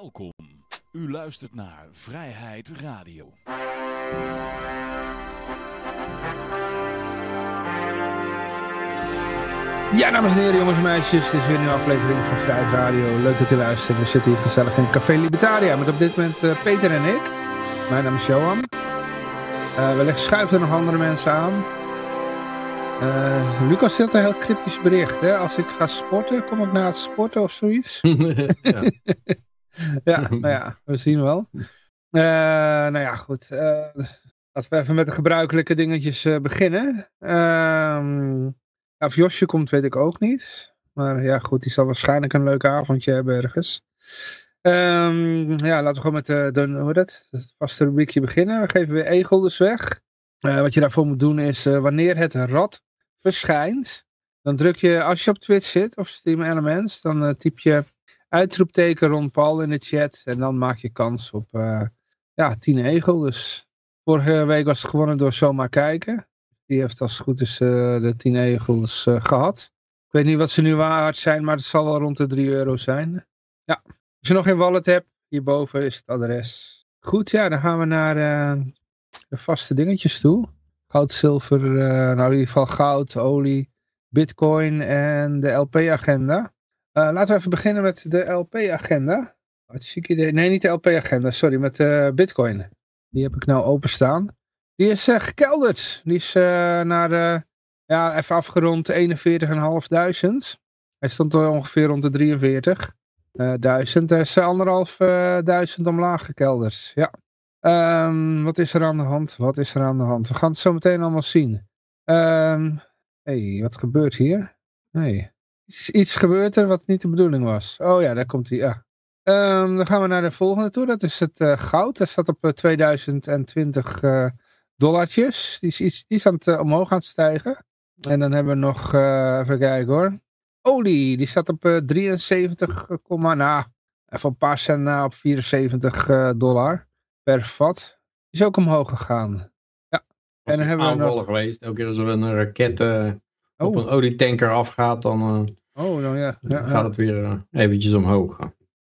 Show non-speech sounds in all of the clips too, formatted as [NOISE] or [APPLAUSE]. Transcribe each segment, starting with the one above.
Welkom. U luistert naar Vrijheid Radio. Ja, dames en heren, jongens en meisjes. Dit is weer een nieuwe aflevering van Vrijheid Radio. Leuk dat u luistert. We zitten hier gezellig in Café Libertaria met op dit moment uh, Peter en ik. Mijn naam is Johan. Uh, wellicht schuiven er nog andere mensen aan. Uh, Lucas stelt een heel cryptisch bericht. Hè? Als ik ga sporten, kom ik na het sporten of zoiets? [LAUGHS] ja. [LAUGHS] ja, nou ja, we zien wel. Uh, nou ja, goed. Uh, laten we even met de gebruikelijke dingetjes uh, beginnen. Ehm, of Josje komt, weet ik ook niet. Maar ja, goed, die zal waarschijnlijk een leuk avondje hebben ergens. Um, ja, laten we gewoon met de, de, het vaste rubriekje beginnen. We geven weer e-guldens weg. wat je daarvoor moet doen is, wanneer het rad verschijnt, dan druk je, als je op Twitch zit of Steam Elements, dan typ je uitroepteken Ron Paul in de chat. En dan maak je kans op uh, ja, 10 egel. Dus vorige week was het gewonnen door Zomaar Kijken. Die heeft als het goed is uh, de 10 egels uh, gehad. Ik weet niet wat ze nu waard zijn, maar het zal wel rond de 3 euro zijn. Ja, als je nog geen wallet hebt, hierboven is het adres. Goed, ja, dan gaan we naar de vaste dingetjes toe. Goud, zilver, nou in ieder geval goud, olie, bitcoin en de LP-agenda. Uh, laten we even beginnen met de LP-agenda. Nee, niet de LP-agenda, sorry, met uh, Bitcoin. Die heb ik nou openstaan. Die is uh, gekelderd. Die is naar, ja, even afgerond 41.500. Hij stond ongeveer rond de 43. duizend. Hij is anderhalf duizend omlaag gekelderd. Ja. Um, wat is er aan de hand? Wat is er aan de hand? We gaan het zo meteen allemaal zien. Um, hey, wat gebeurt hier? Hey iets gebeurt er wat niet de bedoeling was. Oh ja, daar komt hij. Ja. Um, dan gaan we naar de volgende toe. Dat is het uh, goud. Dat staat op uh, 2020 uh, dollartjes. Die is, iets, die is aan het, omhoog aan het stijgen. En dan hebben we nog, even kijken hoor. Olie, die staat op 73, nou, even een paar cent na op 74 dollar per vat. Die is ook omhoog gegaan. Ja. en dan hebben we nog... geweest. Elke keer als er een raket op een olietanker afgaat, dan... Oh, nou ja. ja gaat het weer uh, eventjes omhoog.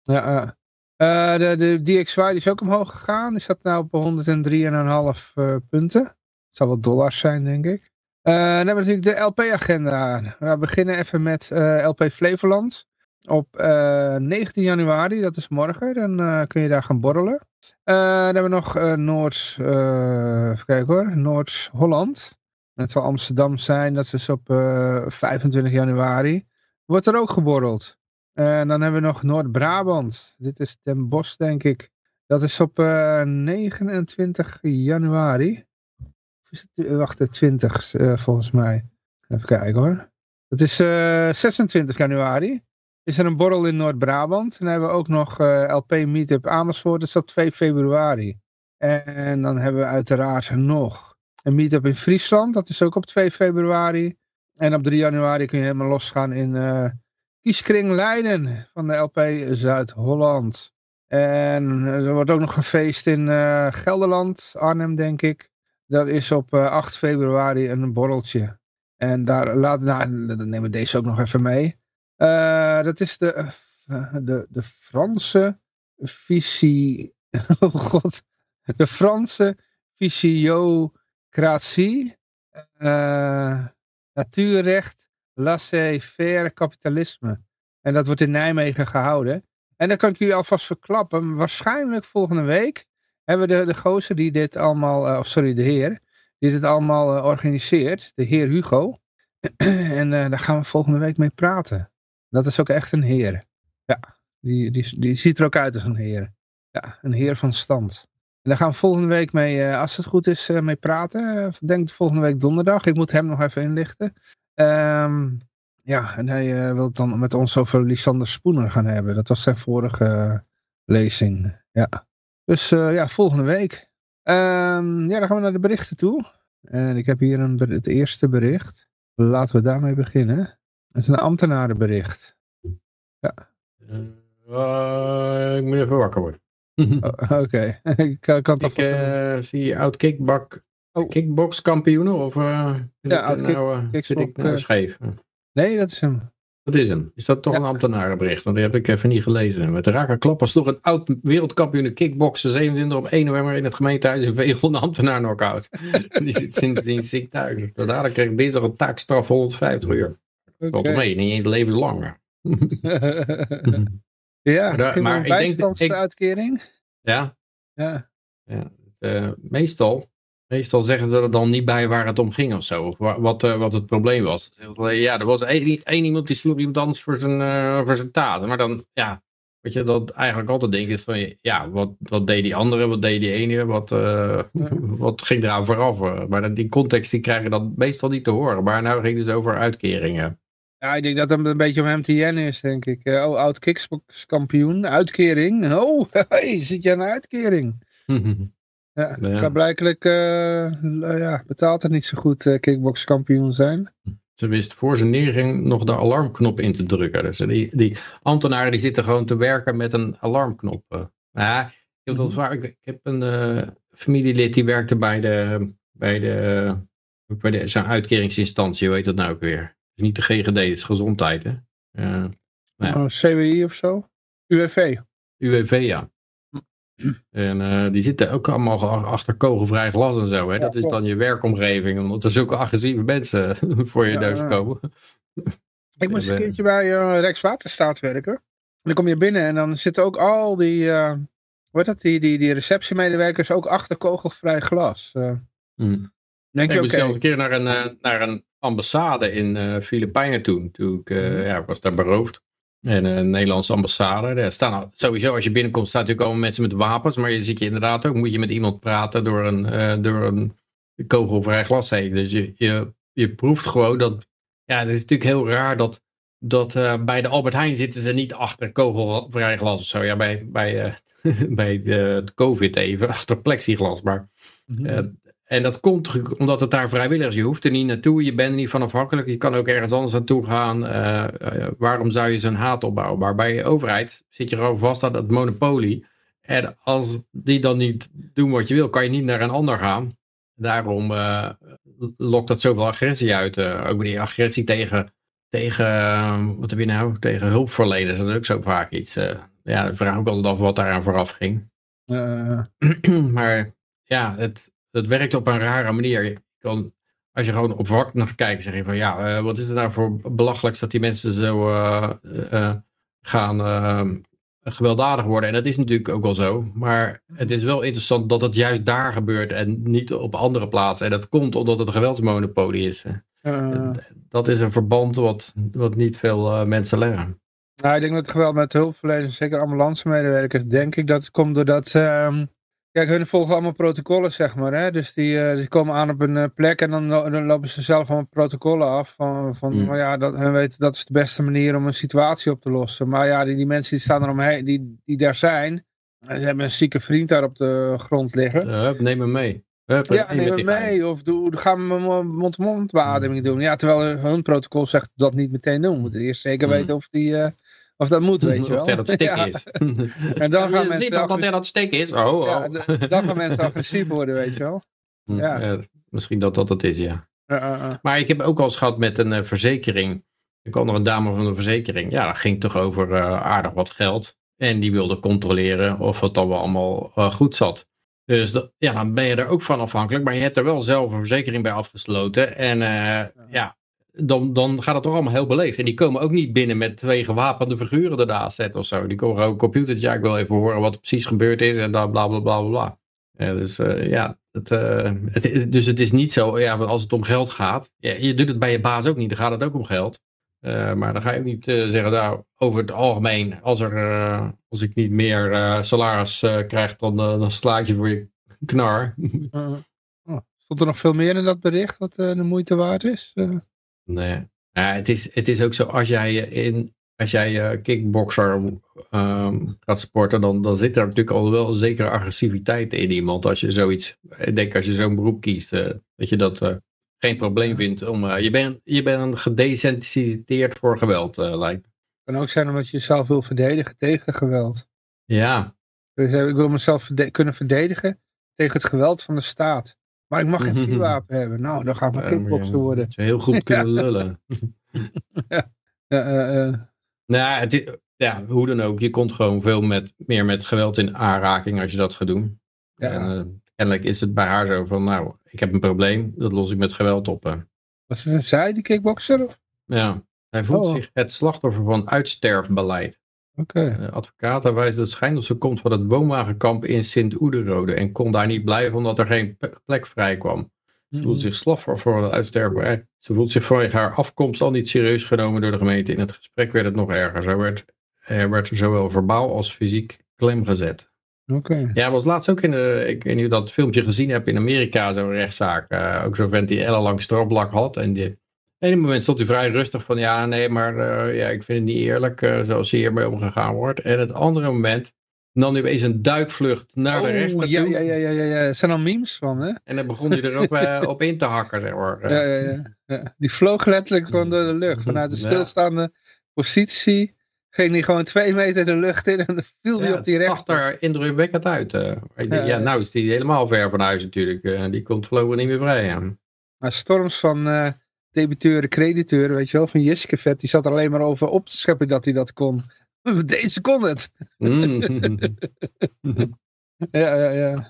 Ja, uh, de, de DXY die is ook omhoog gegaan. Die staat nu op 103,5 uh, punten. Het zal wel dollars zijn, denk ik. Uh, dan hebben we natuurlijk de LP-agenda. We beginnen even met LP Flevoland. Op 19 januari, dat is morgen, dan kun je daar gaan borrelen. dan hebben we nog Noord, even kijken hoor, Noord-Holland. Het zal Amsterdam zijn, dat is op 25 januari wordt er ook geborreld. En dan hebben we nog Noord-Brabant. Dit is Den Bosch, denk ik. Dat is op uh, 29 januari. Het, wacht, de 20 uh, volgens mij. Even kijken hoor. Het is uh, 26 januari. Is er een borrel in Noord-Brabant. En dan hebben we ook nog LP Meetup Amersfoort. Dat is op 2 februari. En dan hebben we uiteraard nog een meetup in Friesland. Dat is ook op 2 februari. En op 3 januari kun je helemaal losgaan in uh, Kieskring Leiden van de LP Zuid-Holland. En er wordt ook nog gefeest in uh, Gelderland, Arnhem denk ik. Dat is op uh, 8 februari een borreltje. En daar laat, nou, dan nemen we deze ook nog even mee. Dat is de, de, de Franse visie... [LAUGHS] Oh god. De Franse fysiocratie. Uh, natuurrecht, laissez-faire kapitalisme. En dat wordt in Nijmegen gehouden. En dan kan ik u alvast verklappen, waarschijnlijk volgende week hebben we de, de gozer die dit allemaal, uh, sorry, de heer, die dit allemaal uh, organiseert, de heer Hugo. [CLEARS THROAT] en uh, daar gaan we volgende week mee praten. Dat is ook echt een heer. Ja, die, die, die ziet er ook uit als een heer. Ja, een heer van stand. En daar gaan we volgende week mee, uh, als het goed is, uh, mee praten. Uh, denk volgende week donderdag. Ik moet hem nog even inlichten. Um, ja, en hij wil het dan met ons over Lysander Spoener gaan hebben. Dat was zijn vorige lezing. Ja. Dus ja, volgende week. Um, ja, dan gaan we naar de berichten toe. En ik heb hier een, het eerste bericht. Laten we daarmee beginnen. Het is een ambtenarenbericht. Ja. ik moet even wakker worden. [LAUGHS] Oké, [LAUGHS] okay. ik kan het Ik uh, zie oud kickbak, oh. kickbox kampioenen of uh, ja, oud nou, uh, zit ik nou scheef? Nee, dat is hem. Dat is hem. Is dat toch een ambtenarenbericht? Want die heb ik even niet gelezen. Met de raken klappen sloeg een oud wereldkampioen de kickboksen 27 op 1 november in het gemeentehuis in Vegel een ambtenaar knock-out. [LAUGHS] die zit sindsdien ziek thuis. Dadelijk kreeg dinsdag een taakstraf 150 uur. Valt okay. mee, niet eens levenslang. Ja, maar, maar ik denk ik, uitkering. Ja. Ja. ja uh, meestal Meestal zeggen ze er dan niet bij waar het om ging of zo. Of wat, uh, wat het probleem was. Ja, er was één, iemand die sloeg iemand anders voor zijn, uh, voor zijn taten. Maar dan, ja, wat je dat eigenlijk altijd denkt is van, ja, wat, wat deed die andere, wat deed die ene, wat, [LAUGHS] wat ging eraan vooraf. Maar die context die krijgen dan meestal niet te horen. Maar nou ging het dus over uitkeringen. Ja, ik denk dat het een beetje om MTN is, denk ik. oh, oud kampioen, uitkering. Oh, [LAUGHS] hey, zit je aan een uitkering? [LAUGHS] Ja, ja. blijkelijk uh, ja, betaalt het niet zo goed uh, kickboxkampioen zijn. Ze wist voor zijn neerging nog de alarmknop in te drukken. Dus die, die ambtenaren die zitten gewoon te werken met een alarmknop. Ja, ik heb, dat waar, ik, heb een familielid die werkte bij de, bij de, bij de zijn uitkeringsinstantie, hoe heet dat nou ook weer? Niet de GGD, het is gezondheid hè. nou ja. oh, CWI of zo? UWV? UWV, ja. En uh, die zitten ook allemaal achter kogelvrij glas en zo. Hè? dat is dan je werkomgeving, omdat er zulke agressieve mensen [LAUGHS] voor je neus komen. Ik moest een keertje bij uh, Rijkswaterstaat werken. En dan kom je binnen en dan zitten ook al die, uh, hoe dat, die, die, die receptiemedewerkers ook achter kogelvrij glas. Uh, hmm. denk ik je, moest zelfs een keer naar een, naar een ambassade in uh, Filipijnen toen. Toen ik hmm. ja, was daar beroofd. En een Nederlandse ambassade. Er staan sowieso als je binnenkomt staan natuurlijk allemaal mensen met wapens. Maar je ziet je inderdaad ook, moet je met iemand praten door een, uh, door een kogelvrij glas heen. Dus je, je, je proeft gewoon dat, ja het is natuurlijk heel raar dat, dat uh, bij de Albert Heijn zitten ze niet achter kogelvrij glas of zo. Ja, bij, bij, uh, [LAUGHS] bij de, COVID even, achter plexiglas. Maar mm en dat komt omdat het daar vrijwillig is. Je hoeft er niet naartoe, je bent er niet van afhankelijk. Je kan ook ergens anders naartoe gaan. Uh, uh, waarom zou je zo'n haat opbouwen? Maar bij de overheid zit je gewoon vast aan het monopolie. En als die dan niet doen wat je wil, kan je niet naar een ander gaan. Daarom uh, lokt dat zoveel agressie uit. ook die agressie tegen, tegen wat heb je nou? Tegen hulpverleners. Dat is ook zo vaak iets. ja, ik vraag ook altijd af wat daaraan vooraf ging. [CLEARS THROAT] maar ja, het, dat werkt op een rare manier. Je kan, als je gewoon op vak naar kijkt, zeg je van ja, uh, wat is het nou voor belachelijks dat die mensen zo uh, uh, gaan gewelddadig worden. En dat is natuurlijk ook wel zo. Maar het is wel interessant dat het juist daar gebeurt en niet op andere plaatsen. En dat komt omdat het een geweldsmonopolie is. dat is een verband wat, wat niet veel mensen leggen. Nou, ik denk dat geweld met hulpverleners, zeker ambulance medewerkers, denk ik dat het komt doordat... Uh, Kijk, hun volgen allemaal protocollen, zeg maar. Hè? Dus die, uh, die komen aan op een uh, plek en dan, dan, lopen ze zelf allemaal protocollen af. Van, van mm. ja, dat, hun weten dat is de beste manier om een situatie op te lossen. Maar ja, die, die mensen die staan eromheen, die, die daar zijn. En ze hebben een zieke vriend daar op de grond liggen. Uh, neem hem mee. Hup, ja, neem hem mee. Of doe, gaan we mond-to-mond beademing doen. Ja, terwijl hun protocol zegt dat niet meteen doen. We moeten eerst zeker mm. weten of die of dat moet, weet je wel. Of dat stik [LAUGHS] is. en dan gaan mensen... Ziet dat hij dat stik is? Oh, oh. Ja, dan gaan mensen agressief worden, weet je wel. Hm, ja. misschien dat dat het is, ja. Maar ik heb ook al eens gehad met een uh, verzekering. Ik kwam nog een dame van de verzekering. Ja, dat ging toch over uh, aardig wat geld. En die wilde controleren of het dan wel allemaal uh, goed zat. Dus dat, ja, dan ben je er ook van afhankelijk. Maar je hebt er wel zelf een verzekering bij afgesloten. En ja, dan, dan gaat het toch allemaal heel beleefd. En die komen ook niet binnen met twee gewapende figuren ernaast zetten of zo. Die komen gewoon computer. Ja, ik wil even horen wat er precies gebeurd is en dan bla bla bla bla. Dus uh, ja, het, uh, het, dus het is niet zo, ja, als het om geld gaat. Ja, je doet het bij je baas ook niet, dan gaat het ook om geld. Uh, maar dan ga je ook niet zeggen, nou, over het algemeen, als, er, als ik niet meer salaris krijg, dan, dan slaat je voor je knar. Oh, stond er nog veel meer in dat bericht wat de moeite waard is? Nee. Ja, het, is, het is ook zo, als jij in als jij uh, kickboxer um, gaat sporten, dan, dan zit er natuurlijk al wel een zekere agressiviteit in iemand. Als je zoiets, ik denk als je zo'n beroep kiest, uh, dat je dat uh, geen probleem vindt. Om, je bent je bent gedesensitiseerd voor geweld, lijkt Het kan ook zijn omdat je jezelf wil verdedigen tegen geweld. Ja. Dus ik wil mezelf kunnen verdedigen tegen het geweld van de staat. Maar ik mag geen vuurwapen hebben. Nou, dan gaan we kickboksen worden. heel goed [LAUGHS] kunnen lullen. ja. nou, het, ja, hoe dan ook. Je komt gewoon veel met, meer met geweld in aanraking als je dat gaat doen. Ja. En, kennelijk is het bij haar zo van, nou, ik heb een probleem, dat los ik met geweld op. Was het een zij, die kickboxer? Ja, hij voelt oh. zich het slachtoffer van uitsterfbeleid. Oké. De advocaat wijst dat Schijndelse komt van het woonwagenkamp in Sint-Oederode en kon daar niet blijven omdat er geen plek vrij kwam. Ze voelt zich slachtoffer voor het uitsterven. Ze voelt zich vanwege haar afkomst al niet serieus genomen door de gemeente. In het gesprek werd het nog erger. Zo werd, er werd zowel verbaal als fysiek klem gezet. Oké. Ja, was laatst ook in de, ik weet niet of je dat filmpje gezien hebt in Amerika, zo'n rechtszaak. Uh, ook zo'n vent die ellenlang strafblak had. En die, op een moment stond hij vrij rustig van, ja, nee, maar uh, ja, ik vind het niet eerlijk uh, zoals hiermee omgegaan wordt. En het andere moment nam hij opeens een duikvlucht naar de rechter ja, Ja, ja, ja, ja, ja. Er zijn al memes van, hè? En dan begon hij er ook [LAUGHS] op in te hakken, zeg maar. Ja, ja, ja, ja. Die vloog letterlijk gewoon door de lucht. Vanuit de stilstaande positie ging hij gewoon twee meter de lucht in en dan viel hij op die rechter. Het zag er indrukwekkend uit. Ja, ja, nou is hij helemaal ver van huis natuurlijk. Die komt voorlopig niet meer vrij aan. Maar storms van debiteuren, crediteuren, weet je wel, van Jiske Vet, die zat er alleen maar over op te scheppen dat hij dat kon. [LAUGHS] Deze kon het. Mm. [LAUGHS] ja, ja, ja.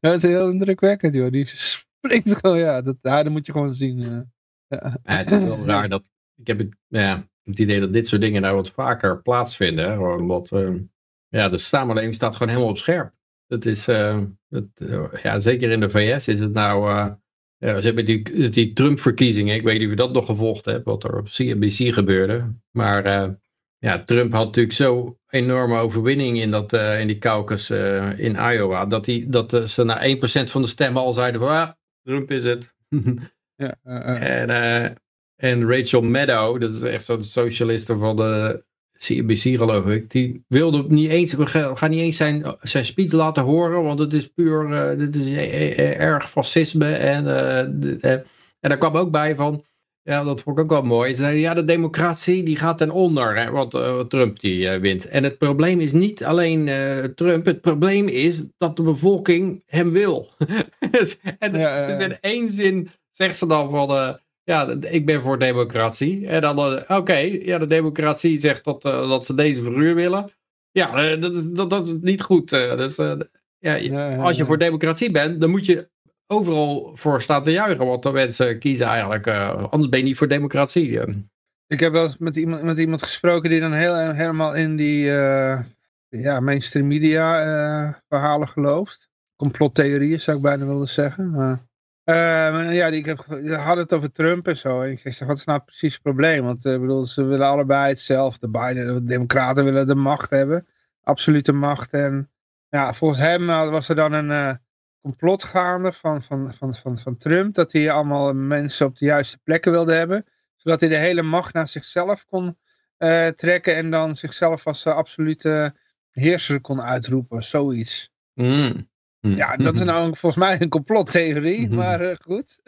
dat is heel indrukwekkend, joh. Die springt gewoon, ja, dat, ja, dat moet je gewoon zien. Ja. Ja, het is wel raar dat, ik heb het, ja, het idee dat dit soort dingen nou wat vaker plaatsvinden. Gewoon omdat, uh, ja, de samenleving staat gewoon helemaal op scherp. Dat is, uh, ja, zeker in de VS is het nou, ja, ze hebben die, die Trump-verkiezingen, ik weet niet of je dat nog gevolgd hebt, wat er op CNBC gebeurde. Maar ja, Trump had natuurlijk zo enorme overwinning in, dat, in die caucus in Iowa, dat, die, dat ze na 1% van de stemmen al zeiden van, ah, Trump is het. [LAUGHS] ja, en en Rachel Maddow, dat is echt zo'n socialiste van de CNBC geloof ik, die wilde niet eens, we gaan niet eens zijn, zijn speech laten horen, want het is puur, uh, dit is eh, eh, erg fascisme. En, uh, en, en daar kwam ook bij van, ja dat vond ik ook wel mooi, ze zeiden ja de democratie die gaat ten onder, hè, want uh, Trump die wint. En het probleem is niet alleen Trump, het probleem is dat de bevolking hem wil. [LAUGHS] Dus, en, dus in één zin zegt ze dan van ja, ik ben voor democratie. En dan, uh, oké, ja, de democratie zegt dat, uh, dat ze deze verhuur willen. Ja, uh, dat, is, dat, dat is niet goed. dus, ja, ja, als je voor democratie bent, dan moet je overal voor staan te juichen. Want de mensen kiezen eigenlijk, anders ben je niet voor democratie. Ik heb wel eens met iemand, met iemand gesproken die dan heel, helemaal in die ja, mainstream media verhalen gelooft. Complottheorieën zou ik bijna willen zeggen. Maar uh, ja, ik had het over Trump en zo. En ik zeg, wat is nou precies het probleem? Want uh, bedoel, ze willen allebei hetzelfde. Biden, de democraten willen de macht hebben. Absolute macht. En ja, volgens hem uh, was er dan een uh, complot gaande van, van, van, van, van Trump. Dat hij allemaal mensen op de juiste plekken wilde hebben. Zodat hij de hele macht naar zichzelf kon trekken. En dan zichzelf als absolute heerser kon uitroepen. Zoiets. Mm. Ja, dat is nou volgens mij een complottheorie, hm. maar uh, goed.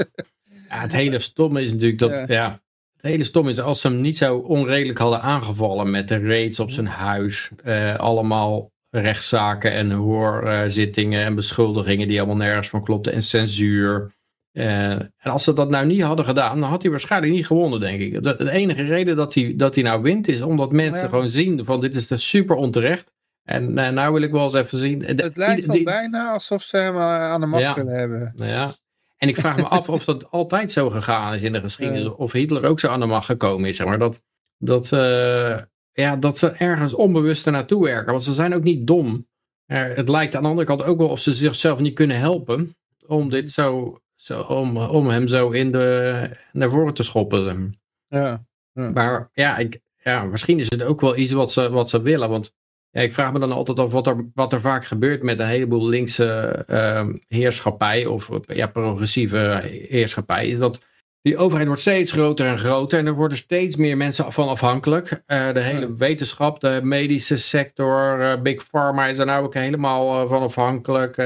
ja, het hele stomme is natuurlijk dat, ja. het hele stomme is als ze hem niet zo onredelijk hadden aangevallen met de raids op zijn huis, uh, allemaal rechtszaken en hoorzittingen en beschuldigingen die allemaal nergens van klopten en censuur. Uh, en als ze dat nou niet hadden gedaan, dan had hij waarschijnlijk niet gewonnen, denk ik. De, de enige reden dat hij, dat hij nou wint is omdat mensen gewoon zien van dit is super onterecht. En uh, nou wil ik wel eens even zien. Het lijkt wel bijna alsof ze hem eh, aan de macht willen hebben. Ja. En ik vraag me af of dat altijd zo gegaan is in de geschiedenis. Of Hitler ook zo aan de macht gekomen is. Zeg maar. dat, dat, uh, ja, dat ze ergens onbewust naartoe werken. Want ze zijn ook niet dom. het lijkt aan de andere kant ook wel of ze zichzelf niet kunnen helpen. Om, dit zo, zo, om, om hem zo in de, naar voren te schoppen. Ja, ja. Maar ja, ik, ja, misschien is het ook wel iets wat ze, wat ze willen. Want ja, ik vraag me dan altijd af wat er, wat er vaak gebeurt met een heleboel linkse uh, heerschappij of ja, progressieve heerschappij. Is dat die overheid wordt steeds groter en groter en er worden steeds meer mensen van afhankelijk. Uh, de hele wetenschap, de medische sector, uh, Big Pharma is daar nou ook helemaal uh, van afhankelijk.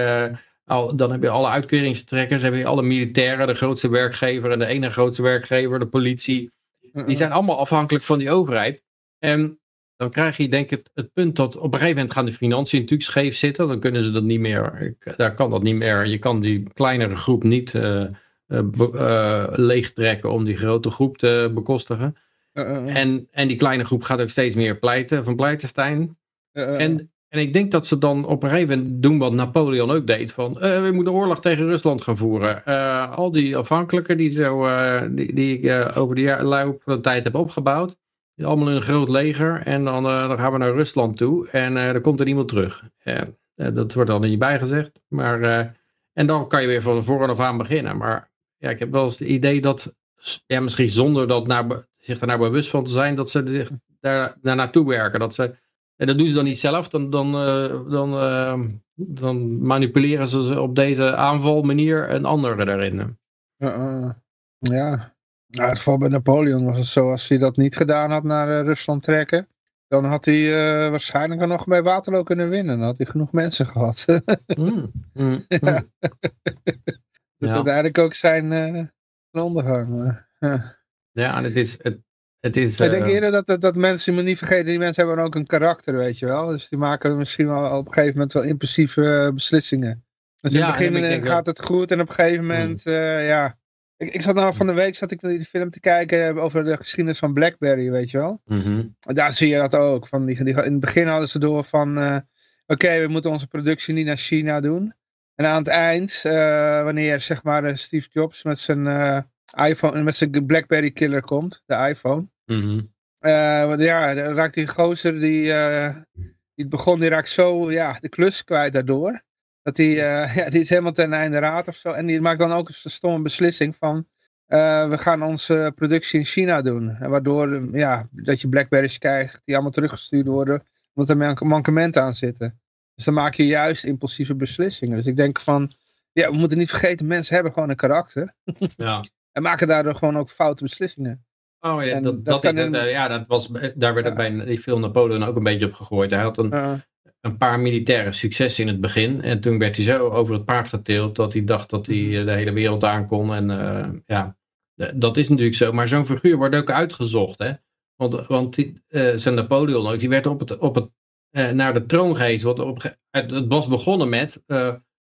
Al, dan heb je alle uitkeringstrekkers, heb je alle militairen, de grootste werkgever en de ene grootste werkgever, de politie. Die zijn allemaal afhankelijk van die overheid. En dan krijg je denk ik het, punt dat op een gegeven moment gaan de financiën natuurlijk scheef zitten. Dan kunnen ze dat niet meer, daar kan dat niet meer. Je kan die kleinere groep niet uh, uh, leegtrekken om die grote groep te bekostigen. en, en die kleine groep gaat ook steeds meer pleiten van Pleitenstein. en, en ik denk dat ze dan op een gegeven moment doen wat Napoleon ook deed. Van we moeten oorlog tegen Rusland gaan voeren. al die afhankelijken die, zo, die, die ik over de loop van de tijd heb opgebouwd. Allemaal in een groot leger. En dan, dan gaan we naar Rusland toe. En dan komt er niemand terug. dat wordt dan niet bijgezegd. Maar en dan kan je weer van voren af aan beginnen. Maar ja, ik heb wel eens het idee dat, ja, misschien zonder dat naar, zich daar nou bewust van te zijn, dat ze zich daar, daar naartoe werken. Dat ze, en dat doen ze dan niet zelf, dan, dan, dan, dan manipuleren ze op deze aanvalmanier een andere daarin. Ja, nou, het geval bij Napoleon was het zo, als hij dat niet gedaan had naar Rusland trekken, dan had hij uh, waarschijnlijk nog bij Waterloo kunnen winnen. Dan had hij genoeg mensen [LAUGHS] gehad. mm, mm, ja. Mm. [LAUGHS] Dat ja. uiteindelijk ook zijn, uh, ondergang. ja. het is... Het, het is Ik denk eh, eerder dat, dat, dat mensen, me niet vergeten, die mensen hebben ook een karakter, weet je wel. Dus die maken misschien wel op een gegeven moment wel impulsieve beslissingen. Dus in het begin gaat het goed en op een gegeven moment, ja, ik, ik zat nou van de week zat ik die film te kijken over de geschiedenis van Blackberry, weet je wel. Mhm. Daar zie je dat ook. Van die, die, in het begin hadden ze door van, uh, oké, we moeten onze productie niet naar China doen. En aan het eind, uh, wanneer zeg maar eh, Steve Jobs met zijn iPhone, met zijn Blackberry killer komt, de iPhone. Mm ja, raakt die gozer die, die begon, die raakt zo ja, de klus kwijt daardoor. Dat die, uh, [LAUGHS] ja, die is helemaal ten einde raad of zo. En die maakt dan ook een stomme beslissing van... Uh, we gaan onze productie in China doen. En waardoor ja, dat je Blackberries krijgt die allemaal teruggestuurd worden. Omdat er mankementen aan zitten. Dus dan maak je juist impulsieve beslissingen. Dus ik denk van... Ja, we moeten niet vergeten, mensen hebben gewoon een karakter. Ja. [LAUGHS] en maken daardoor gewoon ook foute beslissingen. Oh ja, dat, dat, is, in... ja, dat was, daar werd ja. bij die film Napoleon ook een beetje op gegooid. Hij had een, een paar militaire successen in het begin. En toen werd hij zo over het paard geteeld dat hij dacht dat hij mhm. eh, de hele wereld aan kon. En uh, ja, dat is natuurlijk zo. Maar zo'n figuur wordt ook uitgezocht. Hè? Want, want die, uh, zijn Napoleon ook, die werd op het, op het, uh, naar de troon gehezen. Wat op, het, het was begonnen met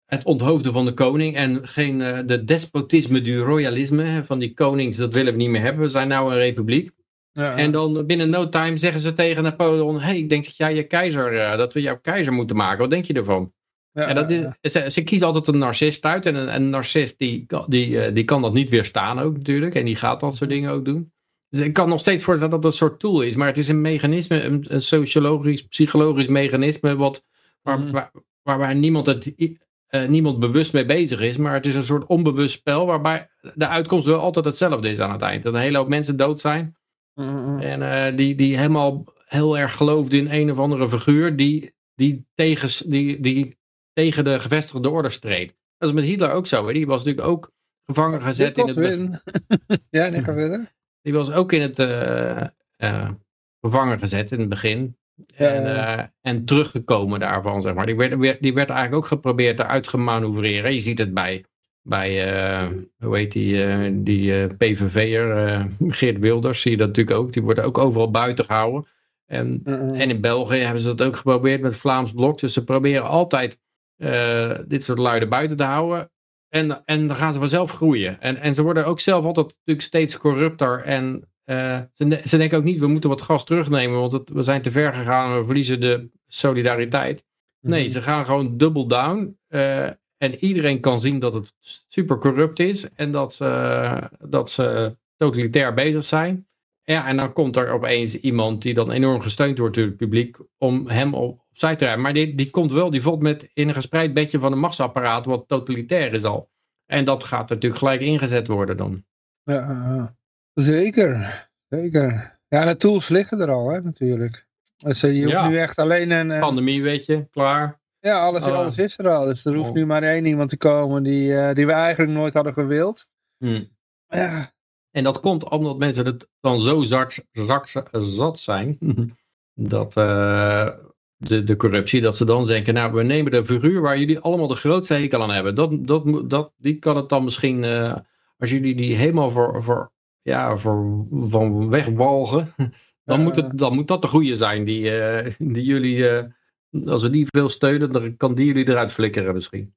het onthoofden van de koning. En geen, de despotisme du royalisme van die konings, dat willen we niet meer hebben. We zijn nou een republiek. En dan binnen no time zeggen ze tegen Napoleon, hey, ik denk dat jij je keizer, uh, dat we jouw keizer moeten maken. Wat denk je ervan? Ja, en dat is, ze, ze kiezen altijd een narcist uit. En een, een narcist die, die, uh, die kan dat niet weerstaan ook natuurlijk. En die gaat dat soort dingen ook doen. Dus ik kan nog steeds voorstellen dat dat een soort tool is. Maar het is een mechanisme, een, een sociologisch, psychologisch mechanisme. Wat, waar, mm. waar, waarbij niemand, het, uh, niemand bewust mee bezig is. Maar het is een soort onbewust spel. Waarbij de uitkomst wel altijd hetzelfde is aan het eind. Dat een hele hoop mensen dood zijn. Mm-hmm. En uh, die, die helemaal heel erg geloofde in een of andere figuur die, die, tegen, die, die tegen de gevestigde orde streed. Dat is met Hitler ook zo. Hè? Die was natuurlijk ook gevangen gezet in het... [LAUGHS] ja, nee, ga verder. Die was ook in het uh, uh, gevangen gezet in het begin. En, uh, en teruggekomen daarvan, zeg maar. Die werd, die werd eigenlijk ook geprobeerd eruit gemanoeuvreren. Je ziet het bij bij, uh, hoe heet die, uh, die uh, PVV'er, Geert Wilders, zie je dat natuurlijk ook. Die wordt ook overal buiten gehouden. En, en in België hebben ze dat ook geprobeerd met Vlaams Blok. Dus ze proberen altijd dit soort luiden buiten te houden. En, en dan gaan ze vanzelf groeien. En, en ze worden ook zelf altijd natuurlijk steeds corrupter. En ze, ze denken ook niet, we moeten wat gas terugnemen, want het, we zijn te ver gegaan en we verliezen de solidariteit. Nee, mhm. ze gaan gewoon double down. En iedereen kan zien dat het super corrupt is en dat ze, dat ze totalitair bezig zijn. Ja, en dan komt er opeens iemand die dan enorm gesteund wordt door het publiek om hem op, opzij te rijden. Maar die, die komt wel, die valt met in een gespreid bedje van een machtsapparaat wat totalitair is al. En dat gaat natuurlijk gelijk ingezet worden dan. Ja, zeker. Zeker. Ja, de tools liggen er al, hè, natuurlijk. Dus je hoeft nu echt alleen een... Pandemie, weet je, klaar. Ja, alles, oh. alles is er al. Dus er hoeft oh. nu maar één iemand te komen die, uh, die we eigenlijk nooit hadden gewild. Hmm. Ja. En dat komt omdat mensen het dan zo zat, zat, zat zijn. [LAUGHS] dat uh, de, de corruptie, dat ze dan denken, nou we nemen de figuur waar jullie allemaal de grootste hekel aan hebben. Dat, dat, dat, die kan het dan misschien, uh, als jullie die helemaal voor, voor, ja, voor van wegwalgen. [LAUGHS] Dan, moet het, dan moet dat de goede zijn die, die jullie als we die veel steunen, dan kan die jullie eruit flikkeren misschien.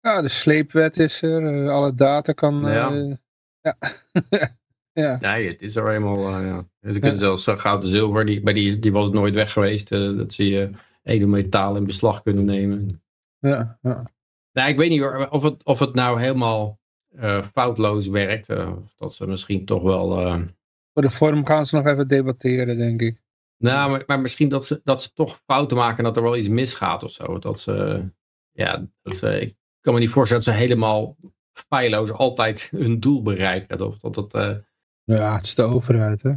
Ja, de sleepwet is er. Eh, alle data kan... Ja. Uh, ja. [LAUGHS] Ja. Nee, het is er eenmaal. Uh, ja. Je kunt zelfs goud en zilver, die, bij die, die was nooit weg geweest. dat ze je edelmetaal in beslag kunnen nemen. Ja, ja. Nou, ik weet niet of het, of het nou helemaal foutloos werkt. of dat ze misschien toch wel... Voor de vorm gaan ze nog even debatteren, denk ik. Nou, maar, maar, misschien dat ze, dat ze toch fouten maken en dat er wel iets misgaat of zo. Dat ze, ja, dat ze, ik kan me niet voorstellen dat ze helemaal feilloos altijd hun doel bereiken. Of dat het, uh... Ja, het is de overheid, hè.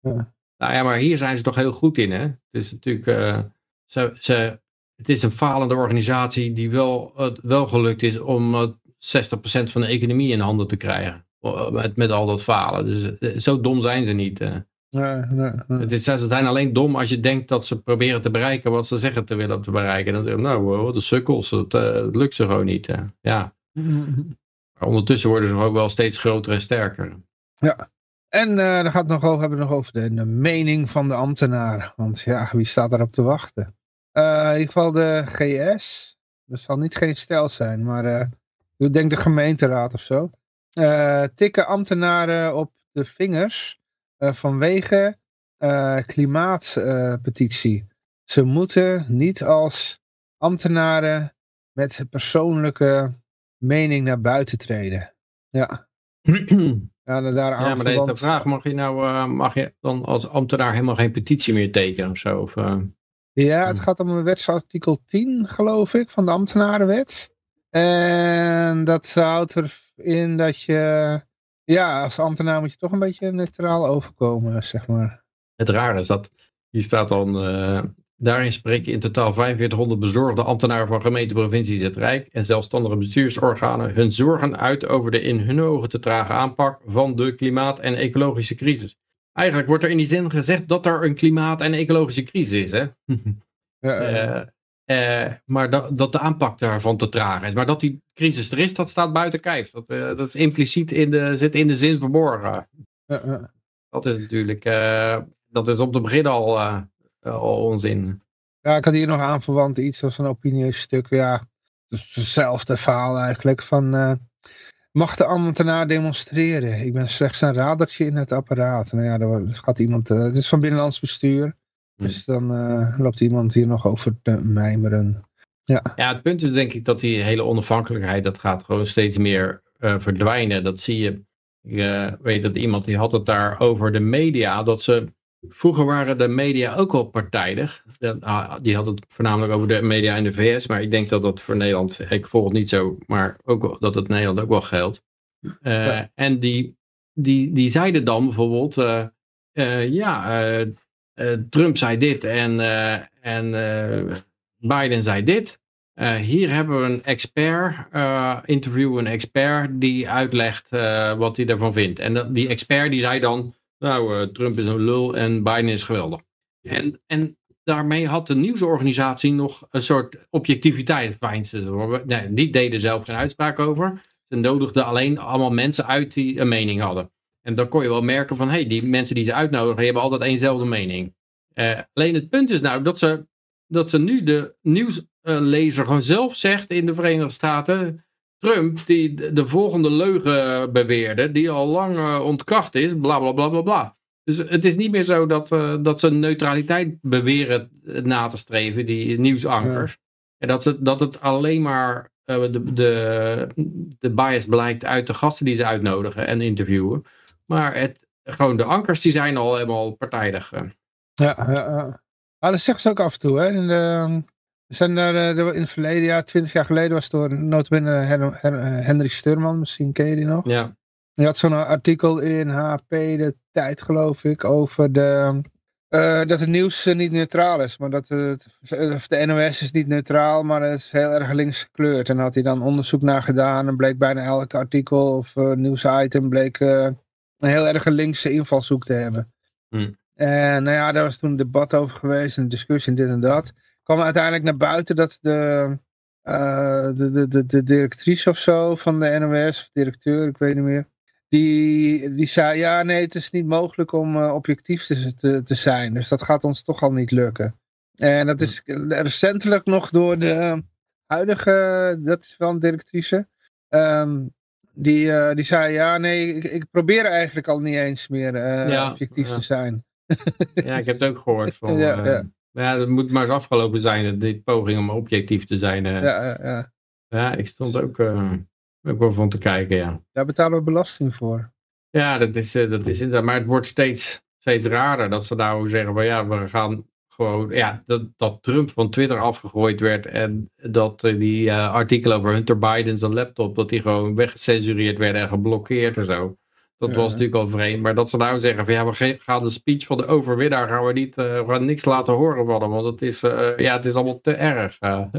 Ja. Nou ja, maar hier zijn ze toch heel goed in, hè. Het is natuurlijk, uh, ze, ze, het is een falende organisatie die wel, het wel gelukt is om uh, 60% van de economie in handen te krijgen. Met, met al dat falen. Dus eh, zo dom zijn ze niet. Nee, nee, nee. Het is, ze zijn alleen dom als je denkt dat ze proberen te bereiken wat ze zeggen te willen te bereiken. Dan je, nou, wat de sukkels, het, het lukt ze gewoon niet. Ja. [LAUGHS] Maar ondertussen worden ze ook wel steeds groter en sterker. Ja. En uh, dan gaat het nog over, hebben we nog over de, de, mening van de ambtenaar. Want ja, wie staat erop te wachten? Uh, in ieder geval de GS. Dat zal niet geen stel zijn, maar uh, ik denk de gemeenteraad of zo. tikken ambtenaren op de vingers vanwege klimaatpetitie. Ze moeten niet als ambtenaren met persoonlijke mening naar buiten treden. Ja. [CLEARS THROAT] Ja, daar ja, maar deze vraag, mag je nou uh, mag je dan als ambtenaar helemaal geen petitie meer tekenen of zo? Of, uh... Ja, het gaat om een wetsartikel 10, geloof ik, van de ambtenarenwet. En dat houdt erin dat je, ja, als ambtenaar moet je toch een beetje neutraal overkomen, zeg maar. Het raar is dat, hier staat dan, uh, Daarin spreken in totaal 4500 bezorgde ambtenaren van gemeente, provincies, het Rijk en zelfstandige bestuursorganen hun zorgen uit over de in hun ogen te trage aanpak van de klimaat- en ecologische crisis. Eigenlijk wordt er in die zin gezegd dat er een klimaat- en ecologische crisis is. Hè? Ja, uh, uh, maar dat, dat, de aanpak daarvan te traag is. Maar dat die crisis er is, dat staat buiten kijf. Dat, uh, dat is impliciet in de, zit in de zin verborgen. Dat is natuurlijk, dat is op het begin al al onzin. Ja, ik had hier nog aanverwant iets als een opinieus stuk. Ja, dus hetzelfde verhaal eigenlijk. Van, mag de ambtenaar demonstreren? Ik ben slechts een radertje in het apparaat. Nou ja, er gaat iemand, het is van binnenlands bestuur. Dus dan uh, loopt iemand hier nog over te mijmeren. Ja. ja, het punt is denk ik dat die hele onafhankelijkheid, dat gaat gewoon steeds meer verdwijnen. Dat zie je, ik weet dat iemand die had het daar over de media, dat ze Vroeger waren de media ook al partijdig. Ah, die had het voornamelijk over de media in de VS, maar ik denk dat dat voor Nederland, ik volg het niet zo, maar ook dat het Nederland ook wel geldt. Uh, en die, die, die zeiden dan bijvoorbeeld, uh, uh, ja, Trump zei dit en, en Biden zei dit. hier hebben we een expert, interview een expert die uitlegt wat hij ervan vindt. En die expert die zei dan, nou, Trump is een lul en Biden is geweldig. En, en daarmee had de nieuwsorganisatie nog een soort objectiviteit. Nee, die deden zelf geen uitspraak over. Ze nodigden alleen allemaal mensen uit die een mening hadden. En dan kon je wel merken van, hé, hey, die mensen die ze uitnodigen, hebben altijd éénzelfde mening. Uh, alleen het punt is nou dat ze, dat ze nu de nieuwslezer gewoon zelf zegt in de Verenigde Staten, Trump die de volgende leugen beweerde, die al lang uh, ontkracht is, bla bla bla bla bla. Dus het is niet meer zo dat, uh, dat ze neutraliteit beweren na te streven, die nieuwsankers. En dat, ze, dat het alleen maar de, de, de bias blijkt uit de gasten die ze uitnodigen en interviewen. Maar het, gewoon de ankers die zijn al helemaal partijdig. Ja, ja, ja. Ah, dat zeggen ze ook af en toe. Hè? In de, zijn er, eh, in het verleden jaar, twintig jaar geleden, was door notabene Her, Henry Sturman, misschien ken je die nog? Ja. Die had zo'n artikel in HP, de tijd geloof ik, over de, uh, dat het nieuws niet neutraal is. Maar dat het, de NOS is niet neutraal, maar het is heel erg links gekleurd. En daar had hij dan onderzoek naar gedaan en bleek bijna elk artikel of uh, nieuwsitem bleek een heel erg linkse invalshoek te hebben. Hm. En nou ja, daar was toen een debat over geweest, een discussie en dit en dat kwam uiteindelijk naar buiten dat de, uh, de, de, de, de, directrice of zo van de NOS, of directeur, ik weet niet meer, die, die zei, ja nee, het is niet mogelijk om uh, objectief te, te, te, zijn, dus dat gaat ons toch al niet lukken. En dat is recentelijk nog door de huidige, dat is wel een directrice, um, die, die zei, ja nee, ik, ik, probeer eigenlijk al niet eens meer objectief te zijn. ja, ik heb het ook gehoord. Van, [LAUGHS] ja, ja. ja, dat moet maar eens afgelopen zijn, die poging om objectief te zijn. ja, ja, ja. ja, ik stond ook, ook wel van te kijken, ja. Daar betalen we belasting voor. Ja, dat is, dat is inderdaad, maar het wordt steeds, steeds raarder dat ze nou zeggen van ja, we gaan gewoon, ja, dat, dat Trump van Twitter afgegooid werd en dat uh, die uh, artikelen over Hunter Biden's laptop, dat die gewoon weggecensureerd werden en geblokkeerd en zo. Dat was natuurlijk al vreemd. Maar dat ze nou zeggen van ja, we gaan de speech van de overwinnaar gaan we niet, uh, we gaan niks laten horen van hem. Want het is, ja, het is allemaal te erg. Ja,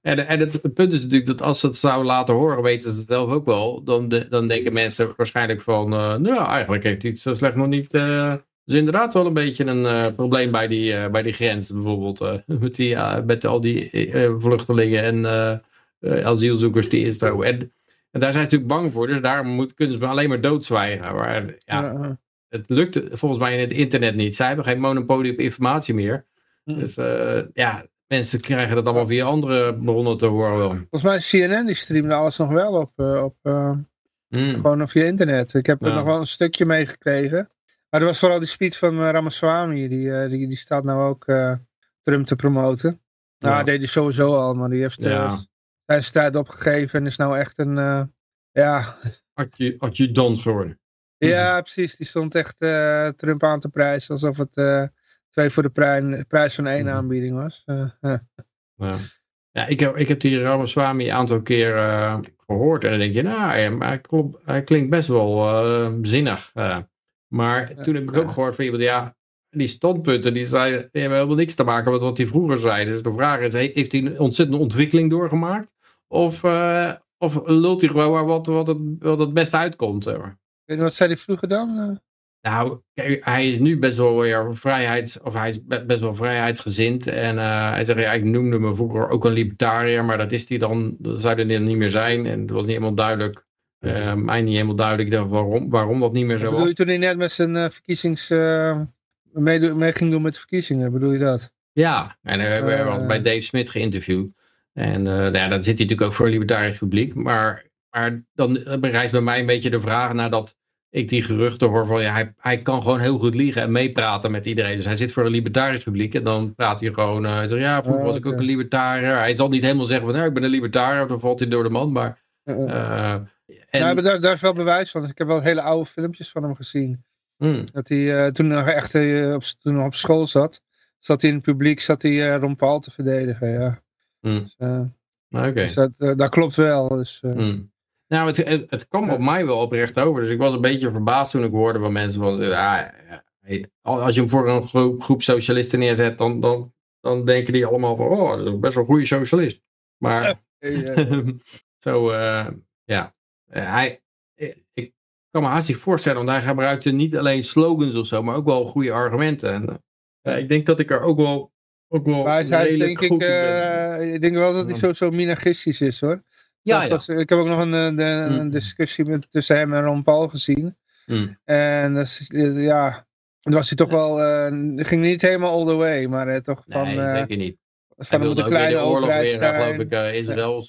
en en het, het, punt is natuurlijk dat als ze het zouden laten horen, weten ze het zelf ook wel. Dan, de, dan denken mensen waarschijnlijk van, nou eigenlijk heeft hij het zo slecht nog niet dus inderdaad wel een beetje een uh, probleem bij die, uh, bij die grens bijvoorbeeld. Uh, [LAUGHS] met, die, met al die vluchtelingen en asielzoekers die instromen. En, en daar zijn ze natuurlijk bang voor. Dus daar moet, kunnen ze alleen maar doodzwijgen. Maar ja, het lukt volgens mij in het internet niet. Zij hebben geen monopolie op informatie meer. Hm. Dus ja, mensen krijgen dat allemaal via andere bronnen te horen wel. Volgens mij CNN die streamde alles nog wel op, op hm. gewoon via internet. Ik heb er nog wel een stukje meegekregen. Maar er was vooral die speech van uh, Ramaswamy. Die, uh, die, die staat nou ook uh, Trump te promoten. Nou, ja. deed hij sowieso al. Maar die heeft ja. zijn strijd opgegeven. En is nou echt een... ja... Adjudant geworden. Ja, precies. Die stond echt Trump aan te prijzen. Alsof het twee voor de prijs, prijs van één mhm. aanbieding was. ja. Ja, ik heb, ik heb die Ramaswamy een aantal keer gehoord. En dan denk je, nou, hij, hij, klinkt best wel zinnig. Maar toen heb ik ook gehoord van iemand, ja, die standpunten, die, die hebben helemaal niks te maken met wat hij vroeger zei. Dus de vraag is, heeft hij een ontzettende ontwikkeling doorgemaakt? Of, uh, of lult hij gewoon wat, wat, het, wat het beste uitkomt? Zeg maar. En wat zei hij vroeger dan? Nou, hij is nu best wel weer vrijheids, of hij is best wel vrijheidsgezind. En uh, hij zegt, ja, ik noemde me vroeger ook een libertariër, maar dat is hij dan, dat zou hij niet meer zijn. En het was niet helemaal duidelijk uh, mij niet helemaal duidelijk waarom, waarom dat niet meer zo was. Bedoel je toen hij net met zijn uh, verkiezings... Uh, mee, mee, ging doen met de verkiezingen, bedoel je dat? Ja, en we hebben bij Dave Smith geïnterviewd. En nou ja, dan zit hij natuurlijk ook voor een libertarisch publiek. Maar, maar dan bereist bij mij een beetje de vraag nadat ik die geruchten hoor van ja, hij, hij kan gewoon heel goed liegen en meepraten met iedereen. Dus hij zit voor een libertarisch publiek en dan praat hij gewoon, uh, hij zegt ja, vroeger was ik ook een libertariër. Hij zal niet helemaal zeggen van nou, ik ben een libertariër, dan valt hij door de man. Maar uh, en... Ja, daar, daar, is wel bewijs van. Ik heb wel hele oude filmpjes van hem gezien. Hmm. Dat hij uh, toen nog echt uh, op, toen nog op school zat, zat hij in het publiek, zat hij uh, Ron Paul te verdedigen. Ja. Hmm. Dus, dus dat, dat, klopt wel. Dus, hmm. Nou, het, het, het, kwam op mij wel oprecht over. Dus ik was een beetje verbaasd toen ik hoorde van mensen van, ah, als je hem voor een groep, groep socialisten neerzet, dan, dan, dan denken die allemaal van, oh, dat is best wel een goede socialist. Maar [LAUGHS] zo, ja. Eh, hij, eh, ik kan me hartstikke voorstellen, want hij gebruikte niet alleen slogans of zo, maar ook wel goede argumenten. En, uh, ik denk dat ik er ook wel, ook wel maar hij, denk ik, uh, ik denk wel dat hij zo, zo minagistisch is hoor. Ja, ja. ik heb ook nog een, een mm. discussie met, tussen hem en Ron Paul gezien. Mm. En dat, ja, dan was hij toch wel, uh, ging niet helemaal all the way, maar uh, toch van... Nee, zeker niet. Van hij wilde de kleine de oorlog weer, geloof ik, Israël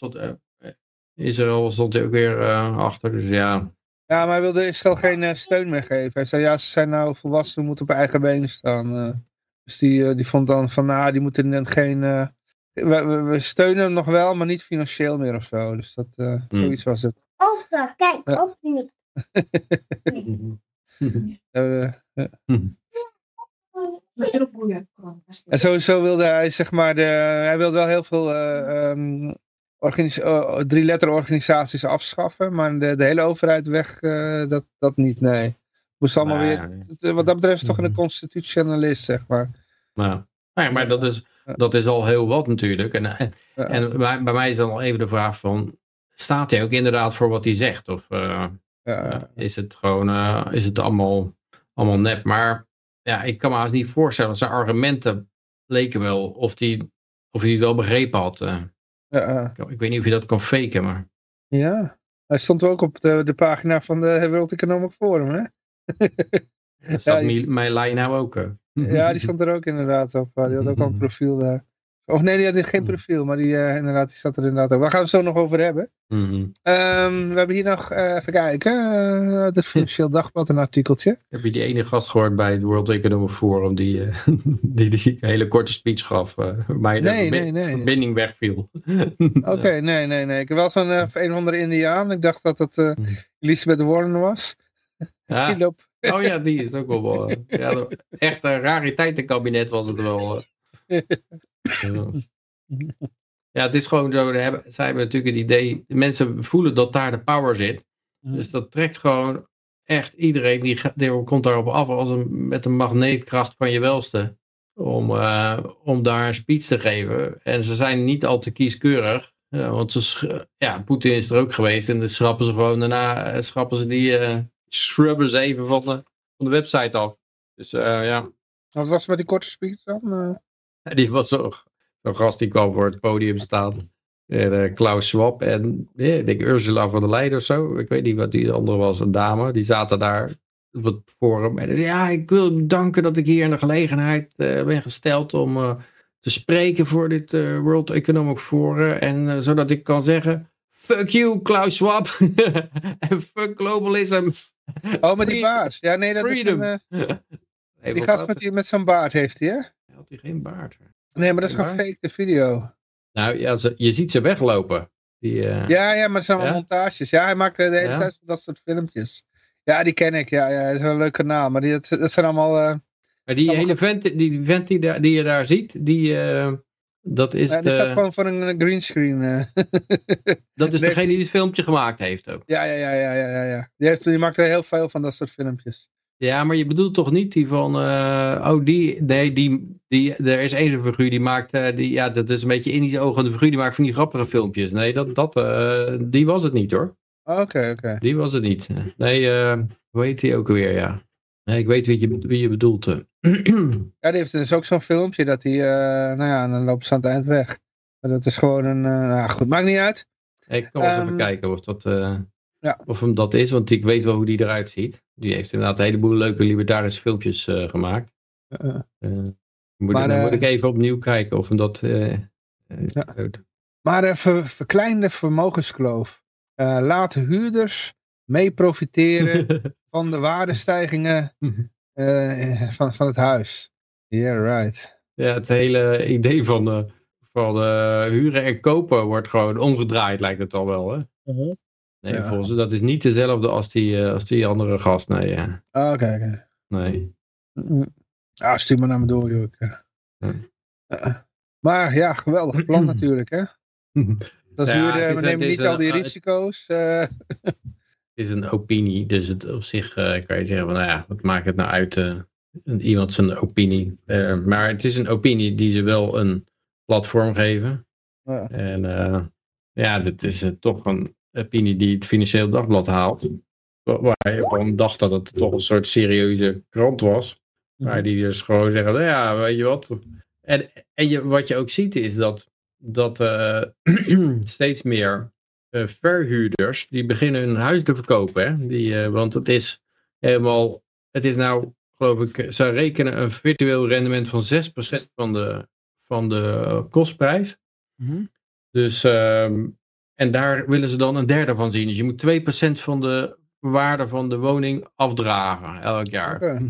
Israël stond hij ook weer uh, achter, dus ja. Ja, maar hij wilde Israël geen uh, steun meer geven. Hij zei, ja, ze zijn nou volwassen, moeten op eigen benen staan. Uh, dus die, die vond dan van, nou, die moeten net geen... We, we, steunen hem nog wel, maar niet financieel meer of zo. Dus dat, mm. zoiets was het. Oh, kijk, ja. ook niet. [LAUGHS] En sowieso wilde hij, zeg maar, de, hij wilde wel heel veel um, uh, drie letterorganisaties afschaffen, maar de, de hele overheid weg, uh, dat, dat niet, nee. Moest allemaal weer, wat dat betreft is toch een mhm. constitutionalist, zeg maar. Nou, ja, maar dat is, dat is al heel wat natuurlijk. En, en bij, bij mij is dan al even de vraag van, staat hij ook inderdaad voor wat hij zegt? Of uh, ja. is het gewoon, is het allemaal, allemaal nep? Maar ja, ik kan me haast niet voorstellen, zijn argumenten leken wel of hij of hij het wel begrepen had. Ja. Ik weet niet of je dat kan faken, maar... Ja, hij stond ook op de, de pagina van de World Economic Forum, hè? Staat ja, mijn lijn nou ook? ja, die stond er ook inderdaad op. Die had ook al een [LAUGHS] profiel daar. Of nee, die had geen hm. profiel, maar die, uh, inderdaad, die zat er inderdaad ook. Waar gaan we het zo nog over hebben? Mm -hmm. we hebben hier nog, uh, even kijken, uh, het Financieel Dagblad, een artikeltje. Heb je die ene gast gehoord bij het World Economic Forum die [LAUGHS] die, die hele korte speech gaf, maar nee, de nee, nee. verbinding wegviel? Oké, [LAUGHS] nee, nee, nee. Ik heb wel zo'n een of andere Indiaan. Ik dacht dat het hm. Elizabeth Warren was. Ja. [LAUGHS] Oh ja, die is ook wel... wel ja, echt een rariteitenkabinet was het wel. [LAUGHS] Ja, het is gewoon zo, hebben, zij hebben natuurlijk het idee, mensen voelen dat daar de power zit. Dus dat trekt gewoon echt iedereen, die, die komt daarop af als een, met een magneetkracht van je welste. Om, uh, om daar een speech te geven. En ze zijn niet al te kieskeurig. Uh, want ze, ja, Poetin is er ook geweest en dan schrappen ze gewoon daarna, eh, schrappen ze die, uh, scrubben ze even van de, van de website af. Dus ja. Wat was met die korte speech dan? [LAUGHS] Die was zo, zo'n gast die kwam voor het podium staan. En, uh, Klaus Schwab en yeah, ik denk Ursula van der Leyen of zo. Ik weet niet wat die andere was, een dame. Die zaten daar op het forum. En zei, ja, ik wil bedanken dat ik hier in de gelegenheid uh, ben gesteld om uh, te spreken voor dit World Economic Forum. En zodat ik kan zeggen, fuck you Klaus Schwab. [LAUGHS] en fuck globalism. Oh, met die baard. Ja, nee, dat Freedom. [LAUGHS] is een... die gast met, met zo'n baard heeft hij, hè? Had hij geen baard. Nee, maar dat is gewoon fake de video. Nou ja, ze, je ziet ze weglopen. Die, uh... Ja, ja, maar het zijn wel montages. Ja, hij maakt de hele ja? tijd dat soort filmpjes. Ja, die ken ik. Ja, ja, dat is een leuk kanaal. Maar die, dat, dat zijn allemaal... Uh... Maar die hele vent, die vent die, daar, die je daar ziet, die... Uh, dat is ja, de... staat gewoon voor een greenscreen. [LAUGHS] dat is degene die het filmpje gemaakt heeft ook. Ja, ja, ja, ja, ja, ja. Die, heeft, die maakt er heel veel van dat soort filmpjes. Ja, maar je bedoelt toch niet die van, uh, oh die, nee, die, die, er is één figuur die maakt, uh, die, ja, dat is een beetje Indische ogen, de figuur die maakt van die grappige filmpjes. Nee, dat, dat, uh, die was het niet hoor. Oké, okay, oké. Okay. Die was het niet. Nee, hoe heet die ook weer, ja. Nee, ik weet wie je, wie je bedoelt. [CLEARS THROAT] ja, die heeft dus ook zo'n filmpje dat hij, nou ja, dan loopt ze aan het eind weg. Dat is gewoon een, nou goed, maakt niet uit. Ik kan eens um, even kijken of dat... Ja. Of hem dat is, want ik weet wel hoe die eruit ziet. Die heeft inderdaad een heleboel leuke libertarische filmpjes uh, gemaakt. Uh, uh, moet, maar, ik, moet ik even opnieuw kijken of hem dat... Ja. Maar ver, verkleinde vermogenskloof. laten huurders mee profiteren [LAUGHS] van de waardestijgingen van, van het huis. Yeah, right. Ja, het hele idee van, van huren en kopen wordt gewoon omgedraaid, lijkt het al wel. Hè? -huh. Nee, ja. volgens dat is niet dezelfde als die, uh, als die andere gast. Nee, ja. Ah, oké, okay, oké. Okay. Nee. Ja, stuur maar naar me door, joh. Ja. Uh, maar ja, geweldig plan [CLEARS THROAT] natuurlijk, hè. Dat ja, hier, uh, we nemen niet al die risico's. Het is een opinie, dus het, op zich kan je zeggen van, nou ja, wat maakt het nou uit, iemand zijn opinie. maar het is een opinie die ze wel een platform geven. En ja, dit is toch een opinie die het Financieel Dagblad haalt. Waar je gewoon dacht dat het toch een soort serieuze krant was. Maar mhm. die dus gewoon zeggen, nou ja, weet je wat. En, en je, wat je ook ziet is dat, dat uh, [CLEARS THROAT] steeds meer uh, verhuurders, die beginnen hun huis te verkopen. Hè? Die, uh, want het is helemaal, het is nou, geloof ik, ze rekenen een virtueel rendement van 6% van de, van de kostprijs. Mm -hmm. Dus um, en daar willen ze dan een derde van zien. Dus je moet 2% van de waarde van de woning afdragen elk jaar. [LAUGHS]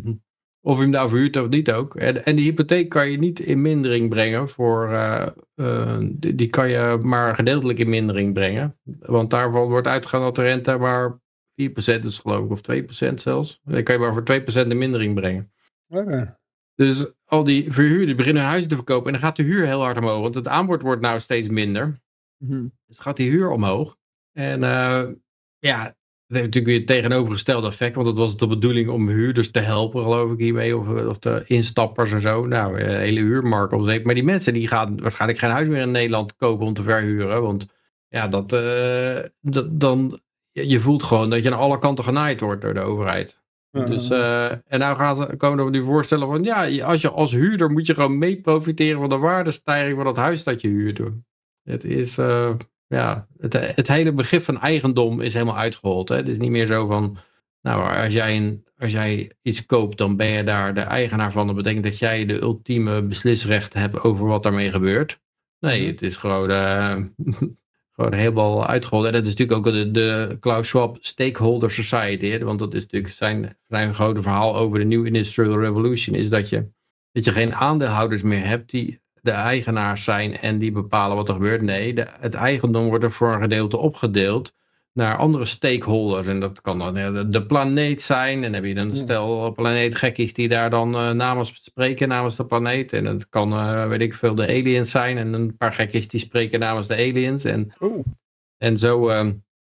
Of je hem nou verhuurt of niet ook. En, en die hypotheek kan je niet in mindering brengen. Voor, uh, uh, die, die, kan je maar gedeeltelijk in mindering brengen. Want daarvan wordt uitgegaan dat de rente maar 4% is geloof ik. Of 2% zelfs. Dan kan je maar voor 2% in mindering brengen. Okay. Dus al die verhuurders beginnen huizen te verkopen. En dan gaat de huur heel hard omhoog. Want het aanbod wordt nou steeds minder. Mhm. Dus gaat die huur omhoog. En uh, ja, dat heeft natuurlijk weer het tegenovergestelde effect. Want het was de bedoeling om huurders te helpen, geloof ik, hiermee. Of, of de instappers en zo. Nou, de hele huurmarkt om Maar die mensen die gaan waarschijnlijk geen huis meer in Nederland kopen om te verhuren. Want ja, dat, uh, dat dan, je voelt gewoon dat je aan alle kanten genaaid wordt door de overheid. Dus, uh, en nou gaan ze, komen we nu voorstellen van ja, als je als huurder moet je gewoon mee profiteren van de waardestijging van het huis dat je huurt. Het is, uh, ja, het, het, hele begrip van eigendom is helemaal uitgehold. Hè? Het is niet meer zo van, nou, als jij, een, als jij iets koopt, dan ben je daar de eigenaar van. Dat betekent dat jij de ultieme beslisrecht hebt over wat daarmee gebeurt. Nee, Mhm. het is gewoon, eh, [LAUGHS] gewoon helemaal uitgehold. En dat is natuurlijk ook de, de Klaus Schwab Stakeholder Society. Hè? Want dat is natuurlijk zijn, zijn grote verhaal over de New Industrial Revolution. Is dat je, dat je geen aandeelhouders meer hebt die de eigenaars zijn en die bepalen wat er gebeurt. Nee, de, het eigendom wordt er voor een gedeelte opgedeeld naar andere stakeholders. En dat kan dan de, planeet zijn. En dan heb je dan een stel planeetgekkies die daar dan eh, namens spreken namens de planeet. En dat kan, eh, weet ik veel, de aliens zijn. En een paar gekkies die spreken namens de aliens. En, Oeh. en zo eh,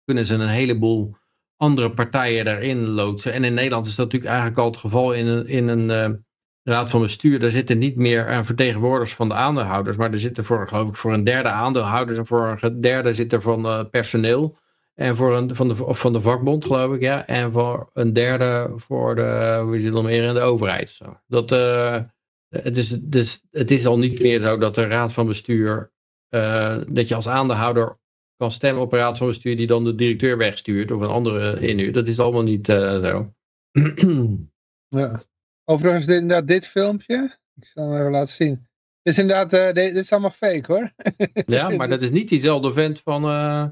kunnen ze een heleboel andere partijen daarin loodsen. En in Nederland is dat natuurlijk eigenlijk al het geval in een, in een eh, raad van bestuur. Daar zitten niet meer eh, vertegenwoordigers van de aandeelhouders. Maar er zitten voor, geloof ik, voor een derde aandeelhouder. En voor een derde zit er van eh, personeel. En voor een van de, of van de vakbond, geloof ik, ja. En voor een derde voor de, hoe zit het meer, in de overheid. Dat, eh, het, is, dus, het is al niet meer zo dat de raad van bestuur, dat je als aandeelhouder kan stemmen op een raad van bestuur die dan de directeur wegstuurt of een andere inhuurt. Dat is allemaal niet zo. [CLEARS THROAT] Ja. Overigens, dit, inderdaad, dit filmpje, ik zal hem even laten zien. Dit is inderdaad, eh, dit, dit is allemaal fake hoor. [LAUGHS] ja, maar dat is niet diezelfde vent van, eh,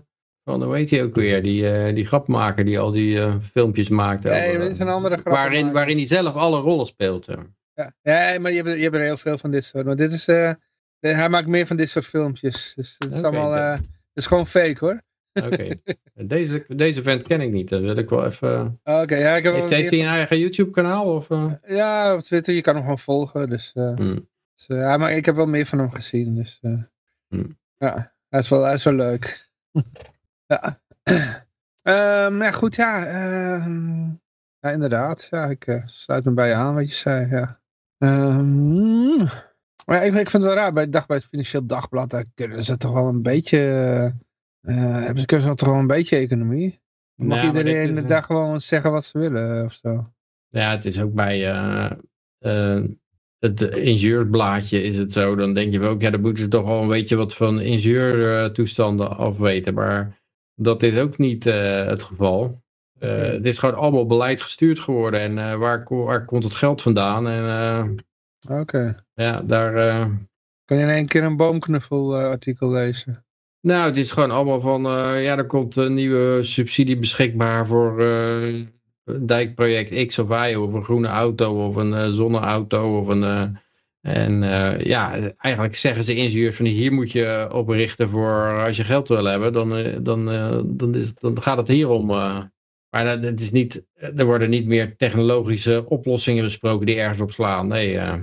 van hoe heet hij ook weer, die, eh, die grapmaker die al die filmpjes maakt. Nee, over, dit is een andere grap. waarin, waarin hij zelf alle rollen speelt. Ja, maar je hebt, je hebt er heel veel van dit soort. Maar dit is, hij maakt meer van dit soort filmpjes. Dus het is allemaal, het is gewoon fake hoor. Oké. [LAUGHS] Deze, deze vent ken ik niet. Dat wil ik wel even. Oké, ja, ik heb Heeft, hij een eigen YouTube kanaal? Of, eh? Ja, op Twitter, je kan hem gewoon volgen. Dus, eh, Hmm. dus, eh, ja, maar ik heb wel meer van hem gezien. Dus, Hmm. ja, hij is, wel, hij is wel leuk. [LAUGHS] ja. [CLEARS THROAT] Ehm, ja, goed, ja. ehm, ja, inderdaad. Ja, ik sluit me bij je aan wat je zei, ja. Ehm, maar ja, ik, ik vind het wel raar, bij, dag, bij het Financieel Dagblad, daar kunnen ze toch wel een beetje... eh hebben ze kunnen toch wel een beetje economie? Dan mag iedereen is, eh, daar gewoon zeggen wat ze willen, eh, of zo. Ja, het is ook bij eh, eh, het ingenieursblaadje is het zo. Dan denk je wel, ook, ja, dan moeten ze toch wel een beetje wat van ingenieurtoestanden afweten. Maar dat is ook niet eh, het geval. Eh, het is gewoon allemaal beleid gestuurd geworden. En eh, waar, ko- waar komt het geld vandaan? En eh, Oké. ja, daar... eh, Kan je in één keer een boomknuffel eh, artikel lezen? Nou, het is gewoon allemaal van, eh, ja, er komt een nieuwe subsidie beschikbaar voor een dijkproject X of Y, of een groene auto, of een eh, zonneauto, of een... en ja, eigenlijk zeggen ze ingenieurs van hier moet je op richten voor als je geld wil hebben, dan, dan, dan, is, dan gaat het hierom. eh. maar het is niet, er worden niet meer technologische oplossingen besproken die ergens op slaan. Nee, Ja.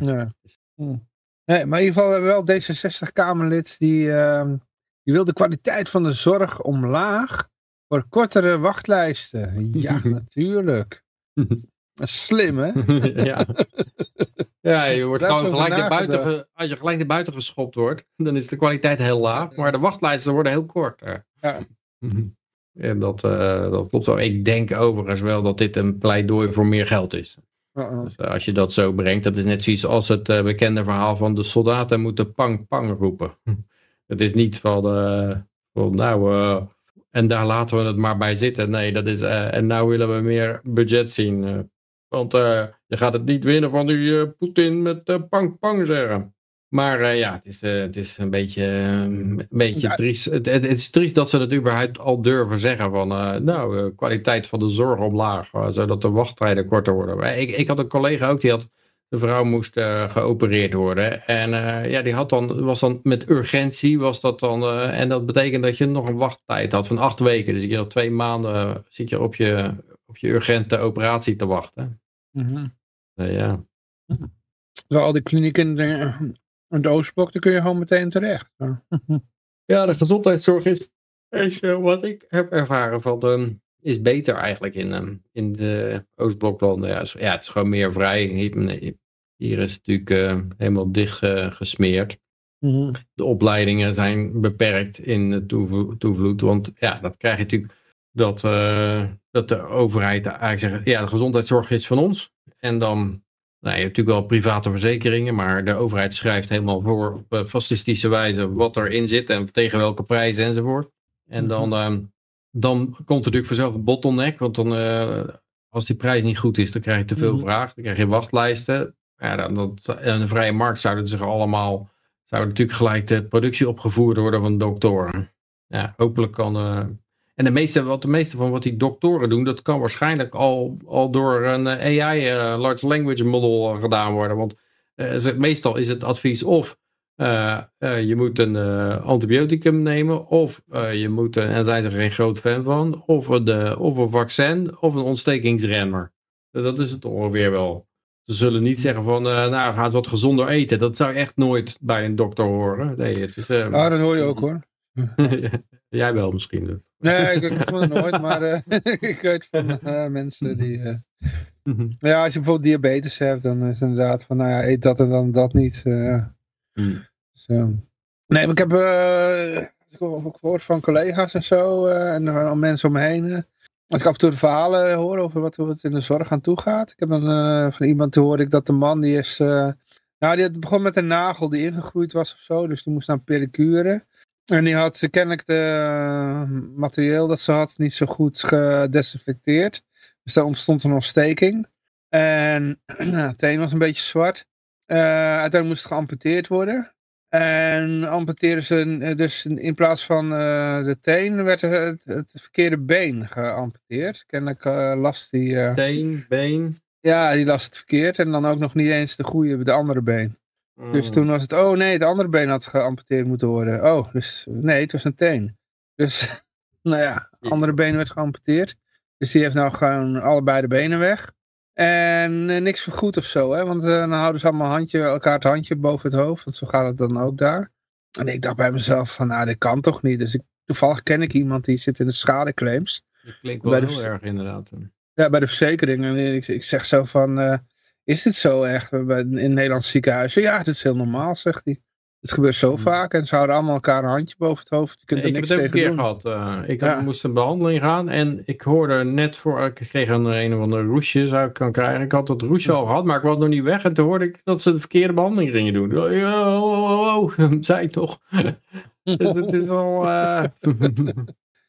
Hm. Nee, maar in ieder geval we hebben wel D66-Kamerlid die, ehm, die wil de kwaliteit van de zorg omlaag voor kortere wachtlijsten. Ja, [LAUGHS] natuurlijk. Slim, hè? [LAUGHS] ja. ja, je wordt gewoon gelijk naar buiten, als je gelijk naar buiten geschopt wordt, dan is de kwaliteit heel laag, maar de wachtlijsten worden heel kort. Ja. [LAUGHS] En dat, eh, dat klopt wel. Ik denk overigens wel dat dit een pleidooi voor meer geld is. Dus, eh, als je dat zo brengt, dat is net zoiets als het eh, bekende verhaal van de soldaten moeten pang pang roepen. Het is niet van, eh, van nou, eh, en daar laten we het maar bij zitten. Nee, dat is, eh, en nou willen we meer budget zien. want je gaat het niet winnen van die Poetin met pang pang zeggen. Maar ja, het is, het is een beetje, eh, een beetje Ja. triest. Het, het, het is triest dat ze dat überhaupt al durven zeggen. Van, nou, kwaliteit van de zorg omlaag. zodat de wachttijden korter worden. Maar ik, ik had een collega ook, die had, de vrouw moest eh, geopereerd worden. En eh, ja, die had dan, was dan met urgentie. Was dat dan, eh, en dat betekent dat je nog een wachttijd had van acht weken. Dus je had twee maanden zit je op je, op je urgente operatie te wachten. Eh, ja. Zo, al die klinieken in de, Oostblok, daar kun je gewoon meteen terecht. Ja. De gezondheidszorg is, is wat ik heb ervaren van de, is beter eigenlijk in, ehm, in de Oostbloklanden. Ja, ja, het is gewoon meer vrij. Hier, is het natuurlijk eh, helemaal dicht eh, gesmeerd. Mhm. De opleidingen zijn beperkt in de toevlo- toevloed. Want ja, dat krijg je natuurlijk dat, eh, dat de overheid eigenlijk zegt, ja, de gezondheidszorg is van ons. En dan, nou, je hebt natuurlijk wel private verzekeringen, maar de overheid schrijft helemaal voor op fascistische wijze wat erin zit en tegen welke prijs enzovoort. En dan, ehm, dan komt er natuurlijk vanzelf een bottleneck, want dan, eh, als die prijs niet goed is, dan krijg je te veel Mhm. vraag, dan krijg je wachtlijsten. Ja, dan, dat, in een vrije markt zouden ze zich allemaal zou natuurlijk gelijk de productie opgevoerd worden van doktoren. Ja, hopelijk kan... en de meeste, wat de meeste van wat die doktoren doen, dat kan waarschijnlijk al, al door een AI, Large Language Model, gedaan worden. Want meestal is het advies of uh, uh, je moet een uh, antibioticum nemen, of je moet, en zijn ze er geen groot fan van, of, de, of een vaccin, of een ontstekingsremmer. Dat is het ongeveer wel. Ze zullen niet zeggen van, nou ga wat gezonder eten. Dat zou je echt nooit bij een dokter horen. Nee, het is, ah, dat hoor je ook hoor. [LAUGHS] Jij wel misschien. Dus. Nee, ik, ik het nooit, maar [LAUGHS] ik weet van mensen die... ja, als je bijvoorbeeld diabetes hebt, dan is het inderdaad van, nou ja, eet dat en dan dat niet. Mm. Nee, maar ik heb uh, gehoord van collega's en zo, uh, en uh, mensen om me heen. als ik af en toe de verhalen hoor over wat, wat in de zorg aan toe gaat. Ik heb dan van iemand ik dat de man die is... nou, die had begon met een nagel die ingegroeid was of zo, dus die moest naar een pedicure. En die had kennelijk de materieel dat ze had niet zo goed gedesinfecteerd. Dus daar ontstond een ontsteking. En [CLEARS THROAT] het teen was een beetje zwart. uiteindelijk moest het geamputeerd worden. En amputeren ze eh, dus in plaats van uh, de teen werd het, het, verkeerde been geamputeerd. Kennelijk uh, last die... Uh, teen, been? Ja, die last het verkeerd en dan ook nog niet eens de goede, de andere been. Dus hmm. toen was het, oh nee, de andere been had geamputeerd moeten worden. Oh, dus nee, het was een teen. Dus, [LAUGHS] nou ja, andere been werd geamputeerd. Dus die heeft nou gewoon allebei de benen weg. En uh, niks vergoed of zo, hè? want uh, dan houden ze allemaal handje, elkaar het handje boven het hoofd, want zo gaat het dan ook daar. En ik dacht bij mezelf van, nou, dit kan toch niet. Dus ik, toevallig ken ik iemand die zit in de schadeclaims. Dat klinkt wel heel erg inderdaad. Ja, bij de verzekering. En ik, ik zeg zo van, uh, is dit zo echt in Nederlandse ziekenhuizen? Ja, dit is heel normaal, zegt hij. Het gebeurt zo vaak en ze houden allemaal elkaar een handje boven het hoofd. Je kunt er ik niks heb het ook een keer gehad. Uh, ik moest een behandeling gaan en ik hoorde net voor, ik kreeg een, een of andere roesje zou ik kan krijgen. Ik had dat roesje al gehad, maar ik was nog niet weg. En toen hoorde ik dat ze de verkeerde behandeling gingen doen. Oh, oh, oh, [LAUGHS] zei toch. [LAUGHS] dus het is al... Uh, [LAUGHS]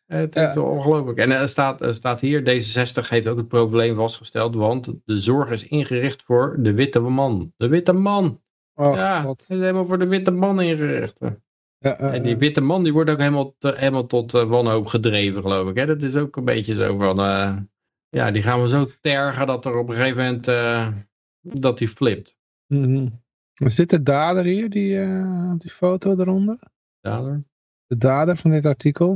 het is ja. ongelooflijk. En er staat, er staat hier, D66 heeft ook het probleem vastgesteld, want de zorg is ingericht voor de witte man. De witte man. Oh, ja, het is helemaal voor de witte man ingericht. Ja, en die witte man die wordt ook helemaal, helemaal tot uh, wanhoop gedreven, geloof ik. Hè? Dat is ook een beetje zo van... Uh, ja, die gaan we zo tergen dat er op een gegeven moment... Dat die flipt. Mm -hmm. Is dit de dader hier, die, die foto eronder? Dader? De dader van dit artikel?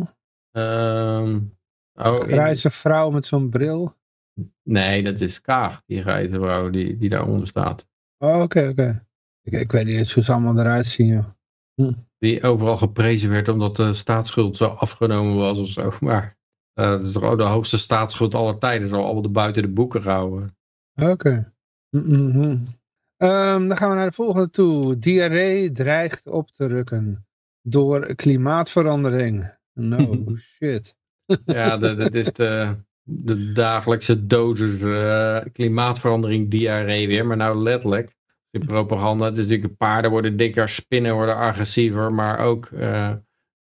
Um, oh, een grijze vrouw met zo'n bril? Nee, dat is Kaag, die grijze vrouw die, die daaronder staat. Oh, oké, oké. Ik, ik weet niet eens hoe ze allemaal eruit zien. Hm. Die overal geprezen werd omdat de staatsschuld zo afgenomen was of zo. [LAUGHS] Maar uh, dat is toch ook de hoogste staatsschuld aller tijden. Zo allemaal buiten de boeken gehouden. Oké. Mm -hmm. um, dan gaan we naar de volgende toe. Diarree dreigt op te rukken door klimaatverandering. No [LAUGHS] shit. ja, [LAUGHS] dat is de, de dagelijkse dosis uh, klimaatverandering diarree weer. Maar nou letterlijk die propaganda. Het is natuurlijk paarden worden dikker, spinnen worden agressiever, maar ook uh,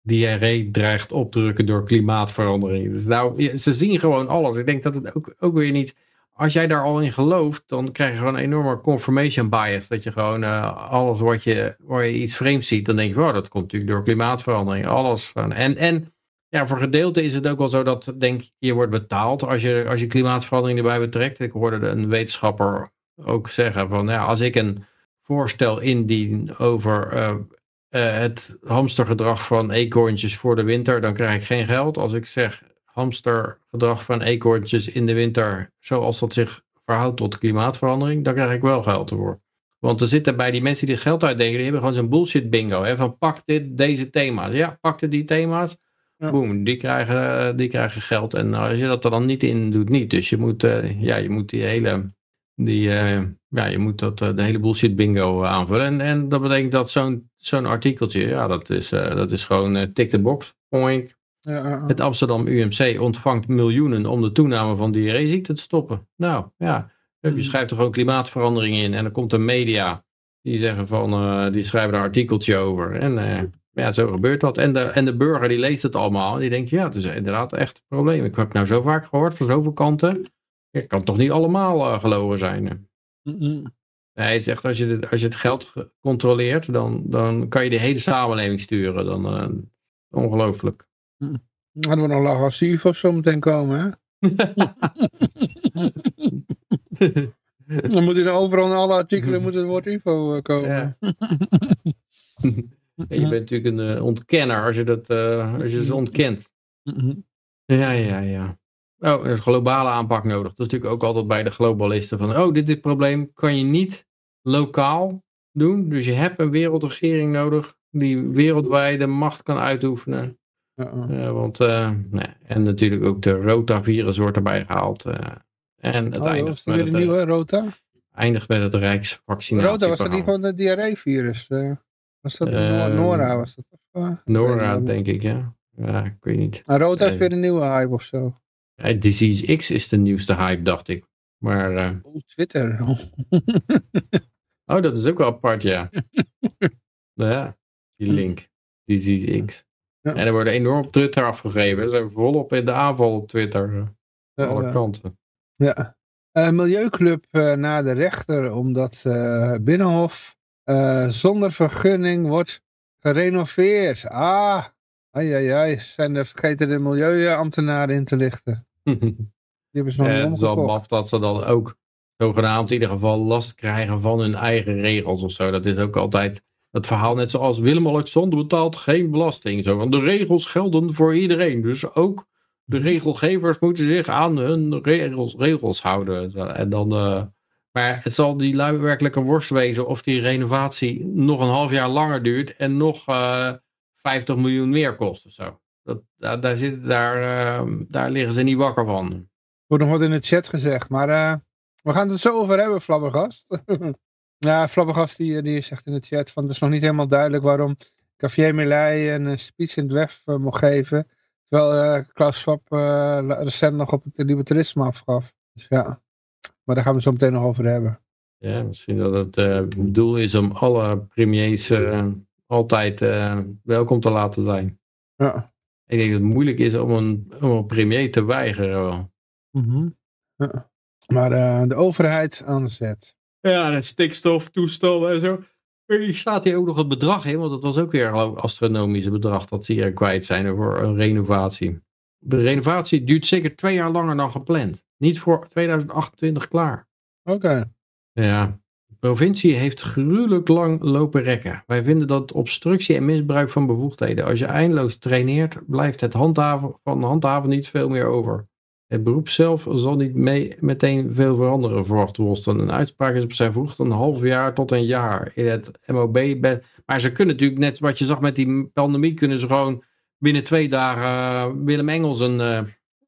diarree dreigt op te drukken door klimaatverandering. Dus nou, ze zien gewoon alles. Ik denk dat het ook, ook weer niet, als jij daar al in gelooft, dan krijg je gewoon een enorme confirmation bias. Dat je gewoon uh, alles wat je, waar je iets vreemds ziet, dan denk je, oh, dat komt natuurlijk door klimaatverandering. Alles. En, en ja, voor gedeelte is het ook wel zo dat, denk je wordt betaald als je, als je klimaatverandering erbij betrekt. Ik hoorde een wetenschapper ook zeggen van ja, als ik een voorstel indien over uh, uh, het hamstergedrag van eekhoorntjes voor de winter, dan krijg ik geen geld. Als ik zeg hamstergedrag van eekhoorntjes in de winter, zoals dat zich verhoudt tot klimaatverandering, dan krijg ik wel geld ervoor. Want er zitten bij die mensen die geld uitdenken, die hebben gewoon zo'n bullshit bingo. Hè, van pak dit, deze thema's. Ja, pakte die thema's. Ja. Boom, die krijgen, die krijgen geld. En als je dat er dan niet in doet, niet. Dus je moet, uh, ja, je moet die hele die, uh, ja, je moet dat, uh, de hele bullshit bingo uh, aanvullen. En, en dat betekent dat zo'n zo'n artikeltje, ja, dat is, dat is gewoon tick the box. Point. Ja, Het Amsterdam UMC ontvangt miljoenen om de toename van diarreeziekte te stoppen. Nou, ja, je hmm. schrijft er gewoon klimaatverandering in en dan komt een media die zeggen van, die schrijven een artikeltje over. En ja, zo gebeurt dat. En de, en de burger die leest het allemaal. Die denkt, ja, het is inderdaad echt een probleem. Ik heb nou zo vaak gehoord van zoveel kanten. Het kan toch niet allemaal uh, gelogen zijn? Nee, het is echt als je, het, als je het geld controleert, dan, dan kan je de hele samenleving sturen. Dan, uh, ongelooflijk. Hm. Hadden we nog lagassief of zo meteen komen, hè? [LAUGHS] dan moet je overal in alle artikelen moet het woord UFO komen. Ja. je bent natuurlijk een ontkenner als je, dat, uh, als je ze ontkent. Ja, ja, ja. Oh, er is globale aanpak nodig. Dat is natuurlijk ook altijd bij de globalisten van, oh, dit, dit probleem kan je niet lokaal doen. Dus je hebt een wereldregering nodig die wereldwijde macht kan uitoefenen. Uh, want, uh, nee. En natuurlijk ook de rotavirus wordt erbij gehaald. Uh, en het oh, eindigt met het, nieuwe rota? eindigt met het rijksvaccinatie. Rota was dat niet gewoon het diarreevirus? was dat Nora? Was dat, Nora, denk ik, ja. Ja, ik weet niet. Maar Rota heeft weer een nieuwe hype of zo. Ja, Disease X is de nieuwste hype, dacht ik. Maar, uh... oh, Twitter. [LAUGHS] oh, dat is ook wel apart, ja. [LAUGHS] ja, die link. Disease X. Ja. En er worden enorm op Twitter afgegeven. Ze zijn volop in de aanval op Twitter. Uh, alle kanten. Ja. Uh, Milieuclub uh, naar de rechter omdat Binnenhof zonder vergunning wordt gerenoveerd. Ah, Ai, ai, ai. Zijn er vergeten de milieuambtenaren in te lichten. [LAUGHS] Die hebben ze nog Het is wel maf dat ze dan ook zogenaamd in ieder geval last krijgen van hun eigen regels of zo. Dat is ook altijd het verhaal net zoals Willem-Alexander betaalt geen belasting. Zo, want de regels gelden voor iedereen. Dus ook de mhm. regelgevers moeten zich aan hun regels, regels houden. En dan, uh, maar het zal die lui werkelijk een worst wezen of die renovatie nog een half jaar langer duurt en nog... Uh, 50 miljoen meer kost of zo. Dat, daar, daar, zit, daar, uh, daar liggen ze niet wakker van. Er wordt nog wat in de chat gezegd, maar uh, we gaan het er zo over hebben, Flabbergast. [LAUGHS] ja, Flabbergast die, die zegt in de chat van het is nog niet helemaal duidelijk waarom Cavier Millet een speech in het WEF uh, mocht geven. Terwijl uh, Klaus Schwab recent nog op het libertarisme afgaf. Dus ja, maar daar gaan we zo meteen nog over hebben. Ja, misschien dat het doel is om alle premiers altijd welkom te laten zijn. Ja. Ik denk dat het moeilijk is om een, om een premier te weigeren. Mm ja. Maar uh, de overheid aan zet. Ja, en stikstoftoestel en zo. Er staat hier ook nog het bedrag in, want dat was ook weer een astronomische bedrag dat ze hier kwijt zijn voor een renovatie. De renovatie duurt zeker twee jaar langer dan gepland. Niet voor 2028 klaar. Oké. Ja, provincie heeft gruwelijk lang lopen rekken. Wij vinden dat obstructie en misbruik van bevoegdheden. Als je eindeloos traineert, blijft het handhaven van handhaven niet veel meer over. Het beroep zelf zal niet mee, meteen veel veranderen, verwacht Wolsten. Een uitspraak is op zijn vroegst een half jaar tot een jaar in het MOB. Maar ze kunnen natuurlijk, net wat je zag met die pandemie, kunnen ze gewoon binnen twee dagen uh, Willem Engels een, uh,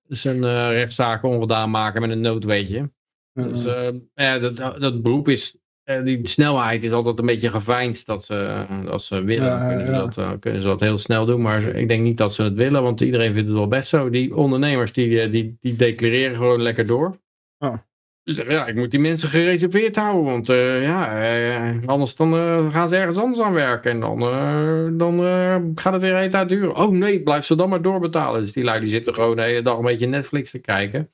zijn uh, rechtszaak ongedaan maken met een noodweetje. Dus ja, dat, dat beroep is die snelheid is altijd een beetje geveinsd dat ze, als ze willen. kunnen, ze dat, uh, kunnen ze dat heel snel doen. Maar ik denk niet dat ze het willen, want iedereen vindt het wel best zo. Die ondernemers die, eh, die, die declareren gewoon lekker door. Oh. Dus ja, ik moet die mensen gereserveerd houden, want ja, anders dan gaan ze ergens anders aan werken. En dan, dan gaat het weer een tijd duren. Oh nee, blijf ze dan maar doorbetalen. Dus die lui die zitten gewoon de hele dag een beetje Netflix te kijken.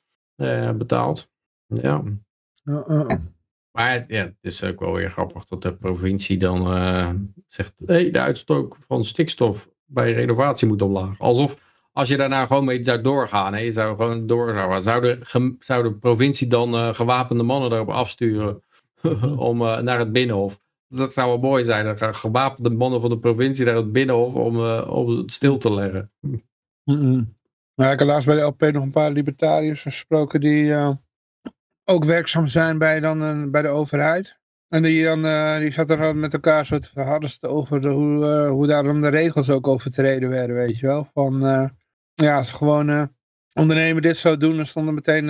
betaald. Ja. Maar ja, het is ook wel weer grappig dat de provincie dan uh, zegt, hey, de uitstoot van stikstof bij renovatie moet omlaag. Alsof als je daarna gewoon mee zou doorgaan, hè, je zou gewoon doorgaan. Zou de, zou de provincie dan uh, gewapende mannen erop afsturen [LAUGHS] om uh, naar het binnenhof? Dat zou wel mooi zijn. Dan gaan gewapende mannen van de provincie naar het binnenhof om, om het stil te leggen. Mm -mm. Nou, ik heb laatst bij de LP nog een paar libertariërs gesproken die ook werkzaam zijn bij, dan, uh, bij de overheid. En die, dan, uh, die zat er met elkaar zo te verhardsten over de, hoe, uh, hoe daarom de regels ook overtreden werden, weet je wel. Van, ja, als gewoon ondernemer dit zou doen, dan stonden meteen,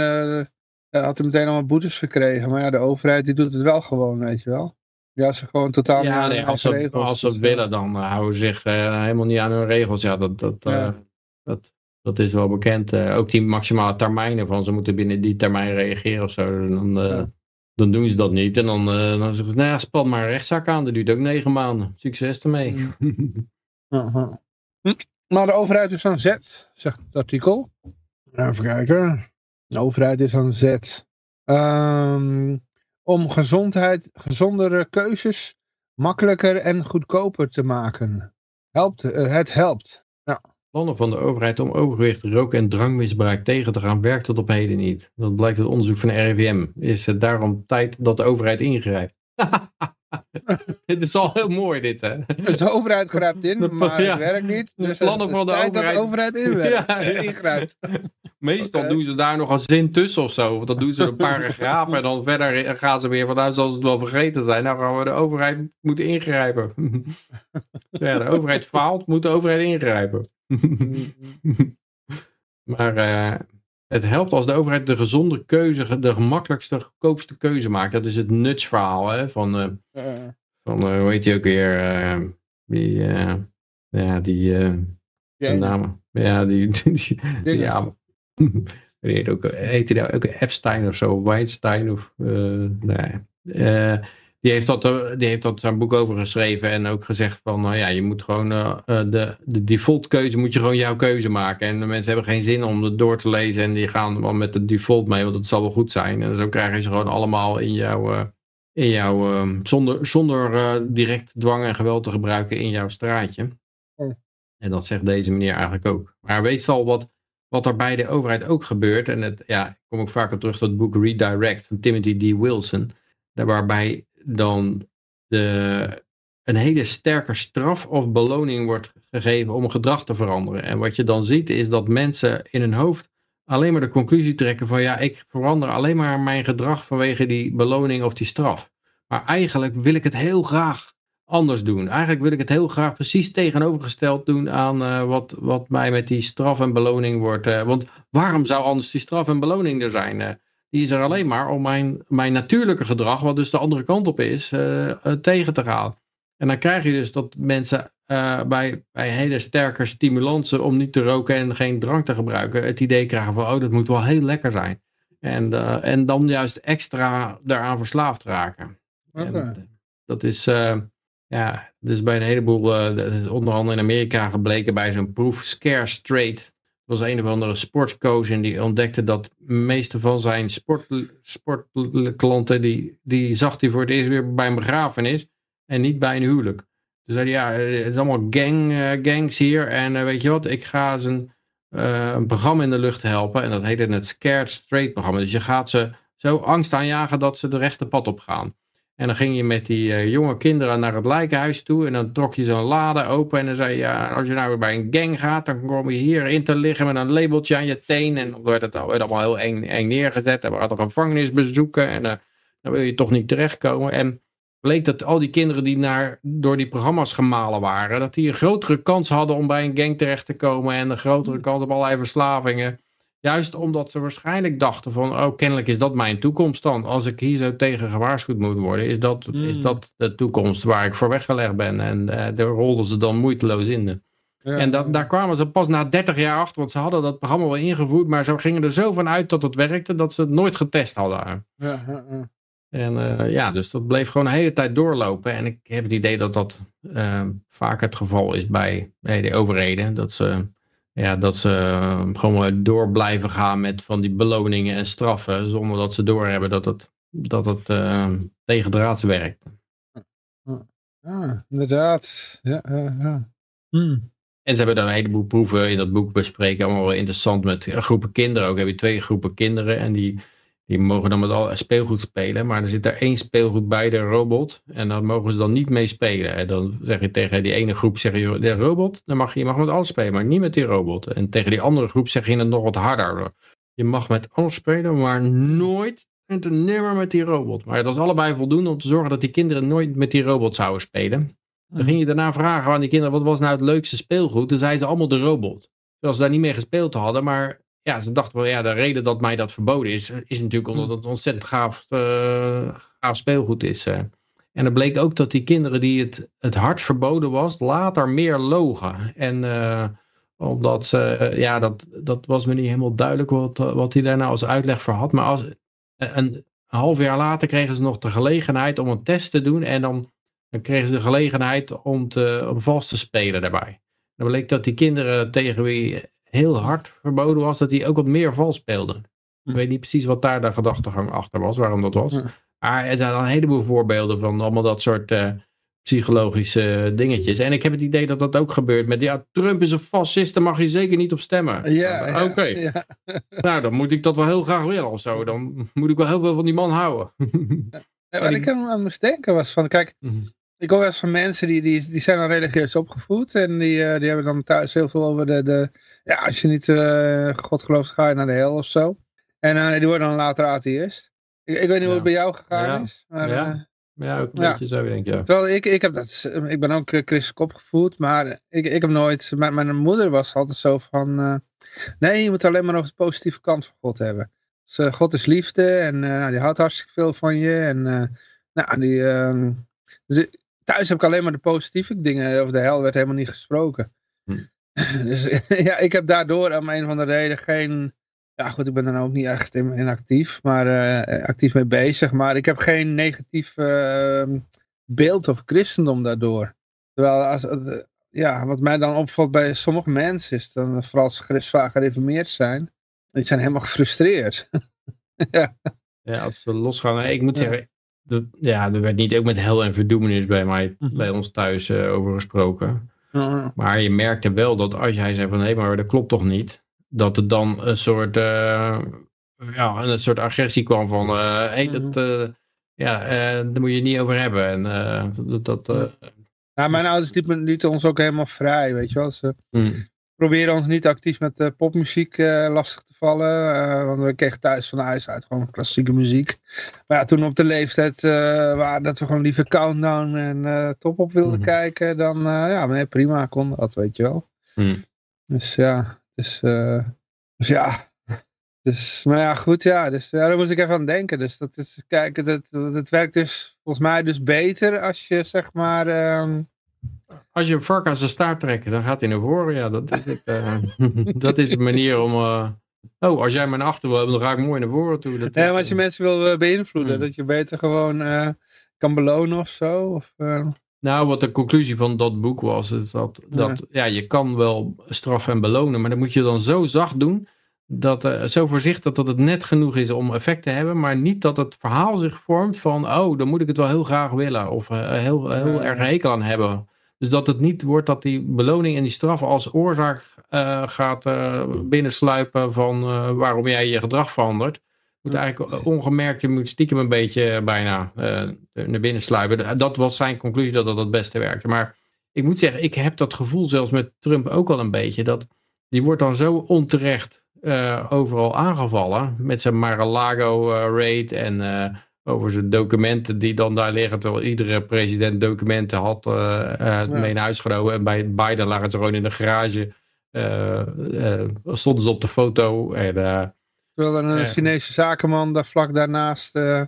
had hij meteen allemaal boetes gekregen. Maar ja, de overheid die doet het wel gewoon, weet je wel. Ja, ze gewoon totaal ja, nee, als, ze, als ze het willen, dan houden ze zich helemaal niet aan hun regels. Ja, dat, dat, ja. dat, dat is wel bekend. Uh, ook die maximale termijnen van ze moeten binnen die termijn reageren of zo. Dan, uh, dan doen ze dat niet. En dan, uh, dan zeggen ze, nou ja, span maar een rechtszaak aan. Dat duurt ook negen maanden. Succes ermee. [LAUGHS] [LAUGHS] -huh. Maar de overheid is aan zet, zegt het artikel. Even kijken. De overheid is aan zet. Um, om gezondheid, gezondere keuzes makkelijker en goedkoper te maken. Helpt, het helpt. Plannen van de overheid om overgewicht, rook en drankmisbruik tegen te gaan werkt tot op heden niet. Dat blijkt uit onderzoek van de RIVM. Is het daarom tijd dat de overheid ingrijpt? [LAUGHS] dit is al heel mooi dit hè. De overheid grijpt in, [LAUGHS] maar het werkt niet. Dus plannen van de overheid. dat de overheid [LAUGHS] inwerkt, ja, ja. ingrijpt. Meestal doen ze daar nog een zin tussen of zo. Want dan doen ze een paragraaf en dan verder gaan ze weer vanuit zoals het wel vergeten zijn. Nou gaan we de overheid moeten ingrijpen. ja, de overheid faalt, moet de overheid ingrijpen. [LAUGHS] maar uh, het helpt als de overheid de gezonde keuze, de gemakkelijkste, goedkoopste keuze maakt. Dat is het nutsverhaal hè, van, uh, van uh, hoe heet je ook weer, die, ja, die, ja, namen, ja, die, [LAUGHS] die, die ja, [LAUGHS] die heet ook, heet hij nou ook Epstein of zo, Weinstein of, nee, die heeft, dat, die heeft dat zijn boek over geschreven en ook gezegd van, nou ja, je moet gewoon uh, de, de default keuze, moet je gewoon jouw keuze maken. En de mensen hebben geen zin om het door te lezen en die gaan wel met de default mee, want het zal wel goed zijn. En zo krijgen ze gewoon allemaal in jouw, uh, in jouw uh, zonder, zonder direct dwang en geweld te gebruiken in jouw straatje. En dat zegt deze meneer eigenlijk ook. Maar weet al wat, wat er bij de overheid ook gebeurt, en het, ja, ik kom ook vaker terug tot het boek Redirect van Timothy D. Wilson, waarbij dan de, een hele sterke straf of beloning wordt gegeven om gedrag te veranderen. En wat je dan ziet is dat mensen in hun hoofd alleen maar de conclusie trekken van ja, ik verander alleen maar mijn gedrag vanwege die beloning of die straf. Maar eigenlijk wil ik het heel graag anders doen. Eigenlijk wil ik het heel graag precies tegenovergesteld doen aan uh, wat, wat mij met die straf en beloning wordt. Uh, want waarom zou anders die straf en beloning er zijn? Uh, die is er alleen maar om mijn, mijn natuurlijke gedrag, wat dus de andere kant op is, uh, uh, tegen te gaan. En dan krijg je dus dat mensen uh, bij, bij hele sterke stimulansen om niet te roken en geen drank te gebruiken, het idee krijgen van, oh, dat moet wel heel lekker zijn. En, en dan juist extra daaraan verslaafd raken. Okay. En, dat is, ja, dus bij een heleboel, dat is onder andere in Amerika gebleken bij zo'n proef Scare Straight was een of andere sportscoach en die ontdekte dat de meeste van zijn sport, sportklanten, die, die zag hij voor het eerst weer bij een begrafenis en niet bij een huwelijk. Dus zei hij, ja, het is allemaal gang, uh, gangs hier en uh, weet je wat, ik ga ze een, uh, een programma in de lucht helpen en dat heet het Scared Straight programma. Dus je gaat ze zo angst aanjagen dat ze de rechte pad op gaan. En dan ging je met die uh, jonge kinderen naar het lijkenhuis toe. En dan trok je zo'n lade open. En dan zei je, ja, als je nou weer bij een gang gaat, dan kom je hier in te liggen met een labeltje aan je teen. En dan werd het werd allemaal heel eng, eng neergezet. En we hadden gevangenisbezoeken. En uh, dan wil je toch niet terechtkomen. En bleek dat al die kinderen die naar, door die programma's gemalen waren, dat die een grotere kans hadden om bij een gang terecht te komen. En een grotere kans op allerlei verslavingen. Juist omdat ze waarschijnlijk dachten van, oh kennelijk is dat mijn toekomst dan. Als ik hier zo tegen gewaarschuwd moet worden, is dat, is hmm. dat de toekomst waar ik voor weggelegd ben. En uh, daar rolden ze dan moeiteloos in. Ja. En dat, daar kwamen ze pas na 30 jaar achter, want ze hadden dat programma wel ingevoerd, maar ze gingen er zo van uit dat het werkte, dat ze het nooit getest hadden. Ja, ja, en uh, ja, dus dat bleef gewoon de hele tijd doorlopen. En ik heb het idee dat dat uh, vaak het geval is bij, bij de overheden. Dat ze ja, dat ze uh, gewoon door blijven gaan met van die beloningen en straffen, zonder dat ze doorhebben dat het, dat het uh, tegendraads werkt. Ah, inderdaad. Ja, ja. Hmm. En ze hebben dan een heleboel proeven in dat boek bespreken, allemaal wel interessant met groepen kinderen ook. Heb je twee groepen kinderen en die die mogen dan met al speelgoed spelen, maar er zit er één speelgoed bij, de robot. En dan mogen ze dan niet mee spelen. En dan zeg je tegen die ene groep, zeg je, de robot, dan mag je, je mag met alles spelen, maar niet met die robot. En tegen die andere groep zeg je het nog wat harder. Je mag met alles spelen, maar nooit en te nimmer met die robot. Maar dat is allebei voldoende om te zorgen dat die kinderen nooit met die robot zouden spelen. Dan ging je daarna vragen aan die kinderen, wat was nou het leukste speelgoed? Dan zeiden ze allemaal de robot. Terwijl ze daar niet mee gespeeld hadden, maar ja, ze dachten wel, ja, de reden dat mij dat verboden is, is natuurlijk omdat het ontzettend gaaf, uh, gaaf speelgoed is. Uh. En er bleek ook dat die kinderen die het, het hard verboden was, later meer logen. En uh, omdat ze, ja, dat, dat was me niet helemaal duidelijk wat, wat hij daar nou als uitleg voor had. Maar als, een half jaar later kregen ze nog de gelegenheid om een test te doen. En dan, dan kregen ze de gelegenheid om, te, om vast te spelen daarbij. Dan bleek dat die kinderen tegen wie heel hard verboden was, dat hij ook wat meer vals speelde. Ik hm. weet niet precies wat daar de gedachtegang achter was, waarom dat was. Maar er zijn al een heleboel voorbeelden van allemaal dat soort uh, psychologische dingetjes. En ik heb het idee dat dat ook gebeurt met, ja, Trump is een fascist, daar mag je zeker niet op stemmen. Ja, Oké. Ja. nou, dan moet ik dat wel heel graag willen of zo. Dan moet ik wel heel veel van die man houden. ja, wat ik aan moest denken was van, kijk, mhm. Ik hoor wel eens van mensen die, die, die zijn dan religieus opgevoed en die, uh, die hebben dan thuis heel veel over de, de ja, als je niet uh, God gelooft, ga je naar de hel of zo. En uh, die worden dan later atheïst. Ik, ik weet niet hoe het bij jou gegaan is. Maar, ja. Ja, ook een beetje zo, denk ik. Ja. Terwijl ik, ik, heb dat, ik ben ook christelijk opgevoed, maar ik, ik heb nooit... Mijn, mijn moeder was altijd zo van... Nee, je moet alleen maar over de positieve kant van God hebben. Dus, God is liefde en uh, die houdt hartstikke veel van je. En nou, die, ehm, dus thuis heb ik alleen maar de positieve dingen. Over de hel werd helemaal niet gesproken. Hm. [LAUGHS] dus [LAUGHS] ja, ik heb daardoor om een van de reden geen ja goed, ik ben er ook niet echt in, actief, maar uh, actief mee bezig. Maar ik heb geen negatief uh, beeld of christendom daardoor. Terwijl als, uh, ja, wat mij dan opvalt bij sommige mensen is, dan, vooral als ze zwaar gereformeerd zijn, die zijn helemaal gefrustreerd. [LAUGHS] ja. ja, als ze losgaan. Ik moet zeggen, de, ja, er werd niet ook met hel en verdoemenis bij mij, mhm. bij ons thuis over gesproken. Maar je merkte wel dat als jij zei van hé, maar dat klopt toch niet dat er dan een soort, uh, ja, een soort agressie kwam van, uh, hey, dat, uh, ja, daar moet je niet over hebben. En dat, dat ja, mijn ouders lieten, lieten, ons ook helemaal vrij, weet je wel. Ze hmm. Proberen ons niet actief met popmuziek lastig te vallen, want we kregen thuis van huis uit gewoon klassieke muziek. Maar ja, toen op de leeftijd waar dat we gewoon liever Countdown en Top op wilden hmm. kijken, dan ja, nee, prima kon dat, weet je wel. Hmm. Dus ja, dus, dus ja. Dus, maar ja, goed, ja. Dus ja, daar moest ik even aan denken. Dus dat is, kijk, dat, dat werkt dus volgens mij dus beter als je zeg maar... Um... Als je een vark aan zijn staart trekt, dan gaat hij naar voren. Ja, dat is, het, uh, [LAUGHS] dat is een manier om... Uh... Oh, als jij mijn achter wil hebben, dan ga ik mooi naar voren toe. Dat ja, maar als je mensen wil beïnvloeden, hmm. dat je beter gewoon kan belonen of zo. Of, nou, wat de conclusie van dat boek was, is dat, dat ja. je kan wel straffen en belonen, maar dat moet je dan zo zacht doen, dat, uh, zo voorzichtig dat het net genoeg is om effect te hebben, maar niet dat het verhaal zich vormt van, oh, dan moet ik het wel heel graag willen, of uh, heel, heel erg hekel aan hebben. Dus dat het niet wordt dat die beloning en die straf als oorzaak uh, gaat binnensluipen van waarom jij je gedrag verandert moet eigenlijk ongemerkt, je moet stiekem een beetje bijna uh, naar binnen sluipen. Dat was zijn conclusie dat dat het beste werkte. Maar ik moet zeggen, ik heb dat gevoel zelfs met Trump ook al een beetje. Dat die wordt dan zo onterecht uh, overal aangevallen. Met zijn Mar-a-Lago uh, raid en over zijn documenten die dan daar liggen. Terwijl iedere president documenten had mee naar huis genomen. En bij Biden lagen ze gewoon in de garage. stonden ze op de foto en Terwijl er een Chinese zakenman daar vlak daarnaast uh,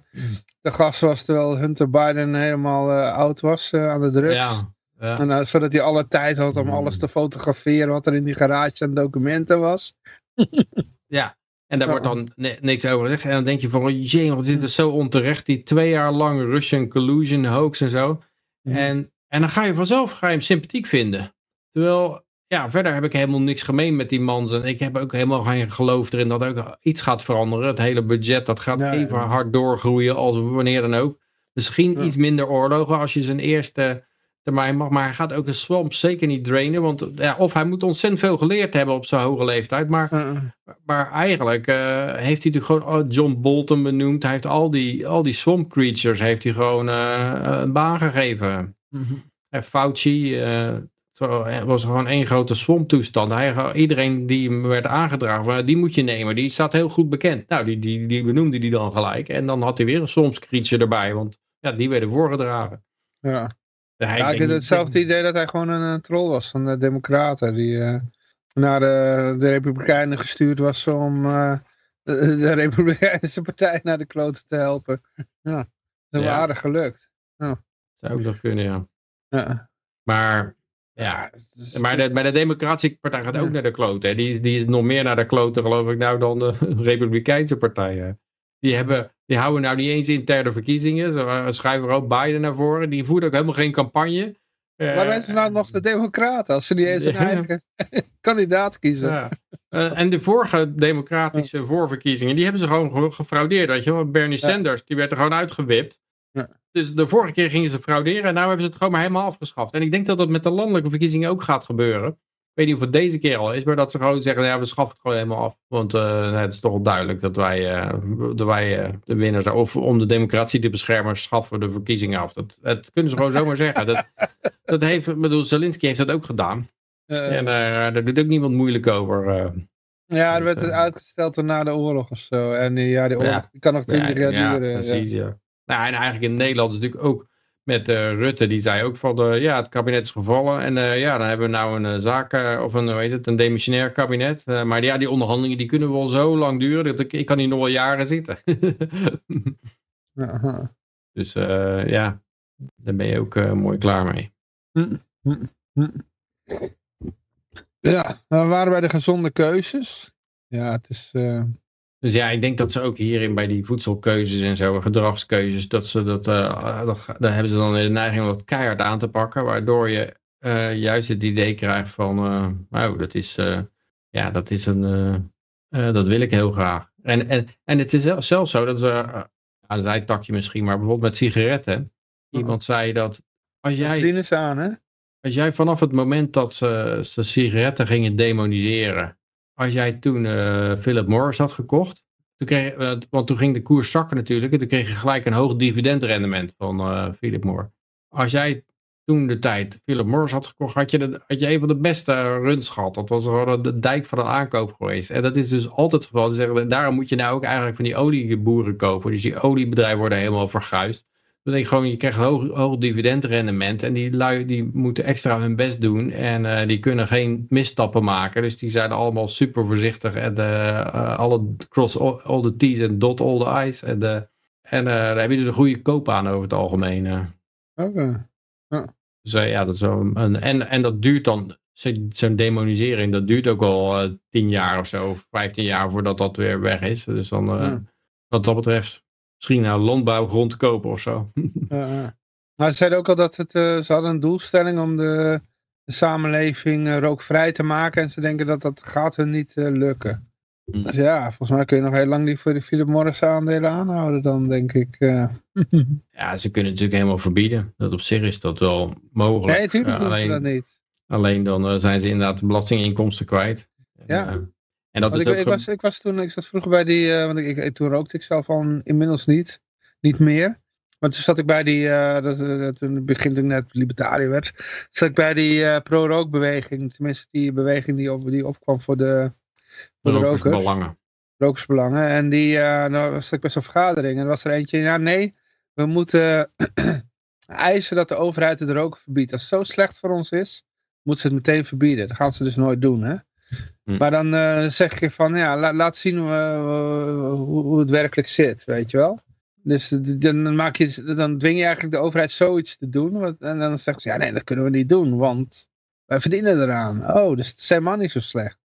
de gast was, terwijl Hunter Biden helemaal uh, oud was uh, aan de drugs. Ja, ja. En, zodat hij alle tijd had om alles te fotograferen wat er in die garage aan documenten was. [LAUGHS] ja, en daar wordt dan niks over gezegd. En dan denk je van, jee, wat dit is zo onterecht. Die twee jaar lang Russian collusion hoax en zo. En, en dan ga je vanzelf ga je hem sympathiek vinden. Terwijl ja, verder heb ik helemaal niks gemeen met die man. En ik heb ook helemaal geen geloof erin dat ook iets gaat veranderen. Het hele budget dat gaat even hard doorgroeien als wanneer dan ook. Misschien iets minder oorlogen als je zijn eerste termijn mag. Maar hij gaat ook de swamp zeker niet drainen. Want ja, of hij moet ontzettend veel geleerd hebben op zijn hoge leeftijd. Maar, maar eigenlijk uh, heeft hij natuurlijk gewoon oh, John Bolton benoemd. Hij heeft al die, al die swamp creatures heeft hij gewoon uh, een baan gegeven. -hmm. En Fauci, was gewoon één grote swamtoestand. Hij, iedereen die hem werd aangedragen, die moet je nemen. Die staat heel goed bekend. Nou, die, die, die benoemde die dan gelijk. En dan had hij weer een swamskrietje erbij. Want ja, die werden voorgedragen. Ja. Ja, ik hetzelfde idee dat hij gewoon een, troll was van de democraten. Die uh, naar de, de republikeinen gestuurd was om uh, de, de, republikeinse partij naar de kloten te helpen. Ja, dat is ja. aardig gelukt. Ja. Zou ook nog kunnen, ja. ja. Maar ja, maar de, maar de Democratische Partij gaat ook naar de kloten. Die, die is nog meer naar de kloten, geloof ik, nou dan de [LAUGHS] Republikeinse partijen. Die, hebben, die houden nou niet eens interne verkiezingen. Ze uh, schuiven ook Biden naar voren. Die voert ook helemaal geen campagne. Uh, Waarom zijn nou nog de Democraten als ze niet eens een eigen [LAUGHS] kandidaat kiezen? Ja. Uh, en de vorige democratische voorverkiezingen, die hebben ze gewoon gefraudeerd. Weet je wel? Bernie Sanders, die werd er gewoon uitgewipt. Ja. Dus de vorige keer gingen ze frauderen en nu hebben ze het gewoon maar helemaal afgeschaft. En ik denk dat dat met de landelijke verkiezingen ook gaat gebeuren. Ik weet niet of het deze keer al is, maar dat ze gewoon zeggen, ja, we schaffen het gewoon helemaal af. Want uh, het is toch wel duidelijk dat wij, uh, dat wij de winnaars, of om de democratie te beschermen, schaffen we de verkiezingen af. Dat, dat kunnen ze gewoon zomaar zeggen. Dat, dat heeft, ik bedoel, Zelensky heeft dat ook gedaan. en daar doet ook niemand moeilijk over. Ja, er werd het uitgesteld na de oorlog of zo. En ja, de oorlog kan nog twintig jaar duren. Ja, precies, ja. Nou, en eigenlijk in Nederland is natuurlijk ook met uh, Rutte, die zei ook van, de, ja, het kabinet is gevallen. En uh, ja, dan hebben we nou een zaak, of een, hoe heet het, een demissionair kabinet. maar ja, die onderhandelingen die kunnen wel zo lang duren, dat ik, ik kan hier nog wel jaren zitten. [LAUGHS] dus ja, daar ben je ook mooi klaar mee. Hm, hm, hm. Ja, we waren bij de gezonde keuzes. Ja, het is... Dus ja, ik denk dat ze ook hierin bij die voedselkeuzes en zo, gedragskeuzes, dat ze dat, uh, dat daar hebben ze dan de neiging om dat keihard aan te pakken, waardoor je uh, juist het idee krijgt van, uh, oh, dat is, ja, dat is een, dat wil ik heel graag. En, en, en het is zelfs zo dat ze, uh, een zijtakje misschien, maar bijvoorbeeld met sigaretten, iemand zei dat als jij, aan, hè? als jij vanaf het moment dat ze, ze sigaretten gingen demoniseren, als jij toen uh, Philip Morris had gekocht, toen kreeg, uh, want toen ging de koers zakken natuurlijk, en toen kreeg je gelijk een hoog dividendrendement van uh, Philip Morris. Als jij toen de tijd Philip Morris had gekocht, had je, je een van de beste runs gehad. Dat was gewoon de dijk van een aankoop geweest. En dat is dus altijd het geval. Daarom moet je nou ook eigenlijk van die olieboeren kopen. Dus die oliebedrijven worden helemaal verguisd. Dan denk ik gewoon, je krijgt een hoog, hoog dividendrendement. En die lui die moeten extra hun best doen. En uh, die kunnen geen misstappen maken. Dus die zijn allemaal super voorzichtig. En uh, alle cross all, all, the T's en dot all the I's. En, uh, en daar heb je dus een goede koop aan over het algemeen. Oké. Okay. Ja. Dus ja, dat is wel een, en, en dat duurt dan, zo'n demonisering, dat duurt ook al tien jaar of zo. Of vijftien jaar voordat dat weer weg is. Dus dan, ja. wat dat betreft misschien naar landbouwgrond te kopen of zo. Maar ze zeiden ook al dat het, uh, ze hadden een doelstelling om de, de samenleving uh, rookvrij te maken. En ze denken dat dat gaat hun niet uh, lukken. Mm. Dus ja, volgens mij kun je nog heel lang die voor de Philip Morris aandelen aanhouden dan, denk ik. [LAUGHS] ja, ze kunnen natuurlijk helemaal verbieden. Dat op zich is dat wel mogelijk. Nee, natuurlijk alleen, dat niet. Alleen dan zijn ze inderdaad de belastinginkomsten kwijt. Ja. En dat is ik, ook... ik, was, ik was toen, ik zat vroeger bij die, uh, want ik, ik, toen rookte ik zelf al inmiddels niet, niet meer. Maar toen zat ik bij die, uh, dat, dat, toen begint ik net libertariër werd, zat ik bij die pro-rookbeweging, tenminste die beweging die, op, die opkwam voor de, voor de, de rokersbelangen. Rokersbelangen. En die, nou was ik bij zo'n vergadering en er was er eentje, ja nee, we moeten [CLEARS THROAT] eisen dat de overheid het roken verbiedt. Als het zo slecht voor ons is, moeten ze het meteen verbieden. Dat gaan ze dus nooit doen, hè. Hm. Maar dan uh, zeg je van, ja, laat zien uh, hoe, hoe, het werkelijk zit, weet je wel. Dus dan, maak je, dan dwing je eigenlijk de overheid zoiets te doen. en dan zegt ze, ja nee, dat kunnen we niet doen, want wij verdienen eraan. Oh, dus het is helemaal niet zo slecht.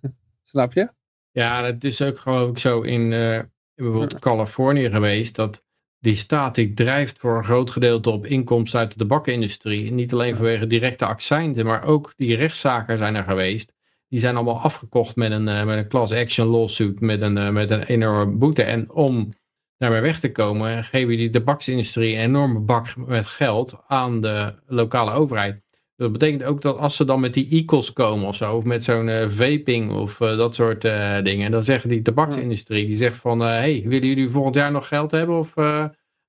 [LAUGHS] Snap je? Ja, het is ook gewoon zo in, uh, bijvoorbeeld Californië geweest, dat die staat die drijft voor een groot gedeelte op inkomsten uit de tabakkenindustrie. Niet alleen vanwege directe accijnten, maar ook die rechtszaken zijn er geweest die zijn allemaal afgekocht met een, uh, met een class action lawsuit, met een, uh, met een enorme boete. En om daarmee weg te komen, geven die tabaksindustrie een enorme bak met geld aan de lokale overheid. Dat betekent ook dat als ze dan met die e-cols komen of zo, of met zo'n uh, vaping of dat soort dingen, dan zeggen die tabaksindustrie, die zegt van, hey, willen jullie volgend jaar nog geld hebben of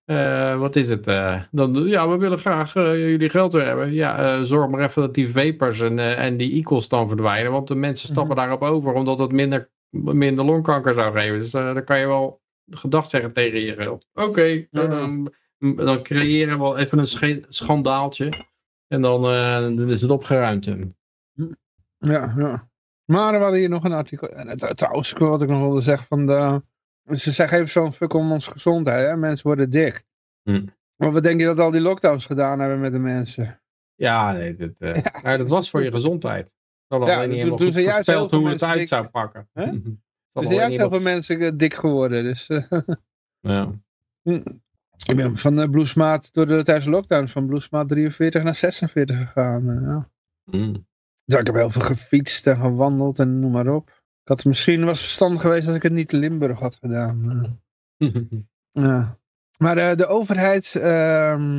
uh, wat is het? Uh, dan, ja, we willen graag uh, jullie geld weer hebben. Ja, zorg maar even dat die vapers en, en die e-cols dan verdwijnen. Want de mensen stappen mhm. daarop over omdat het minder, minder longkanker zou geven. Dus dan kan je wel gedacht zeggen tegen je geld. Oké, okay, dan, dan creëren we wel even een schandaaltje. En dan, dan is het opgeruimd. Ja, ja. Maar we hadden hier nog een artikel. Trouwens, wat ik nog wilde zeggen van de ze zeggen even zo'n fuck om onze gezondheid. Hè? Mensen worden dik. Hm. Maar wat denk je dat al die lockdowns gedaan hebben met de mensen? Ja, nee, dat, uh, [LAUGHS] ja. dat was voor je gezondheid. Dat ja, niet toen, toen ze juist heel hoe het uit zou pakken. Huh? Er zijn juist heel veel mensen eh, dik geworden. Dus, uh, [LAUGHS] ja. Hm. Ik ben van uh, bloesmaat door de tijdens de lockdown van bloesmaat 43 naar 46 gegaan. Uh, ja. Mm. Dus ik heb heel veel gefietst en gewandeld en noem maar op. Ik had misschien was verstandig geweest als ik het niet in Limburg had gedaan. [LAUGHS] ja. Maar uh, de overheid uh,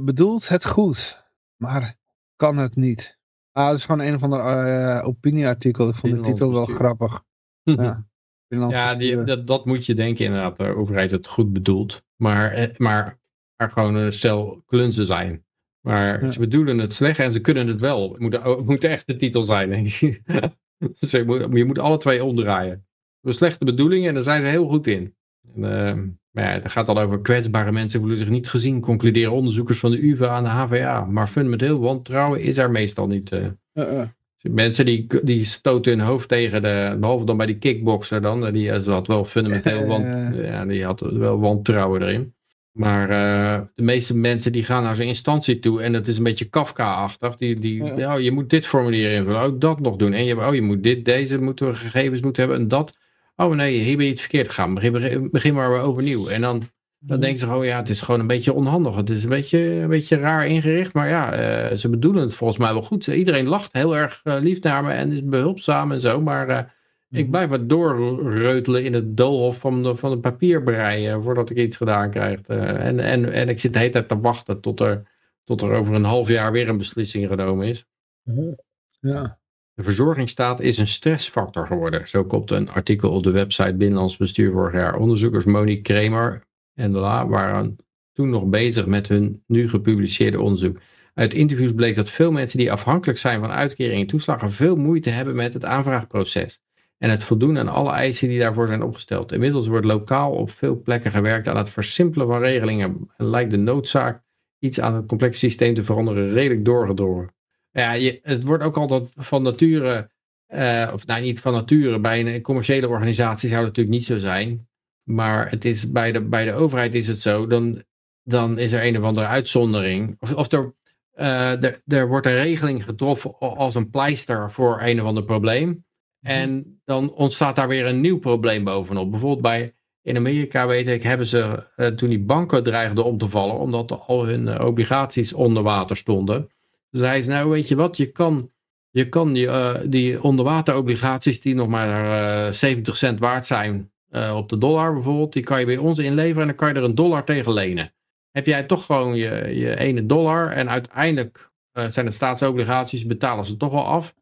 bedoelt het goed, maar kan het niet. Ah, dat is gewoon een of ander uh, opinieartikel. Ik vond de titel wel grappig. [LAUGHS] ja, ja die, dat, dat moet je denken inderdaad. De overheid het goed bedoelt. Maar, eh, maar, maar gewoon een stel klunzen zijn. Maar ze bedoelen het slecht en ze kunnen het wel. Het moet, moet echt de titel zijn, denk ik. [LAUGHS] [LAUGHS] je, moet, je moet alle twee omdraaien. De slechte bedoelingen en daar zijn ze heel goed in. En, uh, maar ja, het gaat al over kwetsbare mensen voelen zich niet gezien, concluderen onderzoekers van de UvA aan de HVA. Maar fundamenteel wantrouwen is er meestal niet. Uh. Uh Mensen die, die stoten hun hoofd tegen de, behalve dan bij die kickboxer dan, die had wel fundamenteel, want, ja, die had wel wantrouwen erin. Maar uh, de meeste mensen die gaan naar zo'n instantie toe en dat is een beetje Kafka-achtig. Die, die, ja. je moet dit formulier invullen, ook dat nog doen. En je, oh, je moet dit, deze moeten we gegevens moeten hebben en dat. Oh nee, hier ben je iets verkeerd gegaan. Begin, begin maar weer overnieuw. En dan, dan mhm. denken ze, oh ja, het is gewoon een beetje onhandig. Het is een beetje, een beetje raar ingericht. Maar ja, uh, ze bedoelen het volgens mij wel goed. Iedereen lacht heel erg uh, lief naar me en is behulpzaam en zo. Maar ik mhm. blijf wat doorreutelen in het doolhof van de, van de papierbrei voordat ik iets gedaan krijg. en, en, en ik zit de hele tijd te wachten tot er, tot er over een half jaar weer een beslissing genomen is. Mhm. Ja. De verzorgingsstaat is een stressfactor geworden. Zo komt een artikel op de website Binnenlands Bestuur vorig jaar. Onderzoekers Monique Kramer en de La waren toen nog bezig met hun nu gepubliceerde onderzoek. Uit interviews bleek dat veel mensen die afhankelijk zijn van uitkeringen en toeslagen veel moeite hebben met het aanvraagproces. En het voldoen aan alle eisen die daarvoor zijn opgesteld. Inmiddels wordt lokaal op veel plekken gewerkt aan het versimpelen van regelingen. En lijkt de noodzaak iets aan het complexe systeem te veranderen redelijk doorgedrongen. Ja, je, het wordt ook altijd van nature, uh, of nou niet van nature, bij een commerciële organisatie zou het natuurlijk niet zo zijn. Maar het is, bij, de, bij de overheid is het zo, dan, dan is er een of andere uitzondering. Of, of er, uh, er, er wordt een regeling getroffen als een pleister voor een of ander probleem. Mhm. En dan ontstaat daar weer een nieuw probleem bovenop. Bijvoorbeeld bij, in Amerika weet ik, hebben ze uh, toen die banken dreigden om te vallen, omdat al hun uh, obligaties onder water stonden zei ze, nou weet je wat, je kan, je kan die, uh, die onderwaterobligaties die nog maar uh, eh, 70 cent waard zijn op de dollar bijvoorbeeld, die kan je bij ons inleveren en dan kan je er een dollar tegen lenen. Heb jij toch gewoon je, je ene dollar en uiteindelijk zijn het staatsobligaties, betalen ze toch wel af.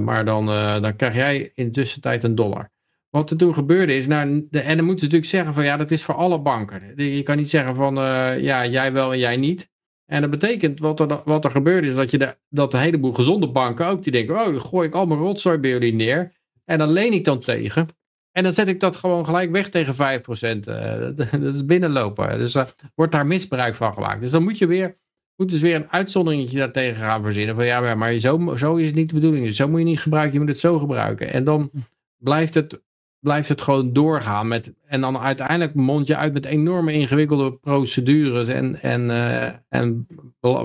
Maar dan, dan krijg jij in de tussentijd een dollar. Wat er toen gebeurde is, nou, de, en dan moeten ze natuurlijk zeggen van ja, dat is voor alle banken. Je kan niet zeggen van ja, jij wel en jij niet. En dat betekent, wat er, wat er gebeurt is dat, je de, dat een heleboel gezonde banken ook, die denken, oh, dan gooi ik al mijn rotzooi bij jullie neer. En dan leen ik dan tegen. En dan zet ik dat gewoon gelijk weg tegen 5%. Uh, [LAUGHS] dat is binnenlopen. Dus er wordt daar misbruik van gemaakt. Dus dan moet je weer, moet dus weer een uitzonderingetje daartegen gaan verzinnen. Van ja, maar zo, zo is het niet de bedoeling. Dus zo moet je niet gebruiken, je moet het zo gebruiken. En dan blijft het blijft het gewoon doorgaan. Met, en dan uiteindelijk mond je uit met enorme ingewikkelde procedures. En, en, uh, en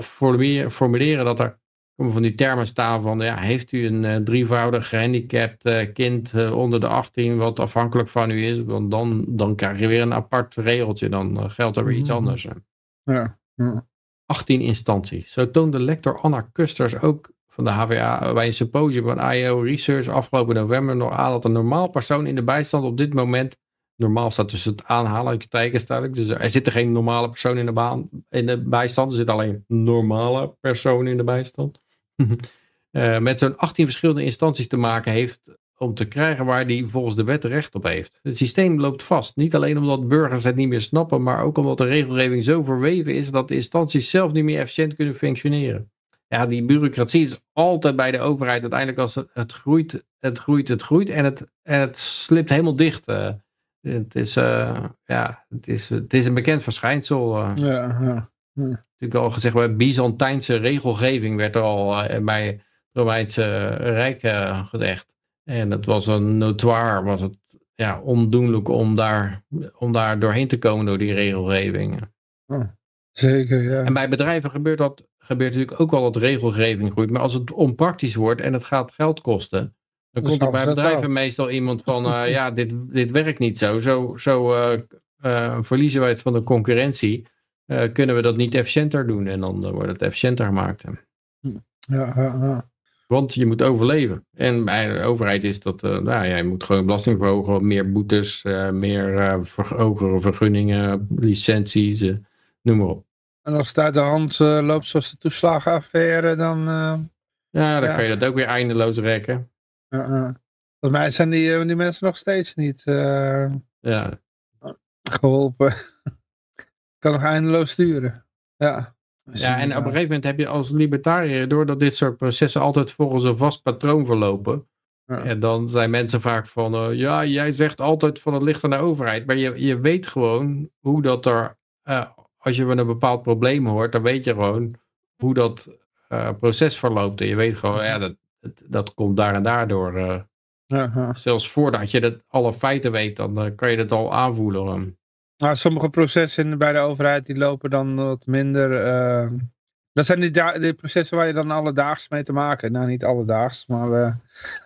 formuleren, formuleren dat er van die termen staan van, ja, heeft u een uh, drievoudig gehandicapt uh, kind onder de 18 wat afhankelijk van u is, want dan, dan krijg je weer een apart regeltje, dan geldt er weer iets mm-hmm. anders. Ja, ja. 18 instanties. Zo toonde lector Anna Kusters ook van de HVA bij een symposium van IO Research afgelopen november nog aan dat een normaal persoon in de bijstand op dit moment, normaal staat tussen het aanhalingstekens duidelijk, dus er zit er geen normale persoon in de, baan, in de bijstand, er zit alleen normale persoon in de bijstand, uh, [LAUGHS] met zo'n 18 verschillende instanties te maken heeft om te krijgen waar die volgens de wet recht op heeft. Het systeem loopt vast, niet alleen omdat burgers het niet meer snappen, maar ook omdat de regelgeving zo verweven is dat de instanties zelf niet meer efficiënt kunnen functioneren ja, die bureaucratie is altijd bij de overheid. Uiteindelijk als het, groeit, het groeit, het groeit en het, en het slipt helemaal dicht. Uh, het, is, uh, ja, het, is, het is een bekend verschijnsel. Uh. Ja, ja. Natuurlijk al gezegd, bij Byzantijnse regelgeving werd er al bij het Romeinse Rijk gezegd. En het was een notoire, was het ja, ondoenlijk om daar, om daar doorheen te komen door die regelgeving. Oh, zeker, ja. En bij bedrijven gebeurt dat gebeurt natuurlijk ook wel dat regelgeving groeit. Maar als het onpraktisch wordt en het gaat geld kosten, dan komt er bij bedrijven meestal iemand van, uh, [LAUGHS] ja, dit, dit werkt niet zo. Zo, zo uh, uh, verliezen wij het van de concurrentie. kunnen we dat niet efficiënter doen? En dan wordt het efficiënter gemaakt. Ja, ja, ja. Want je moet overleven. En bij de overheid is dat, uh, nou ja, je moet gewoon belasting verhogen, meer boetes, uh, meer uh, ver hogere vergunningen, licenties, noem maar op. En als het uit de hand loopt zoals de toeslagenaffaire, dan... ja, dan ja. kan je dat ook weer eindeloos rekken. Volgens mij zijn die, die mensen nog steeds niet ja. geholpen. [LAUGHS] kan nog eindeloos sturen. Ja. Ja, en op een gegeven moment heb je als libertariër, doordat dit soort processen altijd volgens een vast patroon verlopen, ja. en dan zijn mensen vaak van, uh, ja, jij zegt altijd van het ligt aan de overheid, maar je, je weet gewoon hoe dat er, uh, als je een bepaald probleem hoort, dan weet je gewoon hoe dat uh, proces verloopt. En je weet gewoon, ja, dat, dat, komt daar en daardoor. Ja, Zelfs voordat je dat, alle feiten weet, dan kan je dat al aanvoelen. Nou, sommige processen bij de overheid die lopen dan wat minder. Uh, dat zijn die, processen waar je dan alledaags mee te maken. Nou, niet alledaags, maar uh,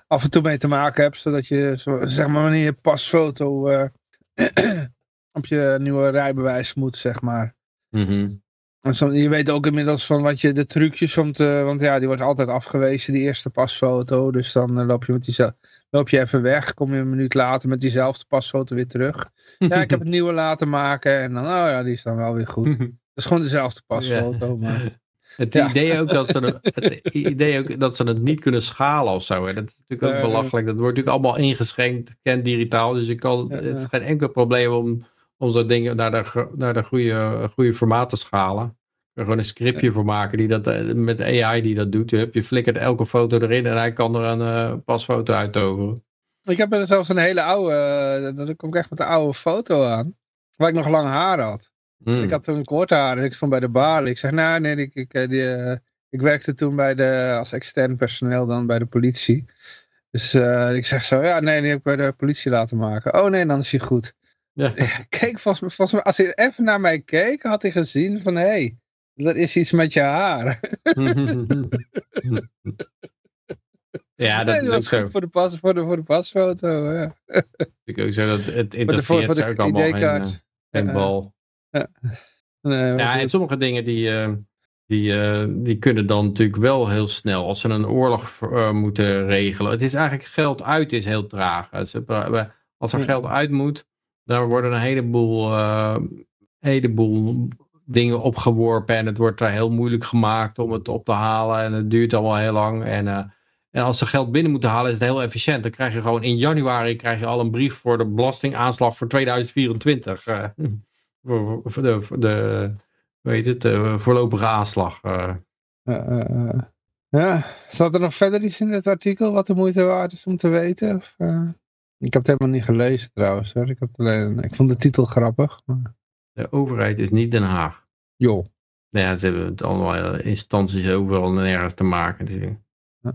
af en toe mee te maken hebt. Zodat je, zeg maar, wanneer je pasfoto uh, [CLEARS THROAT] op je nieuwe rijbewijs moet, zeg maar. -hmm. Je weet ook inmiddels van wat je de trucjes om te. Want ja, die wordt altijd afgewezen, die eerste pasfoto. Dus dan loop je met die loop je even weg, kom je een minuut later met diezelfde pasfoto weer terug. Ja, ik heb het nieuwe laten maken en dan, oh ja, die is dan wel weer goed. [LAUGHS] Dat is gewoon dezelfde pasfoto, maar... [LAUGHS] Het idee ook dat ze het, het, idee ook dat ze het niet kunnen schalen of zo. Hè. Dat is natuurlijk ook belachelijk. Dat wordt natuurlijk allemaal ingeschenkt, kent digitaal. Dus je kan, het is geen enkel probleem om, om zo'n dingen naar de, naar de goede, goede formaat te schalen er gewoon een scriptje voor maken die dat, eh, met AI die dat doet. Je, hebt, je flikkert elke foto erin en hij kan er een uh, pasfoto uittoveren. Ik heb er zelfs een hele oude, uh, dan kom ik echt met een oude foto aan. Waar ik nog lang haar had. Hmm. Ik had toen kort haar en ik stond bij de bar. Ik zeg, nou nee, ik, ik, die, uh, ik werkte toen bij de, als extern personeel dan bij de politie. Dus ik zeg zo, ja nee, die heb ik bij de politie laten maken. Oh nee, dan is hij goed. Ja. [LAUGHS] Kijk, volgens, volgens mij, als hij even naar mij keek, had hij gezien van, hé, hey, er is iets met je haar. [LAUGHS] ja, dat nee, is zo. Voor de, pas, voor de, voor de pasfoto, ja. [LAUGHS] Ik ook zo dat het interesseert ze ook allemaal geen, geen bal. Ja, nee, ja en sommige dingen die, uh, die, uh, die kunnen dan natuurlijk wel heel snel, als ze een oorlog uh, moeten regelen. Het is eigenlijk geld uit is heel traag. Als er geld uit moet, dan worden een heleboel, heleboel dingen opgeworpen en het wordt daar heel moeilijk gemaakt om het op te halen en het duurt allemaal heel lang. En, uh, en als ze geld binnen moeten halen is het heel efficiënt. Dan krijg je gewoon in januari krijg je al een brief voor de belastingaanslag voor 2024. Uh, [LAUGHS] voor, de, voor de weet het, de voorlopige aanslag. Ja, zat er nog verder iets in het artikel wat de moeite waard is om te weten? Of, ik heb het helemaal niet gelezen trouwens. Hoor. Ik, heb alleen, ik vond de titel grappig. Maar... De overheid is niet Den Haag. Joh. Ja, ze hebben het allemaal instanties overal en nergens te maken. Ja.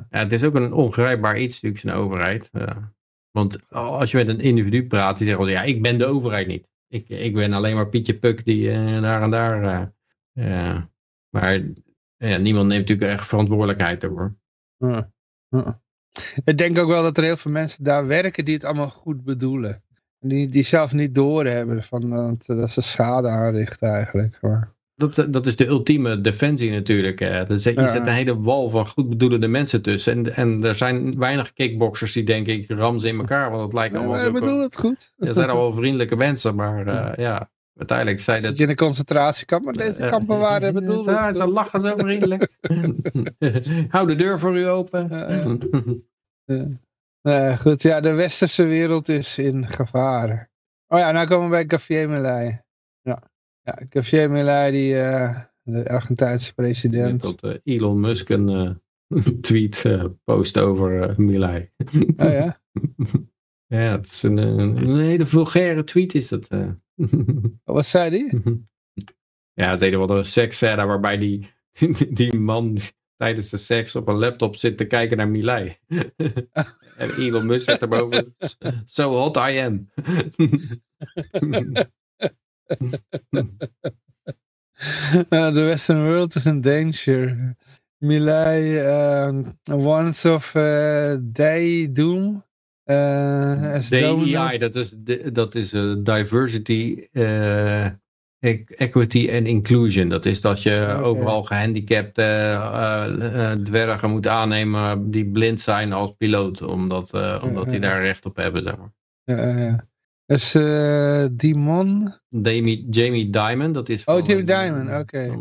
ja. het is ook een ongrijpbaar iets natuurlijk, zijn overheid. Ja. Want als je met een individu praat, die zegt wel, ja, ik ben de overheid niet. Ik, ik ben alleen maar Pietje Puk die uh, daar en daar... Uh, maar ja, niemand neemt natuurlijk echt verantwoordelijkheid over. Ik denk ook wel dat er heel veel mensen daar werken die het allemaal goed bedoelen. Die, die zelf niet doorhebben van dat, dat ze schade aanrichten eigenlijk. Maar... Dat, dat is de ultieme defensie natuurlijk. Hè. je zet een hele wal van goed bedoelende mensen tussen. En, en er zijn weinig kickboxers die denken ik ram ze in elkaar. Want het lijkt allemaal... Ja, ik bedoel het goed. Er zijn [LAUGHS] allemaal vriendelijke mensen. Maar uh, ja, uiteindelijk zijn dat... Zit je in een concentratiekamp, maar deze kampen waren bedoeld. Ja, ze lachen zo vriendelijk. [LAUGHS] Hou de deur voor u open. Uh, [LAUGHS] goed, ja, de westerse wereld is in gevaar. Oh ja, nou komen we bij Gavier Milei. Ja, ja Gavier Milei, die, uh, de Argentijnse president. Dat uh, Elon Musk een [LAUGHS] tweet post over Milei. Oh ja? ja, het is een, een, hele vulgaire tweet is dat. [LAUGHS] Wat zei die? [LAUGHS] ja, het hele wat een seksscène waarbij die, die man tijdens de seks op een laptop zit te kijken naar Milei. [LAUGHS] en Elon Musk zet erboven, so hot I am. uh, the Western world is in danger. Milei uh, warns of uh, day doom. Uh, DEI, dat is, dat is uh, diversity, uh, equity en inclusion. Dat is dat je overal gehandicapte uh, dwergen moet aannemen die blind zijn als piloot. Omdat, omdat die daar recht op hebben. Zeg maar. Ja, Dus Dimon? Jamie, Jamie Dimon. Dat is oh, Jamie Dimon, oké.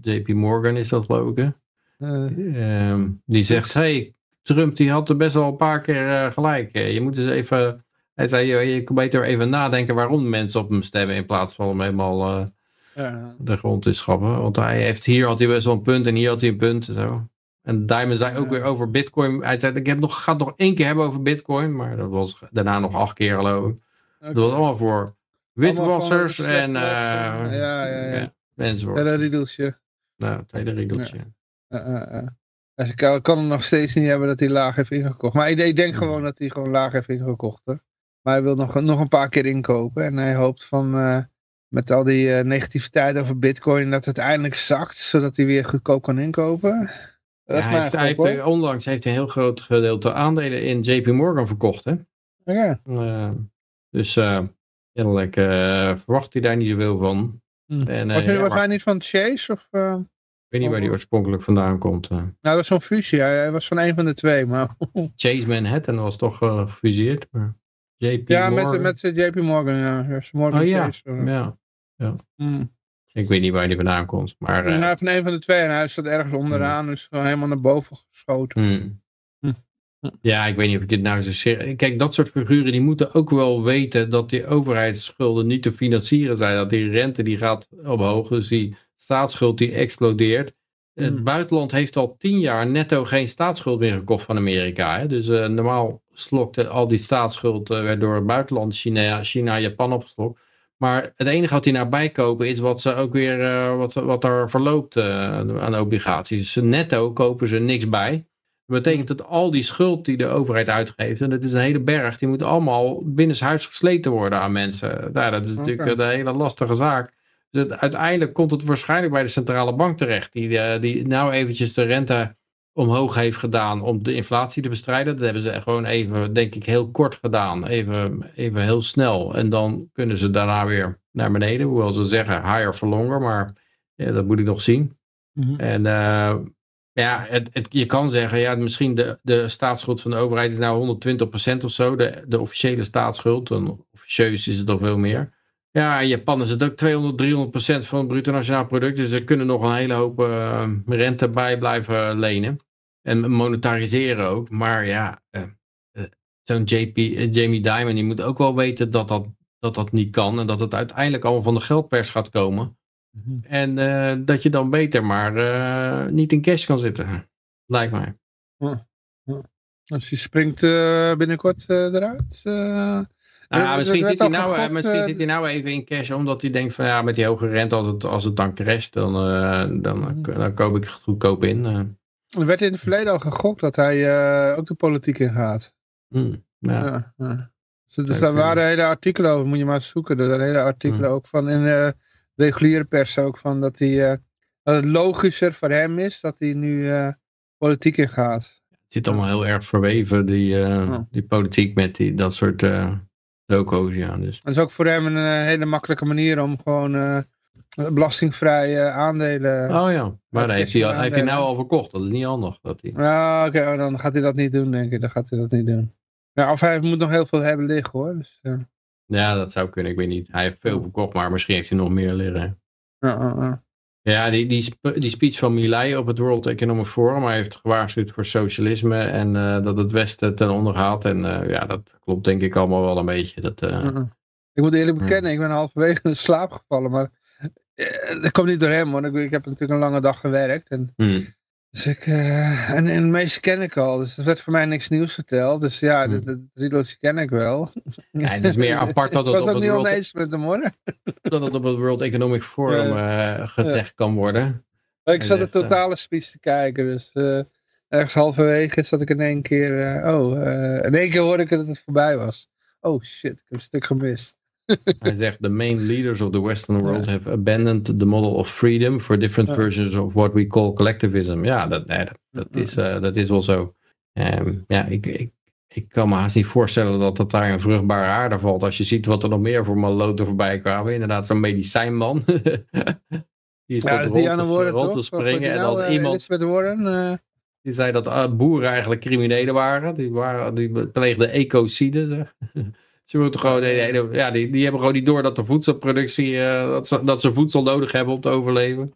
JP Morgan is dat geloof ik. Ehm, die zegt, hey, Trump die had er best wel een paar keer gelijk. Je moet eens even hij zei, je, je kan beter even nadenken waarom mensen op hem stemmen in plaats van hem helemaal uh, ja. de grond te schappen. Want hij heeft, hier had hij best wel een punt en hier had hij een punt. En, zo. en Diamond zei ook weer over bitcoin. Hij zei, ik heb nog, ga het nog één keer hebben over bitcoin. Maar dat was daarna nog acht keer geloof ik. Dat was allemaal voor witwassers en uh, ja, ja, ja. ja, riedeltje. Nou, tweede riedeltje. Dus ik kan hem nog steeds niet hebben dat hij laag heeft ingekocht. Maar ik, denk gewoon dat hij gewoon laag heeft ingekocht. Hè? Maar hij wil nog, nog een paar keer inkopen. En hij hoopt van uh, met al die uh, negativiteit over bitcoin dat het eindelijk zakt. Zodat hij weer goedkoop kan inkopen. Ja, hij heeft, hij heeft, onlangs heeft hij een heel groot gedeelte aandelen in JP Morgan verkocht. Hè? Ja. Uh, dus kennelijk verwacht hij daar niet zoveel van. Hm. En, was, ja, was hij niet van Chase? Of, weet niet waar hij oorspronkelijk vandaan komt. Nou, dat was zo'n fusie. Hij, was van een van de twee. Maar... [LAUGHS] Chase Manhattan was toch gefuseerd. Maar... JP ja, Morgan. met, met JP Morgan, ja. Morgan oh ja, ja. ja. Hmm. Ik weet niet waar die vandaan komt. Maar, uh... van een van de twee en hij staat ergens onderaan, hmm. dus helemaal naar boven geschoten. Hmm. Ja, ik weet niet of ik dit nou zo zeg. Kijk, dat soort figuren die moeten ook wel weten dat die overheidsschulden niet te financieren zijn. Dat die rente die gaat omhoog, dus die staatsschuld die explodeert. Het hmm. buitenland heeft al tien jaar netto geen staatsschuld meer gekocht van Amerika. Hè? Dus uh, normaal slokte al die staatsschuld uh, werd door het buitenland, China, China Japan opgeslokt. Maar het enige wat die naar bijkopen is wat ze ook weer uh, wat, wat er verloopt aan obligaties. Dus netto kopen ze niks bij. Dat betekent dat al die schuld die de overheid uitgeeft, en dat is een hele berg, die moet allemaal binnenshuis gesleten worden aan mensen. Nou, dat is natuurlijk een hele lastige zaak uiteindelijk komt het waarschijnlijk bij de centrale bank terecht. Die, uh, die nou eventjes de rente omhoog heeft gedaan om de inflatie te bestrijden. Dat hebben ze gewoon even, denk ik, heel kort gedaan. Even, even heel snel. En dan kunnen ze daarna weer naar beneden. Hoewel ze zeggen higher for longer. Maar ja, dat moet ik nog zien. Mhm. En uh, ja, het, het, je kan zeggen, ja, misschien de, de staatsschuld van de overheid is nou 120% of zo. De, de officiële staatsschuld. En officieus is het al veel meer. Ja, in Japan is het ook 200, 300 procent van het bruto nationaal product. Dus ze kunnen nog een hele hoop uh, rente bij blijven lenen. En monetariseren ook. Maar ja, uh, uh, zo'n Jamie Dimon, die moet ook wel weten dat dat, dat dat niet kan. En dat het uiteindelijk allemaal van de geldpers gaat komen. Mm En dat je dan beter maar niet in cash kan zitten. Lijkt mij. Ja. Ja. Als hij springt binnenkort eruit... Nou, misschien, zit hij, nou, eh, misschien zit hij nou even in cash omdat hij denkt van ja, met die hoge rente, als het, als het dan crasht, dan, uh, dan, mhm. dan koop ik het goedkoop in. Uh. Er werd in het verleden al gegokt dat hij uh, ook de politiek in gaat. Mm, ja. ja, Dus, daar waren hele artikelen over, moet je maar zoeken. Er zijn hele artikelen mm. ook van in de reguliere pers ook van dat, hij, dat het logischer voor hem is dat hij nu politiek in gaat. Het zit allemaal heel erg verweven, die, die politiek met die, dat soort doco's, ja. Dus. Dat is ook voor hem een eh, hele makkelijke manier om gewoon uh, belastingvrije aandelen... Oh ja, maar hij heeft hij, hij heeft nou al verkocht. Dat is niet handig. Dat hij... Ja, oké, oh, dan gaat hij dat niet doen, denk ik. Dan gaat hij dat niet doen. Ja, of hij moet nog heel veel hebben liggen, hoor. Dus, uh... Ja, dat zou kunnen. Ik weet niet. Hij heeft veel verkocht, maar misschien heeft hij nog meer liggen. Ja, ja, ja. Ja, die, die, die speech van Milei op het World Economic Forum, hij heeft gewaarschuwd voor socialisme en uh, dat het Westen ten onder gaat. En uh, ja, dat klopt denk ik allemaal wel een beetje. Dat, uh... Ik moet eerlijk bekennen, ik ben halverwege in slaap gevallen, maar dat komt niet door hem, want ik, ik heb natuurlijk een lange dag gewerkt. En mm. Dus ik, uh, en, en de meeste ken ik al, dus er werd voor mij niks nieuws verteld. Dus ja, hmm. de, de ken ik wel. Ja, het is meer apart dat het [LAUGHS] ik was ook niet World... oneens met hem hoor. [LAUGHS] Dat het op het World Economic Forum uh, gezegd kan worden. Ik zat de eh, totale speech te kijken, dus uh, ergens halverwege zat ik in één keer, oh, in één keer hoorde ik dat het voorbij was. Oh shit, ik heb een stuk gemist. [LAUGHS] Hij zegt, the main leaders of the Western world have abandoned the model of freedom for different versions of what we call collectivism. Ja, dat, dat, dat is, uh, dat is wel zo. Um, ja, ik, ik, ik kan me haast niet voorstellen dat dat daar een vruchtbare aarde valt. Als je ziet wat er nog meer voor maloten voorbij kwamen. Inderdaad, zo'n medicijnman. [LAUGHS] die is ja, rond, aan woorden, rond te springen. En dan uh, iemand... uh... Die zei dat boeren eigenlijk criminelen waren. Die, waren, die pleegden ecocide. [LAUGHS] Ze moeten gewoon, ja, die, die hebben gewoon niet door dat de voedselproductie, dat, ze, dat ze voedsel nodig hebben om te overleven.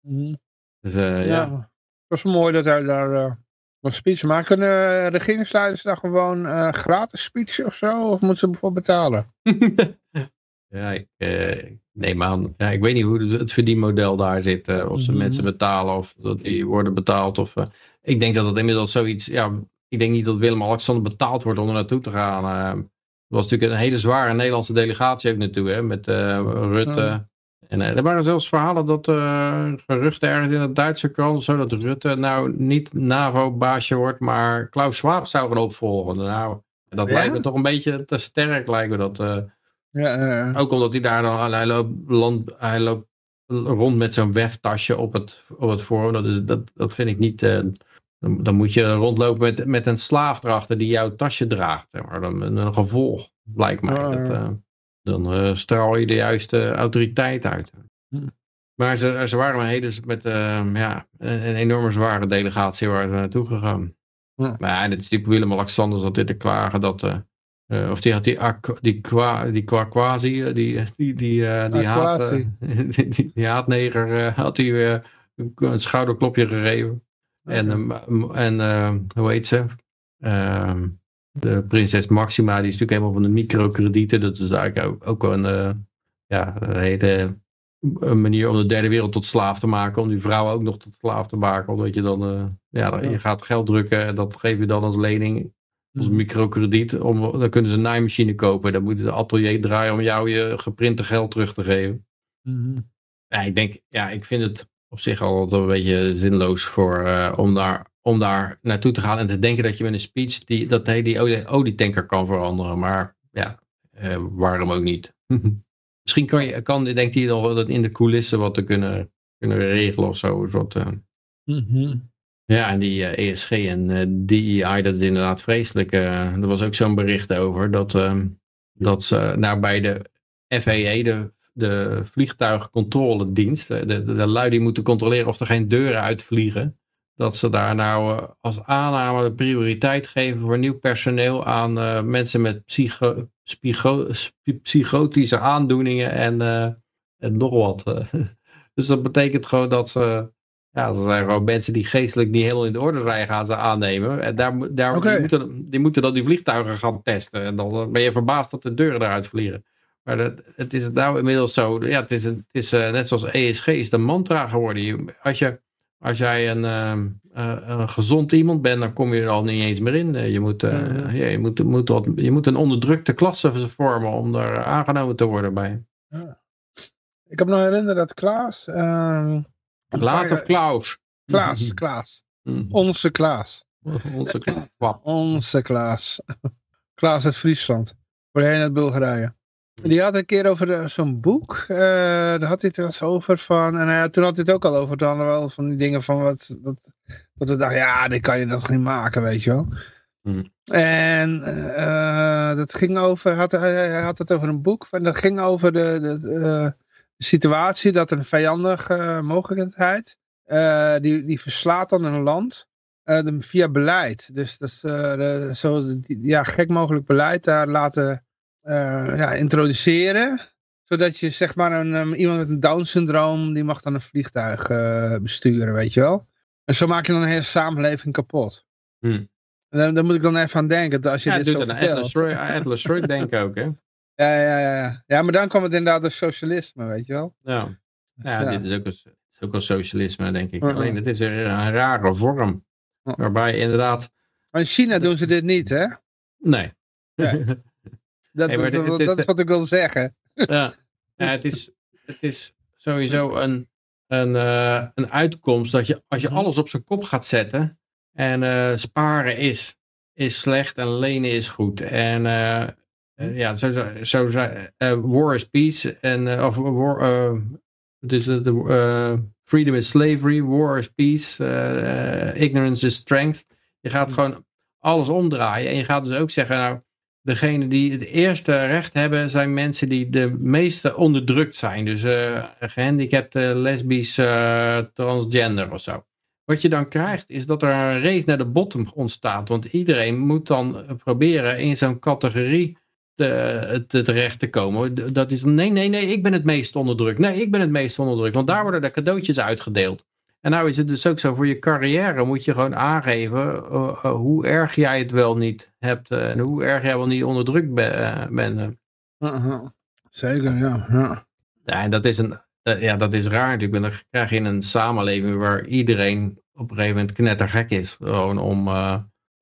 Mhm. Dus, ja, ja. Het was mooi dat hij daar een speech maken. Kunnen regeringsleiders daar gewoon gratis speech of zo? Of moeten ze bijvoorbeeld betalen? [LAUGHS] ja, ik neem aan. Ja, ik weet niet hoe het verdienmodel daar zit. of ze mhm. mensen betalen of dat die worden betaald. Of, ik denk dat het inmiddels zoiets... Ja, ik denk niet dat Willem-Alexander betaald wordt om er naartoe te gaan. Het was natuurlijk een hele zware Nederlandse delegatie ook naartoe. Hè, met Rutte, en uh, er waren zelfs verhalen dat uh, geruchten ergens in het Duitse krant, zo dat Rutte nou niet NAVO-baasje wordt, maar Klaus Schwab zou gaan opvolgen. Nou, dat lijkt me toch een beetje te sterk, lijkt me dat. Uh, ja, ook omdat hij daar dan, hij loopt, land, hij loopt rond met zo'n weftasje op het, op het forum. Dat, is, dat, dat vind ik niet, dan, dan, moet je rondlopen met, met een slaaf erachter die jouw tasje draagt. Maar dan een gevolg, lijkt mij. dat, dan uh, straal je de juiste autoriteit uit. Hm. Maar ze, ze waren een hele, met uh, ja, een, een, enorme zware delegatie waar ze naartoe gegaan. Maar ja, dit is die Willem-Alexander zat dit te klagen dat... Uh, of die had die, die, qua, die qua quasi, die, die, die, uh, die, haat, [LAUGHS] die, die, haatneger, had hij een schouderklopje gegeven. En, en hoe heet ze? Ehm, de prinses Maxima, die is natuurlijk helemaal van de microkredieten. Dat is eigenlijk ook, ook wel een, uh, ja, een hele een manier om de derde wereld tot slaaf te maken. Om die vrouwen ook nog tot slaaf te maken. Omdat je dan, uh, ja, je gaat geld drukken en dat geef je dan als lening. Als mhm. microkrediet. Om, dan kunnen ze een naaimachine kopen. Dan moeten ze atelier draaien om jou je geprinte geld terug te geven. Mhm. Ja, ik denk, ja, ik vind het op zich al een beetje zinloos voor, uh, om daar om daar naartoe te gaan en te denken dat je met een speech die, dat hij die olietanker kan veranderen. Maar ja, eh, waarom ook niet? [LAUGHS] Misschien kan, je, kan denkt hij nog dat in de coulissen wat te kunnen, kunnen regelen of zo. Wat, uh... mm Ja, en die uh, eh, ESG en uh, DEI, dat is inderdaad vreselijk. er was ook zo'n bericht over dat, dat ze nou bij de FAA, de, de vliegtuigcontroledienst, de, de, de lui die moeten controleren of er geen deuren uitvliegen dat ze daar nou uh, als aanname prioriteit geven voor nieuw personeel aan uh, mensen met psycho, psycho, psychotische aandoeningen en, uh, en nog wat. [LAUGHS] dus dat betekent gewoon dat ze, ja, dat zijn gewoon mensen die geestelijk niet helemaal in de orde zijn gaan ze aannemen. En daar, daar, okay. die, moeten, die moeten dan die vliegtuigen gaan testen. En dan ben je verbaasd dat de deuren eruit vliegen. Maar dat, het is nou inmiddels zo, ja, het is, een, het is net zoals ESG is de mantra geworden. Als je als jij een, uh, een, gezond iemand bent, dan kom je er al niet eens meer in. Eh, je moet, ja, je moet, moet wat, je moet een onderdrukte klasse vormen om daar aangenomen te worden bij. Ja. Ik heb nog herinnerd dat Klaas... Klaas of Klaus? Klaas, [LAUGHS] Klaas. Mm. Onze Klaas. Onze Klaas. Onze Klaas. Klaas uit Friesland. Voorheen uit Bulgarije. Die had een keer over zo'n boek. Uh, daar had hij het eens over van. En uh, toen had hij het ook al over. Dan wel van die dingen van wat. Dat, dat we dachten, ja, dit kan je nog niet maken, weet je wel. Hmm. En uh, dat ging over. Had, hij had het over een boek. En dat ging over de, de, de situatie dat een vijandige mogelijkheid. die, die verslaat dan een land. via beleid. Dus dat is zo ja, gek mogelijk beleid daar laten ja, introduceren. Zodat je zeg maar een, um, iemand met een Down-syndroom, die mag dan een vliegtuig uh, besturen, weet je wel. En zo maak je dan een hele samenleving kapot. Hmm. En daar moet ik dan even aan denken. Dat als je ja, dit zo aan Atlas, [LAUGHS] Atlas Shrugged denken ook, hè? Ja, ja, ja, ja. Maar dan kwam het inderdaad door socialisme, weet je wel. Ja, ja, ja. dit is ook, een, is ook een socialisme, denk ik. Alleen het is een, een rare vorm. Waarbij inderdaad... Maar in China doen ze dit niet, hè? Nee. [LAUGHS] Dat, dat, is wat ik wil zeggen. [LAUGHS] Ja, ja het, is, het is sowieso een, een, uh, een uitkomst dat je als je mhm. alles op zijn kop gaat zetten en uh, sparen is, is slecht en lenen is goed. En uh, ja, zo, zo, zo war is peace en of war, dus de freedom is slavery, war is peace, ignorance is strength. Je gaat mhm. gewoon alles omdraaien. En je gaat dus ook zeggen, nou, degene die het eerste recht hebben, zijn mensen die de meeste onderdrukt zijn. Dus uh, gehandicapt, lesbisch, transgender of zo. Wat je dan krijgt is dat er een race naar de bottom ontstaat. Want iedereen moet dan proberen in zo'n categorie te, te, terecht te komen. Dat is nee, nee, nee, ik ben het meest onderdrukt. Nee, ik ben het meest onderdrukt. Want daar worden de cadeautjes uitgedeeld. En nou is het dus ook zo, voor je carrière moet je gewoon aangeven uh, uh, hoe erg jij het wel niet hebt. Uh, en hoe erg jij wel niet onderdrukt bent. -huh. Zeker, ja. ja. Ja, en dat is, een, ja, dat is raar natuurlijk. Dan krijg je een samenleving waar iedereen op een gegeven moment knettergek is. Gewoon om,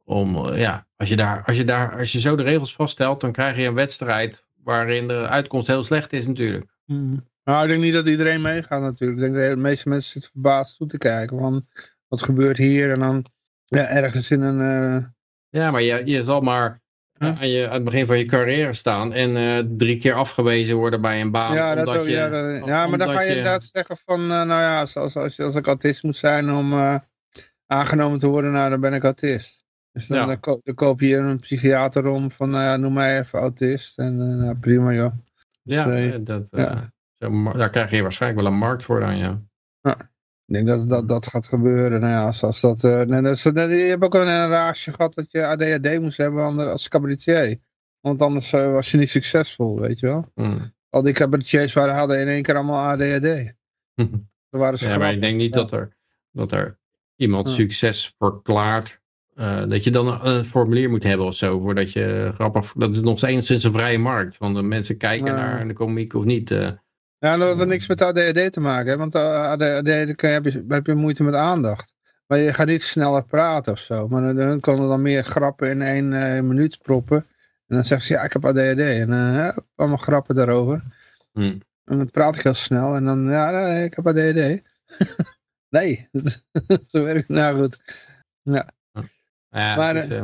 om ja, als je, daar, als, je daar, als je zo de regels vaststelt, dan krijg je een wedstrijd waarin de uitkomst heel slecht is natuurlijk. Mm. Nou, ik denk niet dat iedereen meegaat natuurlijk. Ik denk dat de meeste mensen zitten verbaasd toe te kijken van wat gebeurt hier en dan ja, ergens in een... Uh... Ja, maar je, je zal maar aan, je, aan het begin van je carrière staan en uh, drie keer afgewezen worden bij een baan. Ja, dat ook, je, ja, dat, ja maar dan ga je, je, inderdaad zeggen van, uh, nou ja, als, als, als, als ik autist moet zijn om aangenomen te worden, nou dan ben ik autist. Dus dan, ja. dan, koop je een psychiater om van, nou ja, noem mij even autist en nou, prima joh. Dus, ja, dat, ja daar krijg je waarschijnlijk wel een markt voor dan, ja. ja ik denk dat dat, dat gaat gebeuren. Nou ja, als, dat, uh, je hebt ook een, een raasje gehad dat je ADHD moest hebben als cabaretier. Want anders uh, was je niet succesvol, weet je wel. Hmm. Al die cabaretiers waren, hadden in één keer allemaal ADHD. [LAUGHS] waren ze ja, maar ik denk niet dat, er, dat er iemand succes verklaart. Uh, dat je dan een formulier moet hebben of zo. Voordat je grappig. Dat is nog enigszins een vrije markt. Want de mensen kijken naar de komiek of niet. Ja, dat had niks met ADHD te maken, want ADHD heb je, heb je moeite met aandacht. Maar je gaat niet sneller praten of zo. Maar hun konden dan meer grappen in één uh, minuut proppen. En dan zeggen ze, ja, ik heb ADHD. En uh, allemaal grappen daarover. Hmm. En dan praat ik heel snel. En dan, ja, nee, ik heb ADHD. [LAUGHS] nee, [LAUGHS] zo werkt het nou goed. Ja. ja maar, is, uh,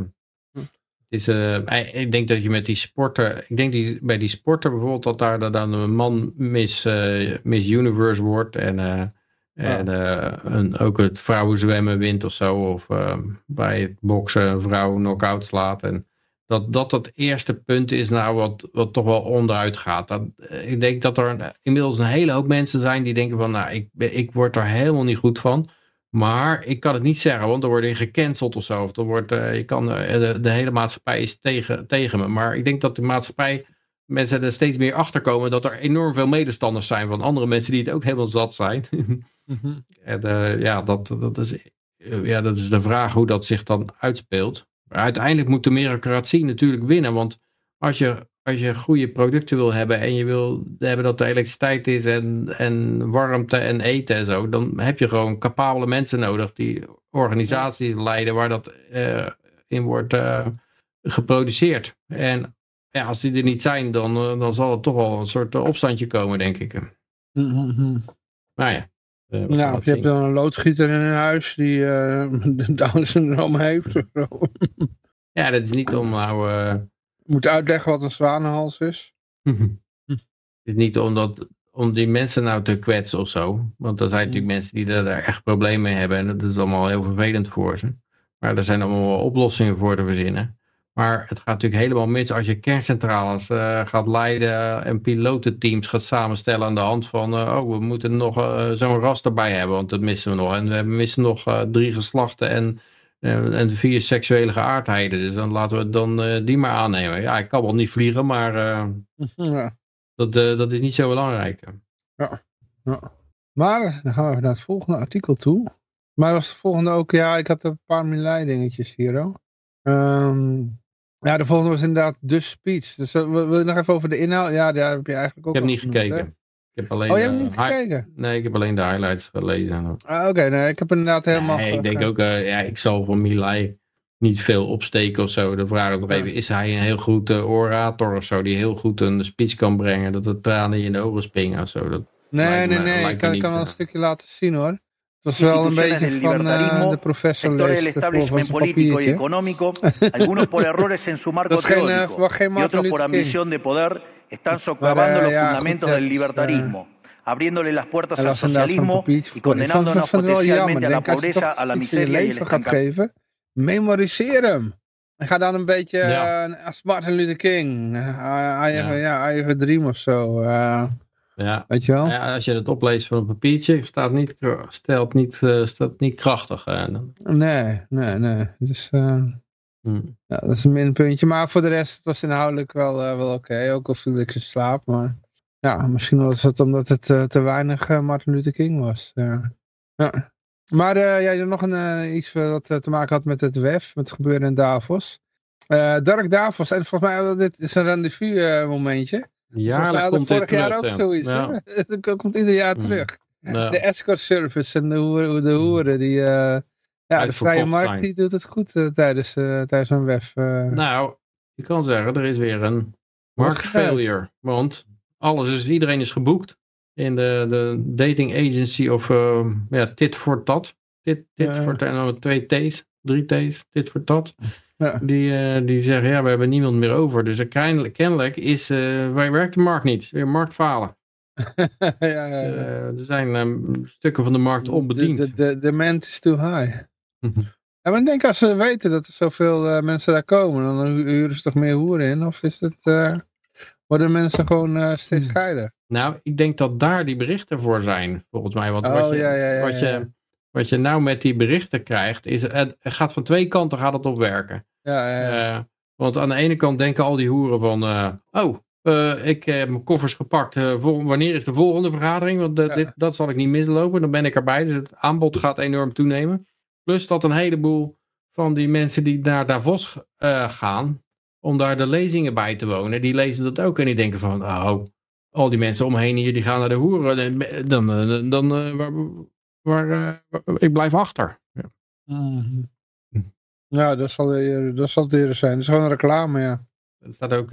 is, uh, ik denk dat je met die sporter, ik denk die, bij die sporter bijvoorbeeld dat daar dan een man Miss, uh, Miss Universe wordt en, uh, en een, ook het vrouwenzwemmen wint of zo. Of bij het boksen een vrouw knock-out slaat. En dat dat het eerste punt is nou wat, wat toch wel onderuit gaat. Dat, ik denk dat er inmiddels een hele hoop mensen zijn die denken van nou ik, ik word er helemaal niet goed van. Maar ik kan het niet zeggen, want dan word je gecanceld of zo. Of dan wordt, uh, je kan, uh, de, de, hele maatschappij is tegen, tegen me. Maar ik denk dat de maatschappij, mensen er steeds meer achter komen dat er enorm veel medestanders zijn van andere mensen die het ook helemaal zat zijn. Mhm. [LAUGHS] En uh, ja, dat, dat, is, ja, dat is de vraag hoe dat zich dan uitspeelt. Maar uiteindelijk moet de meritocratie natuurlijk winnen. Want als je als je goede producten wil hebben en je wil hebben dat er elektriciteit is en, en warmte en eten en zo, dan heb je gewoon capabele mensen nodig die organisaties leiden waar dat uh, in wordt uh, geproduceerd. En ja, als die er niet zijn, dan, uh, dan zal er toch wel een soort opstandje komen, denk ik. Mm -hmm. Nou ja. ja, of je hebt dan een loodgieter in een huis die [LAUGHS] de Down syndroom heeft. ja, dat is niet om nou moet uitleggen wat een zwanenhals is. Het is niet omdat, om die mensen nou te kwetsen of zo. Want er zijn natuurlijk mensen die er echt problemen mee hebben. En dat is allemaal heel vervelend voor ze. Maar er zijn allemaal oplossingen voor te verzinnen. Maar het gaat natuurlijk helemaal mis als je kerncentrales uh, gaat leiden en pilotenteams gaat samenstellen aan de hand van, uh, oh, we moeten nog uh, zo'n ras erbij hebben, want dat missen we nog. En we missen nog drie geslachten en en vier seksuele geaardheden. Dus dan laten we dan uh, die maar aannemen. Ja, ik kan wel niet vliegen, maar uh, [LAUGHS] ja. dat, dat is niet zo belangrijk. Ja. ja. Maar dan gaan we naar het volgende artikel toe. Maar was de volgende ook, ja, ik had een paar miljoen dingetjes hier. Hoor. Um, ja, de volgende was inderdaad de speech. Dus wil je nog even over de inhoud? Ja, daar heb je eigenlijk ook Ik heb niet gekeken. Ik heb alleen, oh, je hebt niet gekeken? Nee, ik heb alleen de highlights gelezen. Ah, Oké, nee, ik heb inderdaad helemaal... Nee, ik denk ook, uh, ja, ik zal van Milai niet veel opsteken of zo. Dan vraag ik nog even, is hij een heel goed uh, orator of zo, die heel goed een speech kan brengen, dat de tranen in de ogen springen of zo. Dat nee, nee, nee, ik kan, kan wel een stukje laten zien hoor. Het was wel een beetje van uh, de professor del establishment político y económico, [LAUGHS] algunos por errores en su marco teórico y otros por ambición de poder están socavando los fundamentos del libertarismo, abriéndole las puertas al socialismo y condenándonos potencialmente a la pobreza, a la miseria y el estancamiento. Memoriseren hem. Hij gaat dan een beetje ja. als Martin Luther King. I, have, ja. I have a dream of zo. ja. Weet je wel? Ja, als je het opleest van een papiertje, staat niet, stelt niet, staat niet krachtig. Nee, nee, nee. Dus, hmm. ja, dat is een minpuntje. Maar voor de rest was het inhoudelijk wel, wel oké. Ook al viel ik in slaap. Maar ja, misschien was het omdat het te weinig Martin Luther King was. Ja. ja. Maar jij had nog een, iets wat te maken had met het WEF, met het gebeuren in Davos. Dark Davos, en volgens mij dit is een rendezvous momentje. Ja, dat komt vorig jaar ook zoiets. Ja. [LAUGHS] dat komt ieder jaar mm. terug. Ja. De escort service en de hoeren, de, hoeren die... ja, de vrije markt die doet het goed tijdens, tijdens een WEF. Nou, je kan zeggen, er is weer een marktfailure. Want alles is, iedereen is geboekt in de, de dating agency of uh, ja, Tit voor Tat. Dit, dit voor tat, twee T's, drie T's, dit voor tat. Ja. Die, uh, die zeggen, ja, we hebben niemand meer over. Dus kennelijk, kennelijk is, uh, wij werkt de markt niet. Weer marktfalen. [LAUGHS] ja, ja, ja. er zijn um, stukken van de markt onbediend. De, de, de demand is too high. Ja, maar ik denk als ze weten dat er zoveel mensen daar komen, dan huren ze toch meer hoeren in? Of is het, worden mensen gewoon steeds hmm. gescheiden? Nou, ik denk dat daar die berichten voor zijn, volgens mij. Want oh, wat, je, ja, ja, ja, wat, je, wat je nou met die berichten krijgt, is het, gaat van twee kanten gaat het op werken. Ja, ja, want aan de ene kant denken al die hoeren van, oh, uh, ik heb mijn koffers gepakt, wanneer is de volgende vergadering? Want dit, dat zal ik niet mislopen, dan ben ik erbij. Dus het aanbod gaat enorm toenemen. Plus dat een heleboel van die mensen die naar Davos gaan, om daar de lezingen bij te wonen, die lezen dat ook en die denken van, oh, al die mensen omheen hier, die gaan naar de hoeren. Dan, dan, dan uh, waar, waar uh, ik blijf achter. Ja, mm. ja dat, zal, dat zal het eerder zijn. Dat is gewoon een reclame, ja. Er staat ook,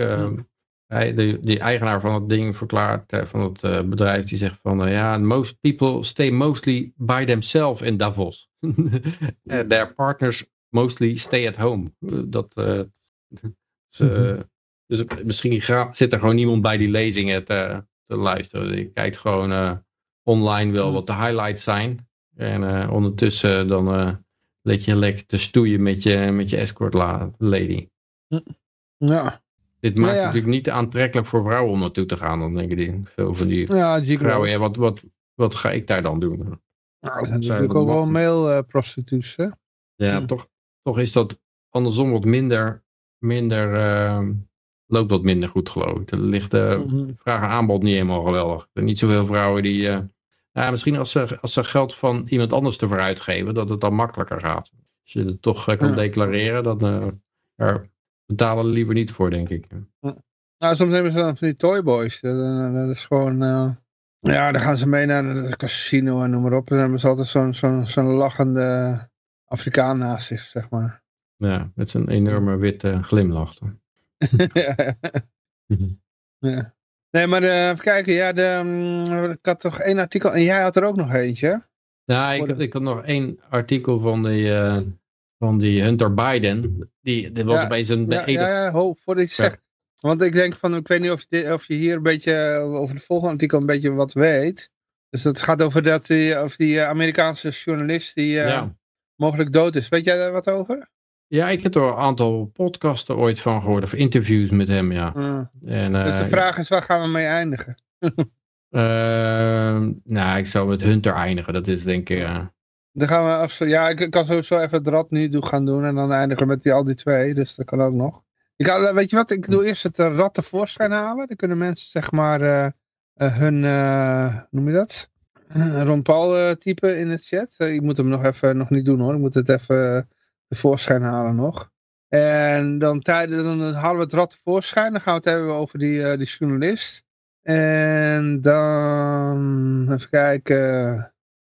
hij, de, die eigenaar van het ding verklaart, van het bedrijf, die zegt van, ja, most people stay mostly by themselves in Davos. [LAUGHS] Their partners mostly stay at home. Dat, [LAUGHS] ze, dus misschien zit er gewoon niemand bij die lezingen te, te luisteren. Je kijkt gewoon uh, online wel wat de highlights zijn. En uh, ondertussen dan uh, let je lekker te stoeien met je, met je escort lady. Ja. Dit maakt ja, ja. natuurlijk niet aantrekkelijk voor vrouwen om naartoe te gaan. Dan denken die veel van die ja, vrouwen, ja, wat, wat, wat ga ik daar dan doen? Nou, dat zijn natuurlijk ook wel mailprostituties, Ja, toch, toch is dat andersom wat minder, minder ehm, loopt wat minder goed geloof ik. Er ligt de mm vraag en aanbod niet helemaal geweldig. Er zijn niet zoveel vrouwen die... Uh, ja, misschien als ze, als ze geld van iemand anders te uitgeven, dat het dan makkelijker gaat. Als je het toch uh, kan declareren, dan uh, betalen liever niet voor, denk ik. Nou, soms hebben ze dan van die toyboys. Dat, dat is gewoon... ja, dan gaan ze mee naar het casino en noem maar op. En dan hebben ze altijd zo'n zo'n zo'n lachende Afrikaan naast zich, zeg maar. Ja, met zijn enorme witte glimlach. [LAUGHS] Ja. Nee, maar uh, even kijken. Ja, de, um, ik had toch één artikel. En jij had er ook nog eentje. Ja, ik, had, ik had nog één artikel van die, uh, van die Hunter Biden. Die, dit was ja, opeens een... Ja, ja, ja, ho, voordat je zegt. Want ik denk van, ik weet niet of je, of je hier een beetje, over het volgende artikel een beetje wat weet. Dus dat gaat over dat die, of die Amerikaanse journalist die uh, mogelijk dood is. Weet jij daar wat over? Ja, ik heb er een aantal podcasten ooit van gehoord, of interviews met hem, ja. En, dus de eh, vraag is, waar gaan we mee eindigen? uh, [LAUGHS] nou, ik zou met Hunter eindigen, dat is denk ik... Dan gaan we af, ja, ik kan sowieso even het rad nu gaan doen en dan eindigen met die, al die twee, dus dat kan ook nog. Ik ga, weet je wat, ik doe eerst het rad tevoorschijn halen, dan kunnen mensen zeg maar hun, noem je dat? Ron Paul typen in het chat. ik moet hem nog even, nog niet doen hoor, ik moet het even tevoorschijn halen nog. En dan, tijdens, dan halen we het rad tevoorschijn. Dan gaan we het hebben over die, uh, die journalist. En dan, even kijken.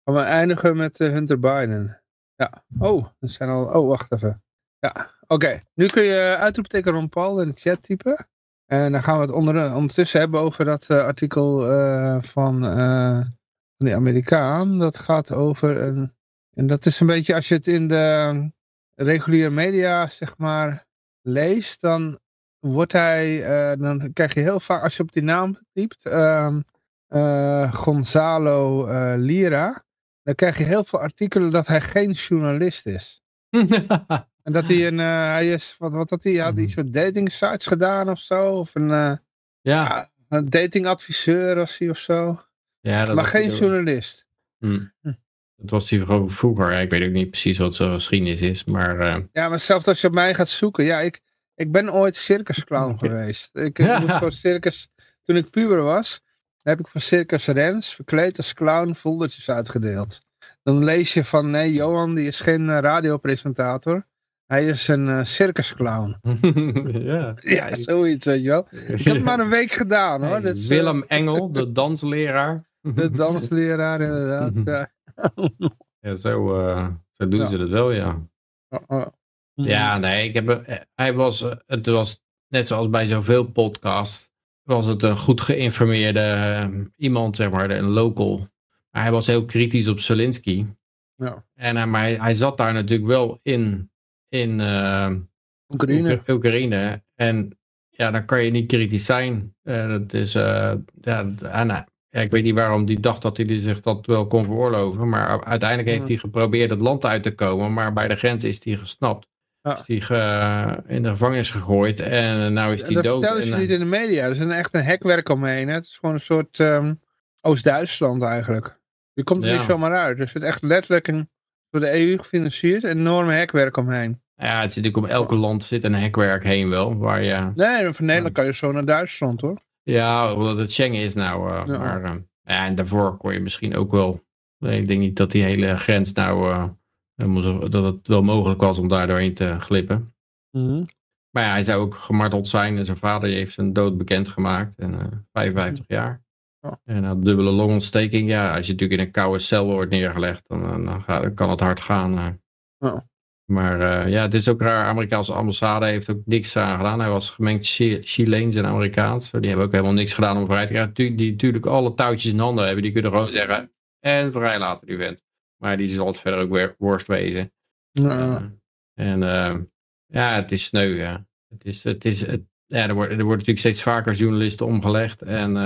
We eindigen met uh, Hunter Biden. Ja, oh, dat zijn al, oh, wacht even. Ja, oké. Nu kun je uitroepteken Ron Paul in de chat typen. En dan gaan we het onder, ondertussen hebben over dat uh, artikel uh, van, van die Amerikaan. Dat gaat over een... En dat is een beetje als je het in de reguliere media, zeg maar, leest, dan wordt hij, uh, dan krijg je heel vaak, als je op die naam typt, uh, Gonzalo uh, Lira, dan krijg je heel veel artikelen dat hij geen journalist is. [LAUGHS] En dat hij een, hij is, wat, wat had hij, had Mhm. iets met dating sites gedaan of zo? Of een, Ja, ja, een datingadviseur was hij of zo? ja dat maar geen journalist. Hm. Hm. Dat was hij gewoon vroeger. Ik weet ook niet precies wat zijn geschiedenis is. Maar eh, Ja, maar zelfs als je op mij gaat zoeken. Ja, ik, ik ben ooit circusclown [LAUGHS] geweest. Ik eh, Ja. moest [LAUGHS] voor circus, toen ik puber was, heb ik voor Circus Rens, verkleed als clown, foldertjes uitgedeeld. Dan lees je van, nee, Johan die is geen eh, radiopresentator. Hij is een eh, circusclown. [LAUGHS] ja. Ja, zoiets, weet je wel. Ik heb [LAUGHS] het maar een week gedaan hoor. Dat is, eh, Willem Engel, de dansleraar. [LAUGHS] de dansleraar inderdaad. Ja. Ja, zo, eh, zo doen Ja. ze het wel, ja. Oh, oh. Ja, nee, ik heb, hij was, het was net zoals bij zoveel podcasts, was het een goed geïnformeerde iemand, zeg maar, een local. Maar hij was heel kritisch op Zelensky. Ja. En hij, maar hij, hij zat daar natuurlijk wel in, in eh, Oekraïne. Oek- Oekraïne. En ja, dan kan je niet kritisch zijn. Eh, dat is, eh, ja, d- en, eh, ja, ik weet niet waarom die dacht dat hij zich dat wel kon veroorloven. Maar uiteindelijk heeft hij geprobeerd het land uit te komen. Maar bij de grens is hij gesnapt. Ja. Is hij ge- in de gevangenis gegooid. En nu is hij dat dood. vertellen En, ze niet in de media. Er is een, echt een hekwerk omheen. Hè? Het is gewoon een soort ehm, Oost-Duitsland eigenlijk. Je komt er Ja. niet zomaar uit. Er zit echt letterlijk een, door de EU gefinancierd, enorme hekwerk omheen. ja, het zit natuurlijk om elke land zit een hekwerk heen wel. Waar je, Nee, van Nederland kan je zo naar Duitsland hoor. ja, omdat het Schengen is nou. eh, Ja. Maar eh, ja, en daarvoor kon je misschien ook wel. Nee, ik denk niet dat die hele grens nou. zo- dat het wel mogelijk was om daar doorheen te glippen. Maar ja, hij zou ook gemarteld zijn. En zijn vader heeft zijn dood bekendgemaakt. En eh 55 jaar. En hij had dubbele longontsteking. Ja, als je natuurlijk in een koude cel wordt neergelegd, dan, dan, dan gaat- dan kan het hard gaan. eh. Ja. Maar eh, ja, het is ook raar. De Amerikaanse ambassade heeft ook niks aan gedaan. Hij was gemengd Chi- Chileens en Amerikaans. Die hebben ook helemaal niks gedaan om vrij te krijgen. Die, die natuurlijk alle touwtjes in handen hebben. Die kunnen gewoon zeggen. En vrij laten die vent. Maar die zal het verder ook weer worst wezen. Ja. Eh, en eh, ja, het is sneu, ja. Het is, het is, het, ja er, wordt, er worden natuurlijk steeds vaker journalisten omgelegd. En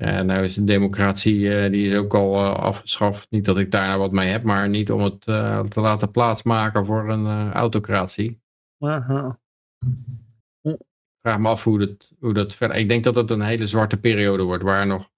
nou is de democratie, eh, die is ook al eh, afgeschaft. Niet dat ik daar wat mee heb, maar niet om het eh, te laten plaatsmaken voor een autocratie. Aha. Ik vraag me af hoe dat, hoe dat verder... Ik denk dat het een hele zwarte periode wordt, waar nog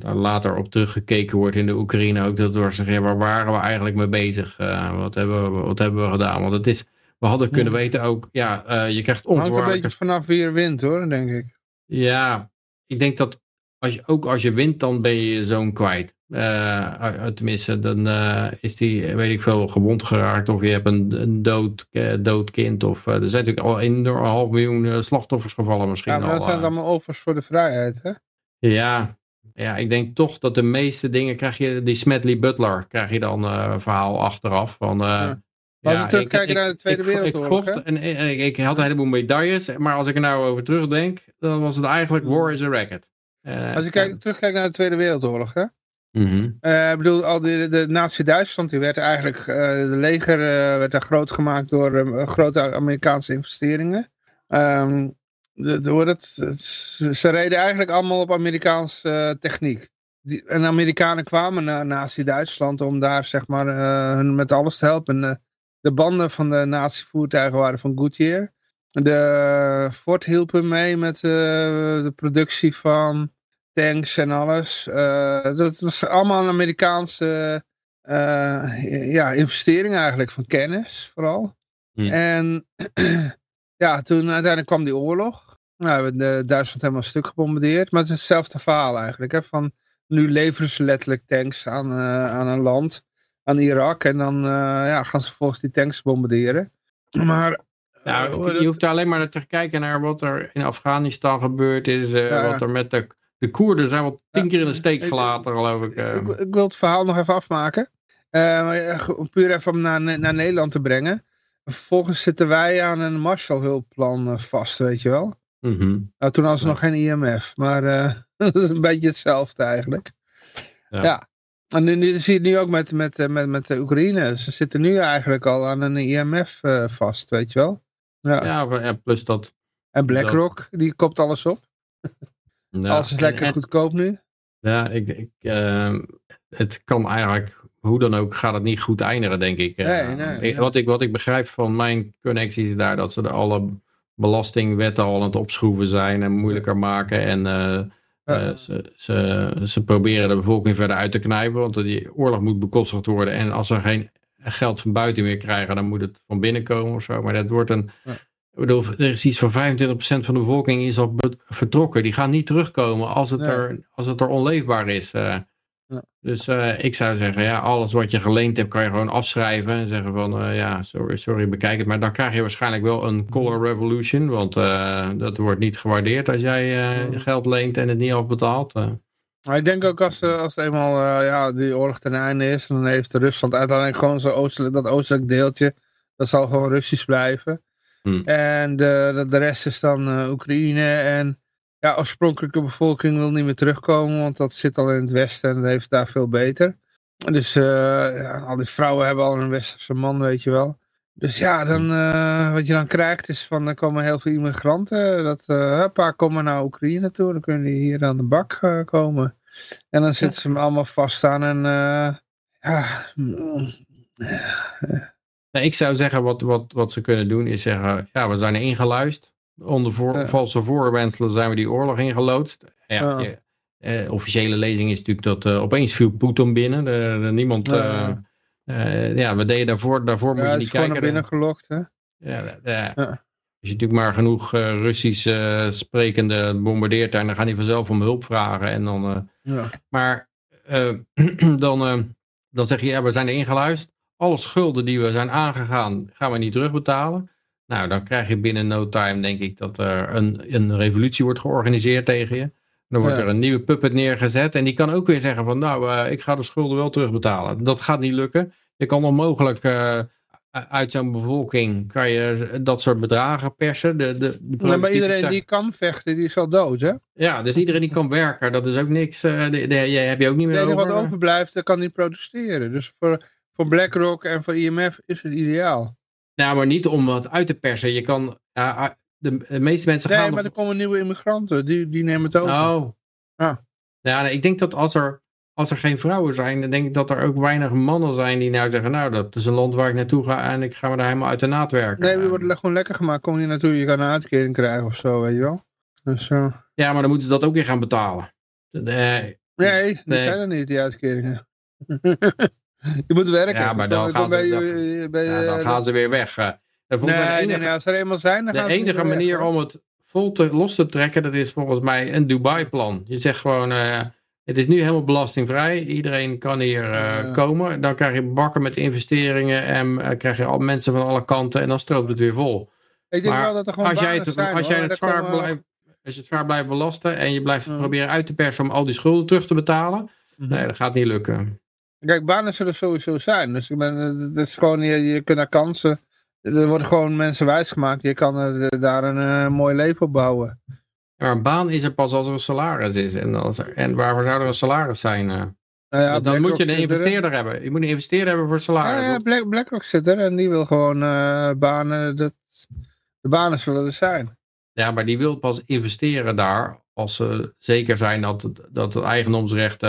later op teruggekeken wordt in de Oekraïne. Ook dat door zeggen, waar waren we eigenlijk mee bezig? Wat, hebben we, wat hebben we gedaan? Want het is... We hadden kunnen weten ook, ja, je krijgt Hangt een beetje vanaf wie er wint hoor, denk ik. Ja, ik denk dat als je, ook als je wint, dan ben je je zoon kwijt. Eh, tenminste, dan eh, is die, weet ik veel, gewond geraakt. Of je hebt een, een dood, dood kind. Of, er zijn natuurlijk al een, een half miljoen slachtoffers gevallen misschien Ja, maar al. dat zijn allemaal offers voor de vrijheid, hè? ja, ja, ik denk toch dat de meeste dingen krijg je, die Smedley Butler, krijg je dan eh verhaal achteraf. Van, Ja. Maar als we terugkijken naar de Tweede ik, Wereldoorlog, Ik, vocht en, en ik, ik had een heleboel medailles, maar als ik er nou over terugdenk, dan was het eigenlijk War is a Racket. Eh, Als je kijkt, terugkijkt naar de Tweede Wereldoorlog, hè? mhm. Eh, ik bedoel, al die, de Nazi-Duitsland, die werd eigenlijk, eh, de leger werd daar groot gemaakt door eh, grote Amerikaanse investeringen. Ehm, de, de, het, ze reden eigenlijk allemaal op Amerikaanse techniek. Die, en de Amerikanen kwamen naar Nazi-Duitsland om daar zeg maar hun met alles te helpen. En, de banden van de nazi-voertuigen waren van Goodyear. De Ford hielp mee met eh, de productie van tanks en alles. Eh, dat was allemaal een Amerikaanse eh, ja, investering eigenlijk van kennis vooral. Hm. En [CLEARS THROAT] ja, toen uiteindelijk kwam die oorlog. Nou, hebben de Duitsland helemaal stuk gebombardeerd. Maar het is hetzelfde verhaal eigenlijk. Hè, van, nu leveren ze letterlijk tanks aan, aan een land, aan Irak. En dan ja, gaan ze vervolgens die tanks bombarderen. Maar Nou, je hoeft alleen maar te kijken naar wat er in Afghanistan gebeurd is. eh. Wat er met de, de Koerden zijn wel tien keer in de steek ik- gelaten, geloof ik. eh. Ik, ik wil het verhaal nog even afmaken. Go- puur even om naar, naar Nederland te brengen. Vervolgens zitten wij aan een Marshallhulpplan vast, weet je wel. Mhm. Nou, toen was er Ja. nog geen IMF, maar [LAUGHS] dat is een beetje hetzelfde eigenlijk. Ja. Ja. En nu, nu zie je het nu ook met, met, met, met de Oekraïne. Ze zitten nu eigenlijk al aan een IMF vast, weet je wel. Ja. Ja, plus dat. en BlackRock, die kopt alles op. Alles is en- lekker en- goedkoop nu. Ja, ik, ik, ehm, het kan eigenlijk hoe dan ook gaat het niet goed eindigen, denk ik. Nee, nee, Wat, ik wat ik begrijp van mijn connecties daar dat ze de alle belastingwetten al aan het opschroeven zijn en moeilijker maken. En uh, ze, ze, ze proberen de bevolking verder uit te knijpen, want die oorlog moet bekostigd worden. En als er geen geld van buiten meer krijgen, dan moet het van binnen komen of zo. Maar dat wordt een... Ik bedoel, er is iets van 25% van de bevolking is al vertrokken. Die gaan niet terugkomen als het, er, als het er onleefbaar is. Uh, dus uh, ik zou zeggen, ja, alles wat je geleend hebt kan je gewoon afschrijven. En zeggen van, uh, ja, sorry, sorry, bekijk het. Maar dan krijg je waarschijnlijk wel een color revolution. Want dat wordt niet gewaardeerd als jij geld leent en het niet afbetaalt. Maar ik denk ook als, als eenmaal ja, die oorlog ten einde is. Dan heeft Rusland uiteindelijk gewoon zo oostelijk, dat oostelijk deeltje. Dat zal gewoon Russisch blijven. Hmm. En de, de rest is dan Oekraïne en ja, oorspronkelijke bevolking wil niet meer terugkomen, want dat zit al in het westen en dat heeft daar veel beter. Dus uh, ja, al die vrouwen hebben al een westerse man, weet je wel. Dus ja, dan, uh, wat je dan krijgt is van, er komen heel veel immigranten. Dat, uh, paar komen naar Oekraïne toe, dan kunnen die hier aan de bak komen. En dan zitten ze allemaal vast aan en ja... Nee, ik zou zeggen, wat, wat, wat ze kunnen doen is zeggen, ja, we zijn ingeluisterd. Onder voor, valse voorwenselen zijn we die oorlog ingeloodst. Ja, ja. Eh, officiële lezing is natuurlijk dat opeens viel Poetin binnen. De, de niemand, ja. Uh, ja, we deden daarvoor, daarvoor moet je niet kijken. naar binnen gelokt, hè? Ja, ja. Als je natuurlijk maar genoeg Russisch sprekende bombardeert en dan gaan die vanzelf om hulp vragen. En dan, Maar [CLEARS THROAT] dan, dan zeg je, ja, we zijn er ingeluisterd. Alle schulden die we zijn aangegaan, gaan we niet terugbetalen. Nou, dan krijg je binnen no time, denk ik, dat er een, een revolutie wordt georganiseerd tegen je. Dan wordt er een nieuwe puppet neergezet. En die kan ook weer zeggen van, nou, uh, ik ga de schulden wel terugbetalen. Dat gaat niet lukken. Je kan onmogelijk uh, uit zo'n bevolking, kan je dat soort bedragen persen. De, de, de nee, maar iedereen die kan vechten, die is al dood, hè? Ja, dus iedereen die kan werken, dat is ook niks. Uh, de, heb je ook niet meer enige wat overblijft, dat kan niet protesteren. Dus voor, voor BlackRock en voor IMF is het ideaal. Nou, maar niet om wat uit te persen. Je kan, uh, de, de, meeste mensen nee, gaan... Nee, maar er komen nieuwe immigranten. Die, die nemen het over. Oh. Ja. Ja, ik denk dat als er, als er geen vrouwen zijn, dan denk ik dat er ook weinig mannen zijn die nou zeggen, nou, dat is een land waar ik naartoe ga en ik ga me daar helemaal uit de naad werken. Nee, we worden gewoon lekker gemaakt. Kom je naartoe, je kan een uitkering krijgen of zo, weet je wel. Dus, uh... Ja, maar dan moeten ze dat ook weer gaan betalen. Nee, nee die nee. zijn er niet, die uitkeringen. [LAUGHS] Je moet werken. Ja, maar dan, gaan, ze, dan, ja, dan gaan ze weer weg. Nee, enige, nee, als er eenmaal zijn, dan De enige manier om het vol te, los te trekken, dat is volgens mij een Dubai-plan. Je zegt gewoon, uh, het is nu helemaal belastingvrij. Iedereen kan hier uh, ja. komen. Dan krijg je bakken met investeringen en uh, krijg je al mensen van alle kanten en dan stroomt het weer vol. Ik denk maar wel dat er gewoon als jij het, zijn, als jij het zwaar blijft, als je het zwaar blijft belasten en je blijft proberen uit te persen om al die schulden terug te betalen, mm -hmm. nee, dat gaat niet lukken. Kijk, banen zullen sowieso zijn. Dus ik ben, het is gewoon, je, je kunt naar kansen. Er worden gewoon mensen wijsgemaakt. Je kan uh, daar een uh, mooi leven op bouwen. Maar een baan is er pas als er een salaris is. En, als er, en waarvoor zou er een salaris zijn? Uh? Nou ja, dan moet je een investeerder hebben. Je moet een investeerder hebben voor salaris. Ja, ja Black, BlackRock zit er en die wil gewoon banen. Dat, de banen zullen er zijn. Ja, maar die wil pas investeren daar als ze zeker zijn dat, dat het eigendomsrecht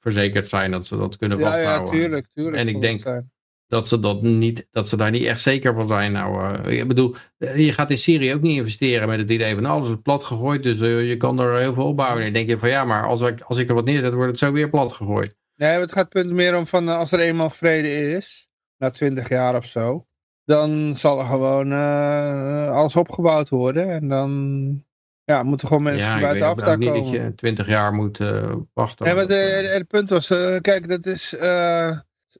verzekerd zijn dat ze dat kunnen vasthouden. Ja, tuurlijk, tuurlijk. En ik denk dat ze, dat, niet, dat ze daar niet echt zeker van zijn. Nou, uh, ik bedoel, je gaat in Syrië ook niet investeren met het idee van alles is plat gegooid, dus uh, je kan er heel veel opbouwen. En dan denk je van ja, maar als ik, als ik er wat neerzet, wordt het zo weer plat gegooid. Nee, het gaat punt meer om van als er eenmaal vrede is, na twintig jaar of zo, dan zal er gewoon uh, alles opgebouwd worden. En dan ja, moeten gewoon mensen ja, buitenaf daar komen. Ja, niet dat je twintig jaar moet wachten. Ja, maar het punt was, kijk, dat is,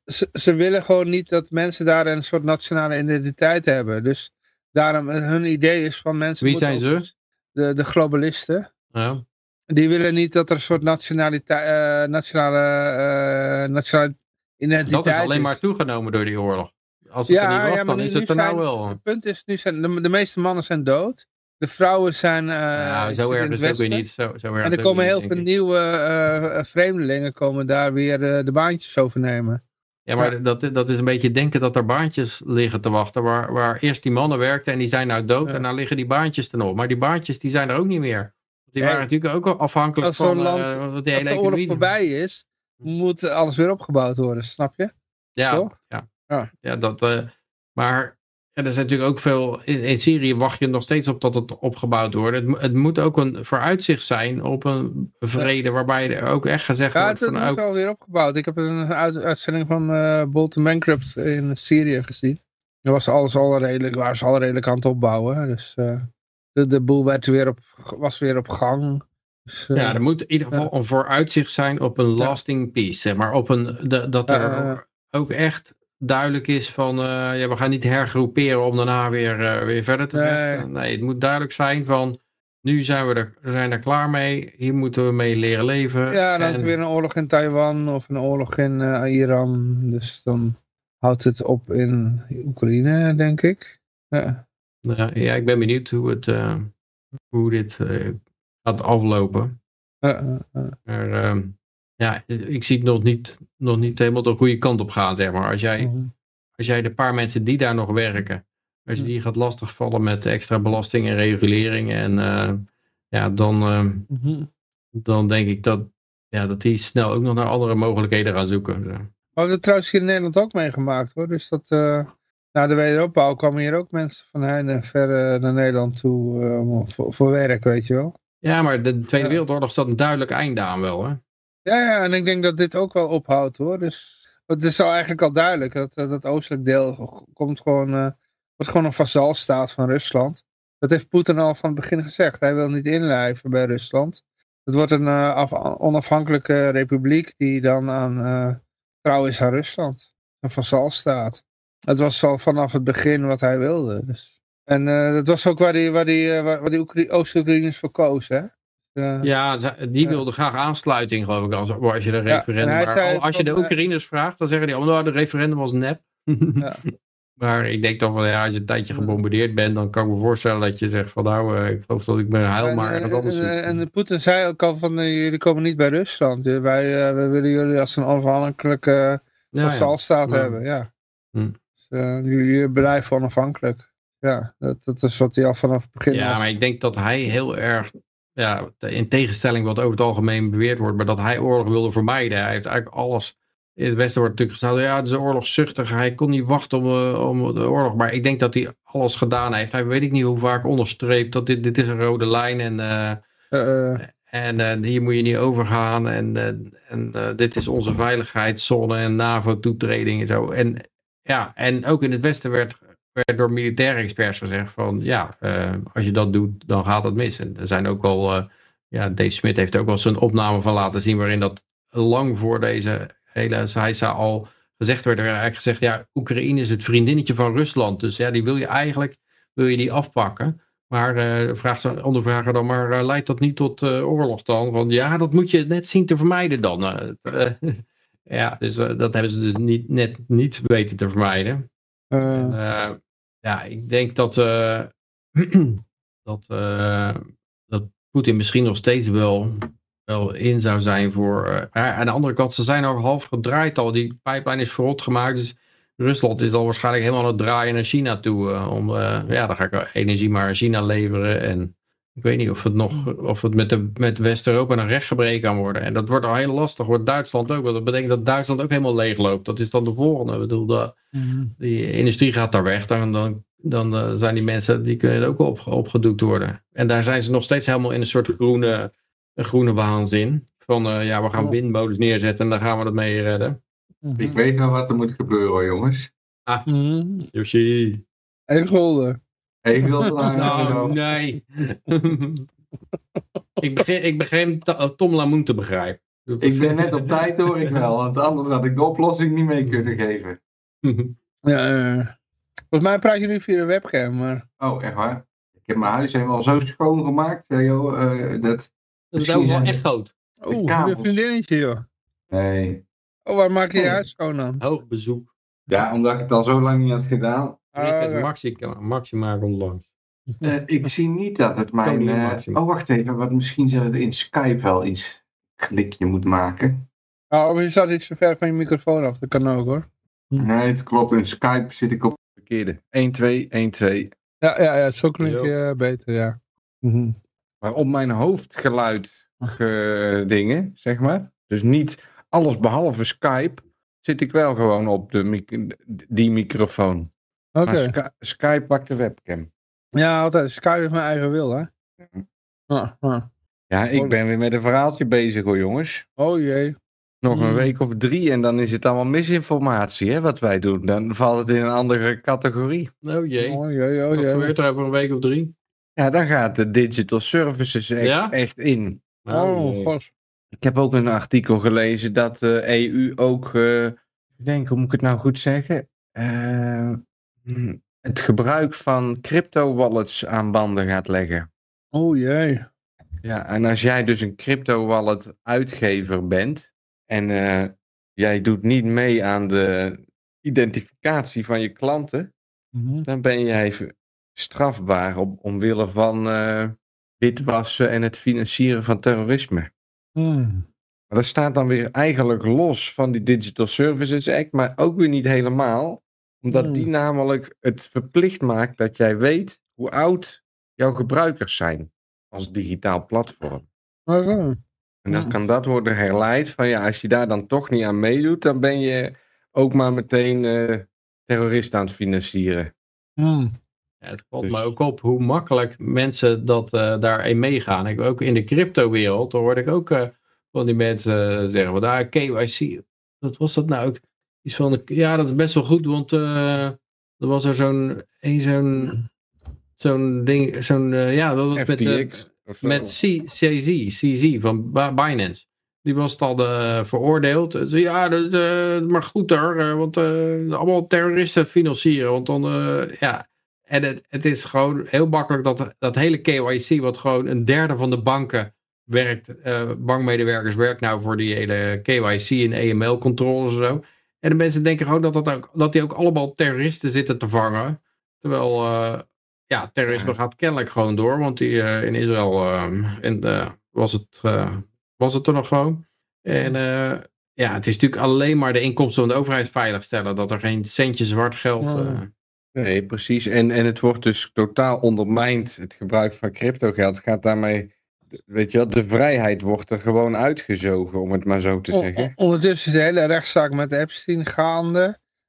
ze, ze, willen gewoon niet dat mensen daar een soort nationale identiteit hebben. Dus daarom, hun idee is van mensen... Wie zijn ze? De, de globalisten. Ja. Die willen niet dat er een soort nationaliteit, nationale, nationale identiteit Dat is alleen is. maar toegenomen door die oorlog. Als het ja, er niet was, ja, dan is het er zijn, nou wel. Het punt is, nu zijn de, de meeste mannen zijn dood. De vrouwen zijn... Uh, ja, zo erg het ook weer niet. Zo, zo en er komen heel veel nieuwe uh, vreemdelingen komen daar weer uh, de baantjes overnemen. Ja, maar. Dat, dat is een beetje denken dat er baantjes liggen te wachten. Waar, waar eerst die mannen werkten en die zijn nou dood. Ja. En dan liggen die baantjes er nog. Maar die baantjes die zijn er ook niet meer. Die waren natuurlijk ook afhankelijk als van land, uh, die hele als de oorlog voorbij is. moet alles weer opgebouwd worden, snap je? Ja, Toch? ja. Ja. ja dat, uh, maar ja, er zijn natuurlijk ook veel, in, in, Syrië wacht je nog steeds op dat het opgebouwd wordt. Het, het moet ook een vooruitzicht zijn op een vrede waarbij er ook echt gezegd ja, wordt... het, van, het wordt alweer opgebouwd. Ik heb een uit, uitzending van uh, Bolton Bankrupt in Syrië gezien. Er was alles al redelijk, waren ze al redelijk aan het opbouwen. Dus uh, de, de boel werd weer op, was weer op gang. Dus, uh, ja, er moet in ieder geval een vooruitzicht zijn op een lasting peace. Zeg maar op een, de, dat er ook echt duidelijk is van, uh, ja, we gaan niet hergroeperen om daarna weer, uh, weer verder te vechten. Nee. nee, het moet duidelijk zijn van, nu zijn we er, zijn er klaar mee, hier moeten we mee leren leven. Ja, dan en... is er weer een oorlog in Taiwan of een oorlog in uh, Iran, dus dan houdt het op in Oekraïne, denk ik. Ja, ja, ja ik ben benieuwd hoe, het, hoe dit gaat aflopen. Maar, ehm, ja, ik zie het nog niet, nog niet helemaal de goede kant op gaan, zeg maar. Als jij, Mhm. als jij de paar mensen die daar nog werken, als je die gaat lastigvallen met extra belasting en regulering, en uh, ja, dan, uh, mm -hmm. dan denk ik dat, ja, dat die snel ook nog naar andere mogelijkheden gaan zoeken. We hebben het trouwens hier in Nederland ook meegemaakt hoor. Dus dat uh, na de wederopbouw kwamen hier ook mensen van heinde en ver naar Nederland toe voor, voor, werk, weet je wel. Ja, maar de Tweede Wereldoorlog staat een duidelijk einde aan wel, hè? Ja, en ik denk dat dit ook wel ophoudt hoor. Dus het is al eigenlijk al duidelijk dat dat oostelijk deel komt gewoon, uh, wordt gewoon een vazalstaat van Rusland. Dat heeft Poetin al van het begin gezegd. Hij wil niet inlijven bij Rusland. Het wordt een af, onafhankelijke republiek die dan aan uh, trouw is aan Rusland. Een vazalstaat. Dat was al vanaf het begin wat hij wilde. Dus. En dat was ook waar die, waar die, waar die Oost-Oekraïners voor? Uh, ja, die wilde graag aansluiting, geloof ik, als, als je de referendum... Ja, maar als je de Oekraïners vraagt, dan zeggen die, oh, nou, de referendum was nep. Ja. [LAUGHS] maar ik denk toch wel, ja, als je een tijdje gebombardeerd bent, dan kan ik me voorstellen dat je zegt van, nou, uh, ik geloof dat ik me huil maar en, en, anders en, en Poetin zei ook al van, jullie komen niet bij Rusland. Wij, wij willen jullie als een onafhankelijke vassalstaat ja. hebben, ja. Hm. Dus, jullie blijven onafhankelijk. Ja, dat, dat is wat hij al vanaf het begin Ja, was. maar ik denk dat hij heel erg ja, in tegenstelling wat over het algemeen beweerd wordt, maar dat hij oorlog wilde vermijden. Hij heeft eigenlijk alles. In het Westen wordt natuurlijk gezegd, ja, het is een oorlogszuchtig. Hij kon niet wachten om, uh, om de oorlog. Maar ik denk dat hij alles gedaan heeft. Hij weet ik niet hoe vaak onderstreept dat dit, dit is een rode lijn en, uh, uh, en hier moet je niet overgaan. En, en dit is onze veiligheidszone en NAVO-toetreding en zo. En, ja, en ook in het Westen werd werd door militaire experts gezegd van ja, uh, als je dat doet, dan gaat het mis. En er zijn ook al, uh, ja, Dave Smith heeft ook wel zijn opname van laten zien waarin dat lang voor deze hele Saisa al gezegd werd. Er werd eigenlijk gezegd, ja, Oekraïne is het vriendinnetje van Rusland. Dus ja, die wil je eigenlijk, wil je die afpakken. Maar uh, vraagt ze ondervrager dan, maar leidt dat niet tot oorlog dan? Want ja, dat moet je net zien te vermijden dan. [LAUGHS] ja, dus dat hebben ze dus niet, net niet weten te vermijden. En, uh, ja, ik denk dat, uh, [CLEARS THROAT] dat, uh, dat Poetin misschien nog steeds wel, wel in zou zijn voor... maar aan de andere kant, ze zijn al half gedraaid al. Die pipeline is verrot gemaakt, dus Rusland is al waarschijnlijk helemaal aan het draaien naar China toe. om, ja, dan ga ik energie maar aan China leveren en... Ik weet niet of het nog of het met, de, met West-Europa nog rechtgebreken kan worden. En dat wordt al heel lastig. Wordt Duitsland ook. Want dat betekent dat Duitsland ook helemaal leegloopt. Dat is dan de volgende. Ik bedoel, de, mm. die industrie gaat daar weg. Dan, dan, dan uh, zijn die mensen die kunnen ook op, opgedoekt worden. En daar zijn ze nog steeds helemaal in een soort groene, een groene waanzin. Van uh, ja, we gaan windmolens neerzetten en dan gaan we dat mee redden. Mhm. Ik weet wel wat er moet gebeuren hoor jongens. Mm. Yoshi. En gulden. Ik wil het lang Nou, nee. [LAUGHS] ik, begin, ik begin Tom Lamoen te begrijpen. Ik ben net op tijd hoor ik wel, want anders had ik de oplossing niet mee kunnen geven. Ja, uh, volgens mij praat je nu via de webcam, maar... Oh, echt waar? Ik heb mijn huis helemaal zo schoon gemaakt, uh, joh, uh, dat... Dat is ook wel echt groot. Oeh, een vriendinnetje, joh. Nee. Oh, waar maak je je huis schoon dan? Hoog bezoek. Ja, omdat ik het al zo lang niet had gedaan. Is Maxi, Maxi maar onlangs. Uh, ik zie niet dat het mijn... Uh, oh, wacht even. Wat misschien zou het in Skype wel iets klikje moet maken. Oh, maar je staat iets te ver van je microfoon af. Dat kan ook, hoor. Hm. Nee, het klopt. In Skype zit ik op verkeerde. 1, 2, 1, 2. Ja, ja, ja zo klink je beter, ja. Mm -hmm. Maar op mijn hoofdgeluid dingen, zeg maar. Dus niet alles behalve Skype zit ik wel gewoon op de die microfoon. Oké. Skype pakt de webcam. Ja, altijd. Skype is mijn eigen wil, hè? Ja, ja ik ben weer met een verhaaltje bezig hoor, jongens. Oh jee. Nog een hmm. week of drie en dan is het allemaal misinformatie, hè, wat wij doen. Dan valt het in een andere categorie. Oh jee. Oh jee, oh jee. Wat gebeurt er over een week of drie? Ja, dan gaat de digital services echt, echt in. Oh, oh god. Ik heb ook een artikel gelezen dat de EU ook, uh, ik denk, hoe moet ik het nou goed zeggen? Uh, het gebruik van crypto-wallets aan banden gaat leggen. Oh jee. Ja, en als jij dus een crypto-wallet uitgever bent en uh, jij doet niet mee aan de identificatie van je klanten, mm dan ben jij strafbaar op, omwille van uh, witwassen en het financieren van terrorisme. Mm. Maar dat staat dan weer eigenlijk los van die Digital Services Act, maar ook weer niet helemaal omdat die hmm. namelijk het verplicht maakt dat jij weet hoe oud jouw gebruikers zijn als digitaal platform. Oh, en dan kan dat worden herleid van ja, als je daar dan toch niet aan meedoet, dan ben je ook maar meteen uh, terrorist aan het financieren. Hmm. Ja, het valt dus... me ook op hoe makkelijk mensen dat uh, daarin meegaan. Ik, ook in de crypto-wereld, daar hoorde ik ook uh, van die mensen zeggen, van daar KYC, wat was dat nou? Van, ja, dat is best wel goed, want uh, er was er zo'n zo'n zo'n ding, zo'n, uh, ja, dat was met, uh, met CZ, CZ van Binance. Die was het al veroordeeld. Ze, ja, dat maar goed hoor, want allemaal terroristen financieren. Want dan, ja, en het, het is gewoon heel makkelijk dat dat hele KYC, wat gewoon een derde van de banken werkt, bankmedewerkers werkt nou voor die hele KYC en EML-controles en zo. En de mensen denken gewoon dat, dat, ook, dat die ook allemaal terroristen zitten te vangen. Terwijl, uh, ja, terrorisme gaat kennelijk gewoon door. Want die, uh, in Israël uh, was, het, was het er nog gewoon. En ja, het is natuurlijk alleen maar de inkomsten van de overheid veiligstellen. Dat er geen centje zwart geld... Nee, precies. En, en het wordt dus totaal ondermijnd. Het gebruik van cryptogeld gaat daarmee weet je wel, de vrijheid wordt er gewoon uitgezogen, om het maar zo te zeggen. ondertussen is de hele rechtszaak met Epstein gaande.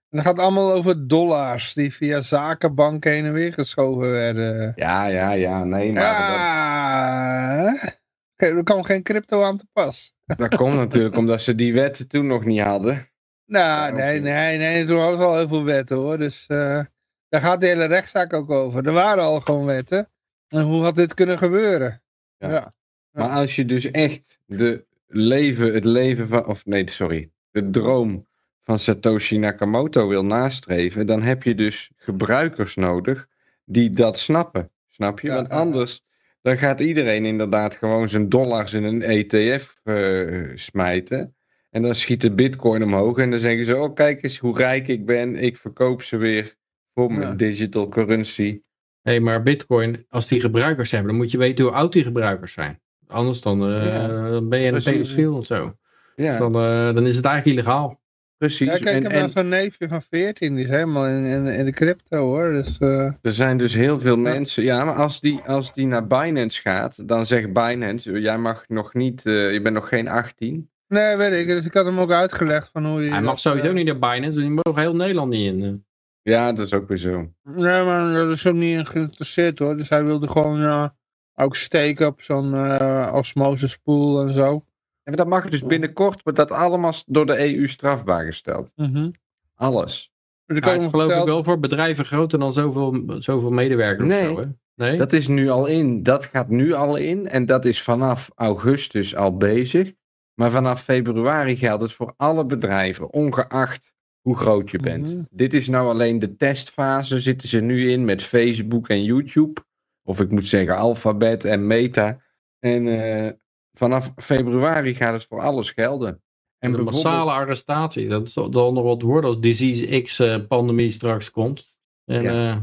En dat gaat allemaal over dollars die via zakenbanken heen en weer geschoven werden. Ja, ja, ja, nee, maar... Ja, dat... Er kwam geen crypto aan te pas. Dat komt natuurlijk omdat ze die wetten toen nog niet hadden. Nou, nee, nee, nee, toen hadden ze al heel veel wetten hoor. Dus uh, daar gaat de hele rechtszaak ook over. Er waren al gewoon wetten. En hoe had dit kunnen gebeuren? Ja. Maar als je dus echt de leven, het leven van, of nee, sorry, de droom van Satoshi Nakamoto wil nastreven, dan heb je dus gebruikers nodig die dat snappen. Snap je? Want anders dan gaat iedereen inderdaad gewoon zijn dollars in een ETF uh, eh, smijten. En dan schiet de bitcoin omhoog en dan zeggen ze, oh kijk eens hoe rijk ik ben, ik verkoop ze weer voor mijn digital currency hey, maar bitcoin, als die gebruikers hebben, dan moet je weten hoe oud die gebruikers zijn. Anders dan, uh, dan ben je een pedofiel of zo. Ja. Dus dan, uh, dan is het eigenlijk illegaal. Precies. Ja, kijk, ik heb zo'n neefje van 14, die is helemaal in, in, in de crypto hoor. Dus, uh... Er zijn dus heel veel mensen, ja, maar als die, als die naar Binance gaat, dan zegt Binance, jij mag nog niet, je bent nog geen 18. Nee, weet ik, dus ik had hem ook uitgelegd van hoe je... Hij mag sowieso niet naar Binance, die mogen heel Nederland niet in. Ja, dat is ook weer zo. Nee, maar dat is ook niet in geïnteresseerd hoor. Dus hij wilde gewoon ja, ook steken op zo'n uh, osmosespoel en zo. En dat mag dus binnenkort, wordt dat allemaal door de EU strafbaar gesteld. Mm Alles. Dus dat geloof ik wel voor bedrijven groter dan zoveel, zoveel medewerkers. Nee, zo, nee, dat is nu al in. Dat gaat nu al in. En dat is vanaf augustus al bezig. Maar vanaf februari geldt het voor alle bedrijven, ongeacht hoe groot je bent. Mhm. Dit is nou alleen de testfase, zitten ze nu in met Facebook en YouTube. Of ik moet zeggen Alphabet en Meta. En uh, vanaf februari gaat het voor alles gelden. En de massale arrestatie, dat zal nog wat worden als Disease X-pandemie eh, straks komt. En ja. Uh,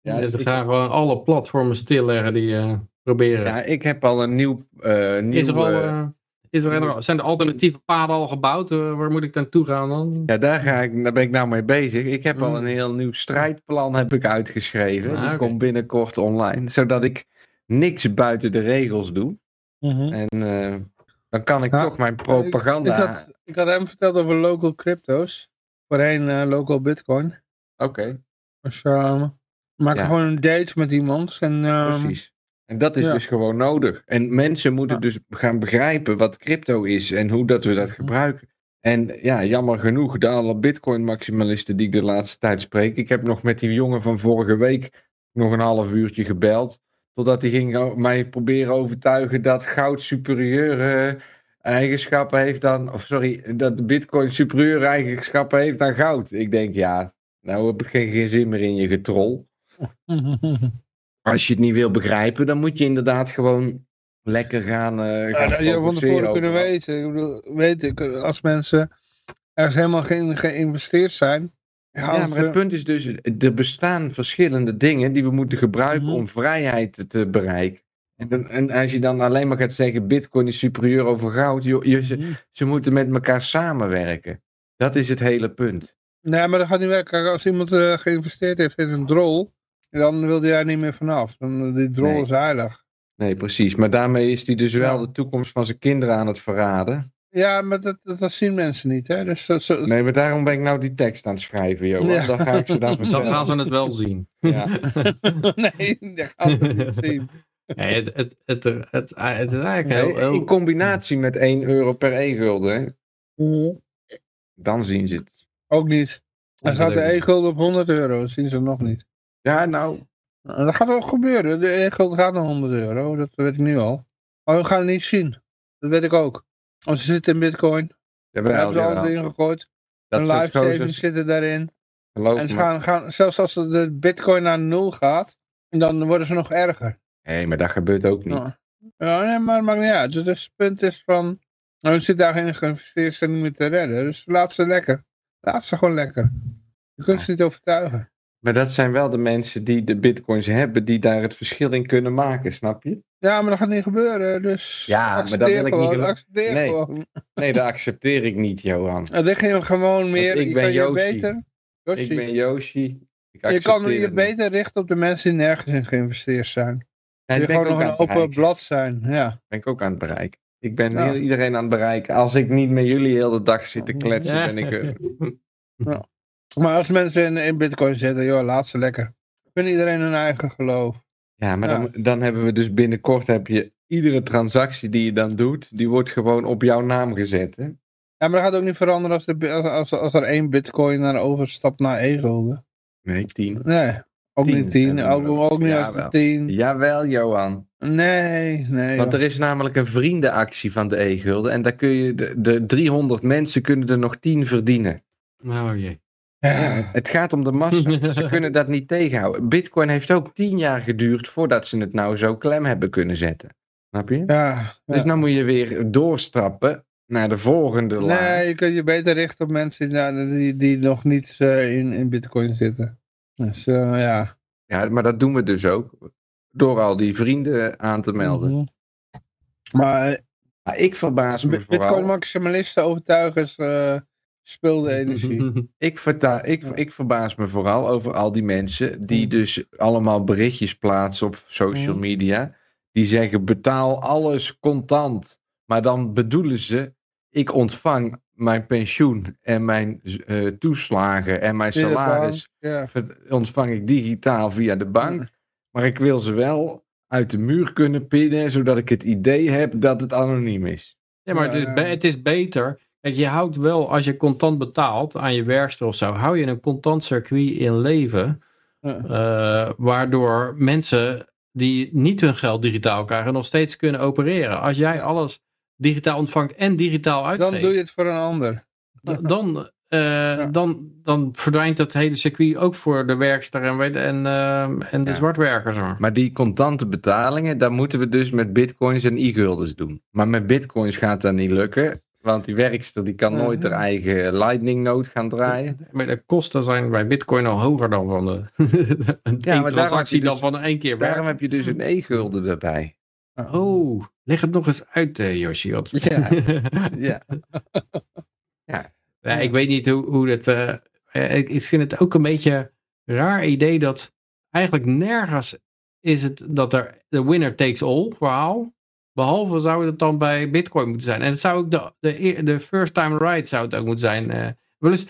ja, ze gaan gewoon alle platformen stilleggen die proberen. Ja, ik heb al een nieuw... nieuw is er al is er, zijn de alternatieve paden al gebouwd? Uh, waar moet ik dan toe gaan dan? Ja, daar, ga ik, daar ben ik nou mee bezig. Ik heb al mm. een heel nieuw strijdplan heb ik uitgeschreven. Ah, Die komt binnenkort online. Zodat ik niks buiten de regels doe. Mm -hmm. En uh, dan kan ik toch mijn propaganda Ik had hem verteld over local crypto's. Voorheen uh, local bitcoin. Oké. Dus uh, maak gewoon een date met iemand. En, uh, Precies. En dat is dus gewoon nodig. En mensen moeten dus gaan begrijpen wat crypto is en hoe dat we dat gebruiken. En ja, jammer genoeg, de alle bitcoin-maximalisten die ik de laatste tijd spreek. Ik heb nog met die jongen van vorige week nog een half uurtje gebeld. Totdat hij ging mij proberen overtuigen dat goud superieure eigenschappen heeft dan. Of sorry, dat bitcoin superieure eigenschappen heeft dan goud. Ik denk, ja, nou heb ik geen, geen zin meer in je getrol. [LAUGHS] Als je het niet wil begrijpen, dan moet je inderdaad gewoon lekker gaan. Uh, gaan ja, je van tevoren kunnen weten. Ik bedoel, weet ik, als mensen ergens helemaal geen geïnvesteerd zijn. Ja, maar het punt is dus, er bestaan verschillende dingen die we moeten gebruiken mhm. om vrijheid te bereiken. En, en, als je dan alleen maar gaat zeggen, bitcoin is superieur over goud, je, ze, mhm. ze, moeten met elkaar samenwerken. Dat is het hele punt. Nee, maar dat gaat niet werken. Als iemand uh, geïnvesteerd heeft in een drol, dan wil hij daar niet meer vanaf. Dan, die drol is heilig. Nee, precies. Maar daarmee is hij dus wel de toekomst van zijn kinderen aan het verraden. Ja, maar dat, dat, zien mensen niet. Hè? Dus dat, zo... Nee, maar daarom ben ik nou die tekst aan het schrijven, Johan. Ja. Dan ga ik ze dan [LAUGHS] vertellen. Dan gaan ze het wel zien. Ja. [LAUGHS] nee, dat gaan ze niet zien. Nee, het, het, het, het, het, is eigenlijk heel, heel... In combinatie met 1 euro per e-gulden. Mhm. Dan zien ze het. Ook niet. Dan gaat de e-gulden op 100 euro. Dat zien ze nog niet. Ja, nou... Dat gaat wel gebeuren. De e-gulden gaat naar 100 euro. Dat weet ik nu al. Maar we gaan het niet zien. Dat weet ik ook. Want ze zitten in bitcoin. Ja, Daar hebben ze alles erin gegooid. Hun live savings zitten daarin. en ze gaan, gaan, zelfs als de bitcoin naar nul gaat, dan worden ze nog erger. Nee, maar dat gebeurt ook niet. Ja, nee, maar het maakt niet uit. Dus het punt is van, nou, we zitten daarin geïnvesteerd zijn niet meer te redden. Dus laat ze lekker. Laat ze gewoon lekker. Je kunt ze niet overtuigen. Maar dat zijn wel de mensen die de bitcoins hebben, die daar het verschil in kunnen maken, snap je? Ja, maar dat gaat niet gebeuren, dus ja, maar dat wil ik gewoon, niet accepteer nee. gewoon. Nee, dat accepteer ik niet, Johan. Dan leg je gewoon meer, ik ben Yoshi. beter... Ik ben Yoshi. je kan je beter richten op de mensen die nergens in geïnvesteerd zijn. Ja, je gewoon nog een open blad zijn, ja. Ben ik ook aan het bereiken. Ik ben iedereen aan het bereiken. Als ik niet met jullie heel de dag zit te kletsen, ben ik... ja. Maar als mensen in, in bitcoin zitten, joh, laat ze lekker. Ben iedereen hun eigen geloof. Ja, maar Dan, dan hebben we dus binnenkort heb je iedere transactie die je dan doet, die wordt gewoon op jouw naam gezet. Hè? Ja, maar dat gaat ook niet veranderen als, de, als, als er één bitcoin naar overstapt naar e-gulden. Nee, tien. Nee, ook niet tien. Ook, ook niet als tien. Jawel, Johan. Nee, nee. Want er is namelijk een vriendenactie van de e-gulden en daar kun je, de, de 300 mensen kunnen er nog 10 verdienen. Nou, oh jee. Ja, het gaat om de massa. [LAUGHS] Ze kunnen dat niet tegenhouden. Bitcoin heeft ook tien jaar geduurd voordat ze het nou zo klem hebben kunnen zetten. Snap je? Ja, Dus dan moet je weer doorstappen naar de volgende laag. Nee, je kunt je beter richten op mensen die, die, die nog niet uh, in, in Bitcoin zitten. Dus uh, ja. Ja, maar dat doen we dus ook. Door al die vrienden aan te melden. Mm -hmm. Maar, maar, ik verbaas me Bitcoin vooral... Bitcoin maximalisten overtuigen is... Uh, speelde [LAUGHS] energie. ik, verta ik, ik verbaas me vooral over al die mensen die mm. dus allemaal berichtjes plaatsen op social mm. media. Die zeggen betaal alles contant. Maar dan bedoelen ze, ik ontvang mijn pensioen en mijn uh, toeslagen en mijn salaris ontvang ik digitaal via de bank. Mm. Maar ik wil ze wel uit de muur kunnen pinnen, zodat ik het idee heb dat het anoniem is. Ja, maar het is, het is beter je houdt wel, als je contant betaalt aan je werkster of zo, hou je een contant circuit in leven. Uh, waardoor mensen die niet hun geld digitaal krijgen, nog steeds kunnen opereren. Als jij alles digitaal ontvangt en digitaal uitgeeft. Dan doe je het voor een ander. Dan, uh, dan, dan verdwijnt dat hele circuit ook voor de werkster en, en, uh, en de ja. zwartwerkers. Maar die contante betalingen, daar moeten we dus met bitcoins en e-guldens doen. Maar met bitcoins gaat dat niet lukken. Want die werkster die kan nooit haar eigen lightning node gaan draaien. Maar de kosten zijn bij bitcoin al hoger dan van de, [LAUGHS] een ja, maar transactie dus, dan van één keer Daarom heb je dus een e-gulden erbij. Oh, leg het nog eens uit uh, Yoshi. [LAUGHS] Ja. ja. ja. ja. ik weet niet hoe, hoe dat... Uh, ik, ik vind het ook een beetje een raar idee dat eigenlijk nergens is het dat er de winner takes all verhaal Behalve zou het dan bij bitcoin moeten zijn. En het zou ook de, de, de first time right zou het ook moeten zijn. Uh, wel eens,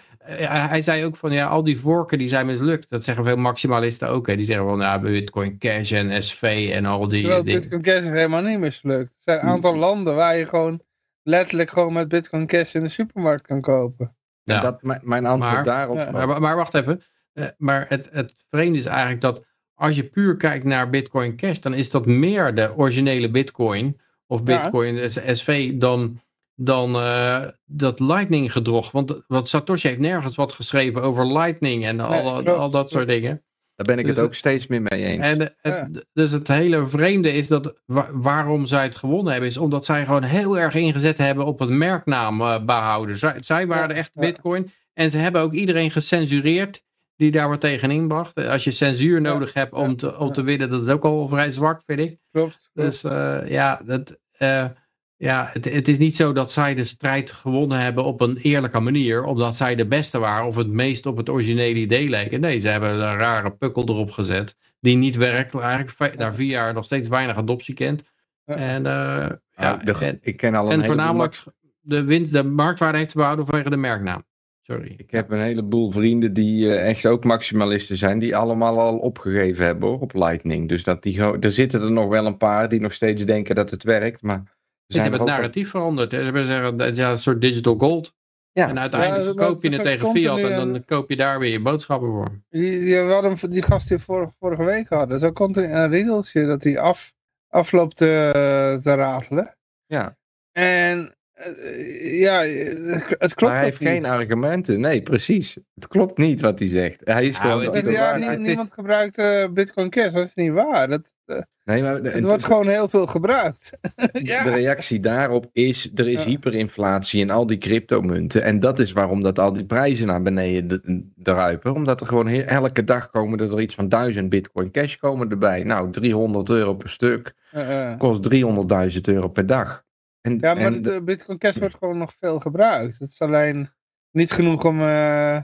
hij zei ook van ja, al die vorken die zijn mislukt. Dat zeggen veel maximalisten ook. Hè. Die zeggen van ja, Bitcoin Cash en SV en al die Terwijl Bitcoin Cash is helemaal niet mislukt. Er zijn een aantal mm. landen waar je gewoon letterlijk gewoon met Bitcoin Cash in de supermarkt kan kopen. Ja, dat, mijn antwoord maar, daarop. Maar, maar, wacht even. Uh, maar het, het vreemde is eigenlijk dat als je puur kijkt naar Bitcoin Cash, dan is dat meer de originele Bitcoin of Bitcoin ja. SV dan dan uh, dat Lightning gedrog. Want wat Satoshi heeft nergens wat geschreven over Lightning en al, al dat soort dingen. Daar ben ik dus het ook steeds meer mee eens. En het, Dus het hele vreemde is dat waarom zij het gewonnen hebben, is omdat zij gewoon heel erg ingezet hebben op het merknaam uh, behouden. Zij, zij waren echt bitcoin. En ze hebben ook iedereen gecensureerd die daar wat tegen inbracht. Als je censuur nodig hebt om te, om te winnen, dat is ook al vrij zwak, vind ik. Klopt. Dus uh, ja, dat... Ja, het, het, is niet zo dat zij de strijd gewonnen hebben op een eerlijke manier, omdat zij de beste waren of het meest op het originele idee lijken. Nee, ze hebben een rare pukkel erop gezet, die niet werkt, eigenlijk na vier jaar nog steeds weinig adoptie kent. En, uh, ja, de, ik ken al een en voornamelijk de, wind, de marktwaarde heeft te behouden vanwege de merknaam. Sorry. Ik heb een heleboel vrienden die uh, echt ook maximalisten zijn, die allemaal al opgegeven hebben hoor, op Lightning. Dus dat die, er zitten er nog wel een paar die nog steeds denken dat het werkt, maar ze hebben het narratief veranderd. Ze hebben zeggen, het is een soort digital gold. Ja. En uiteindelijk ja, koop je het tegen fiat en dan koop je daar weer je boodschappen voor. Die, die, hadden, die gast die vorige, vorige week hadden, zo komt er een rindeltje dat hij af, afloopt te, te ratelen. Ja. En ja, het klopt Maar hij heeft geen argumenten. Nee, precies. Het klopt niet wat hij zegt. Hij is gewoon... Ja, ja, niemand gebruikt uh, Bitcoin Cash. Dat is niet waar. Dat, uh, Nee, maar, het wordt gewoon heel veel gebruikt. [LAUGHS] ja. De reactie daarop is, er is hyperinflatie in al die cryptomunten. En dat is waarom dat al die prijzen naar beneden druipen. Omdat er gewoon elke dag komen er iets van 1000 bitcoin cash komen erbij. Nou, 300 euro per stuk. Uh, kost 300.000 euro per dag. En, ja, maar de bitcoin cash wordt gewoon nog veel gebruikt. Het is alleen niet genoeg om, uh,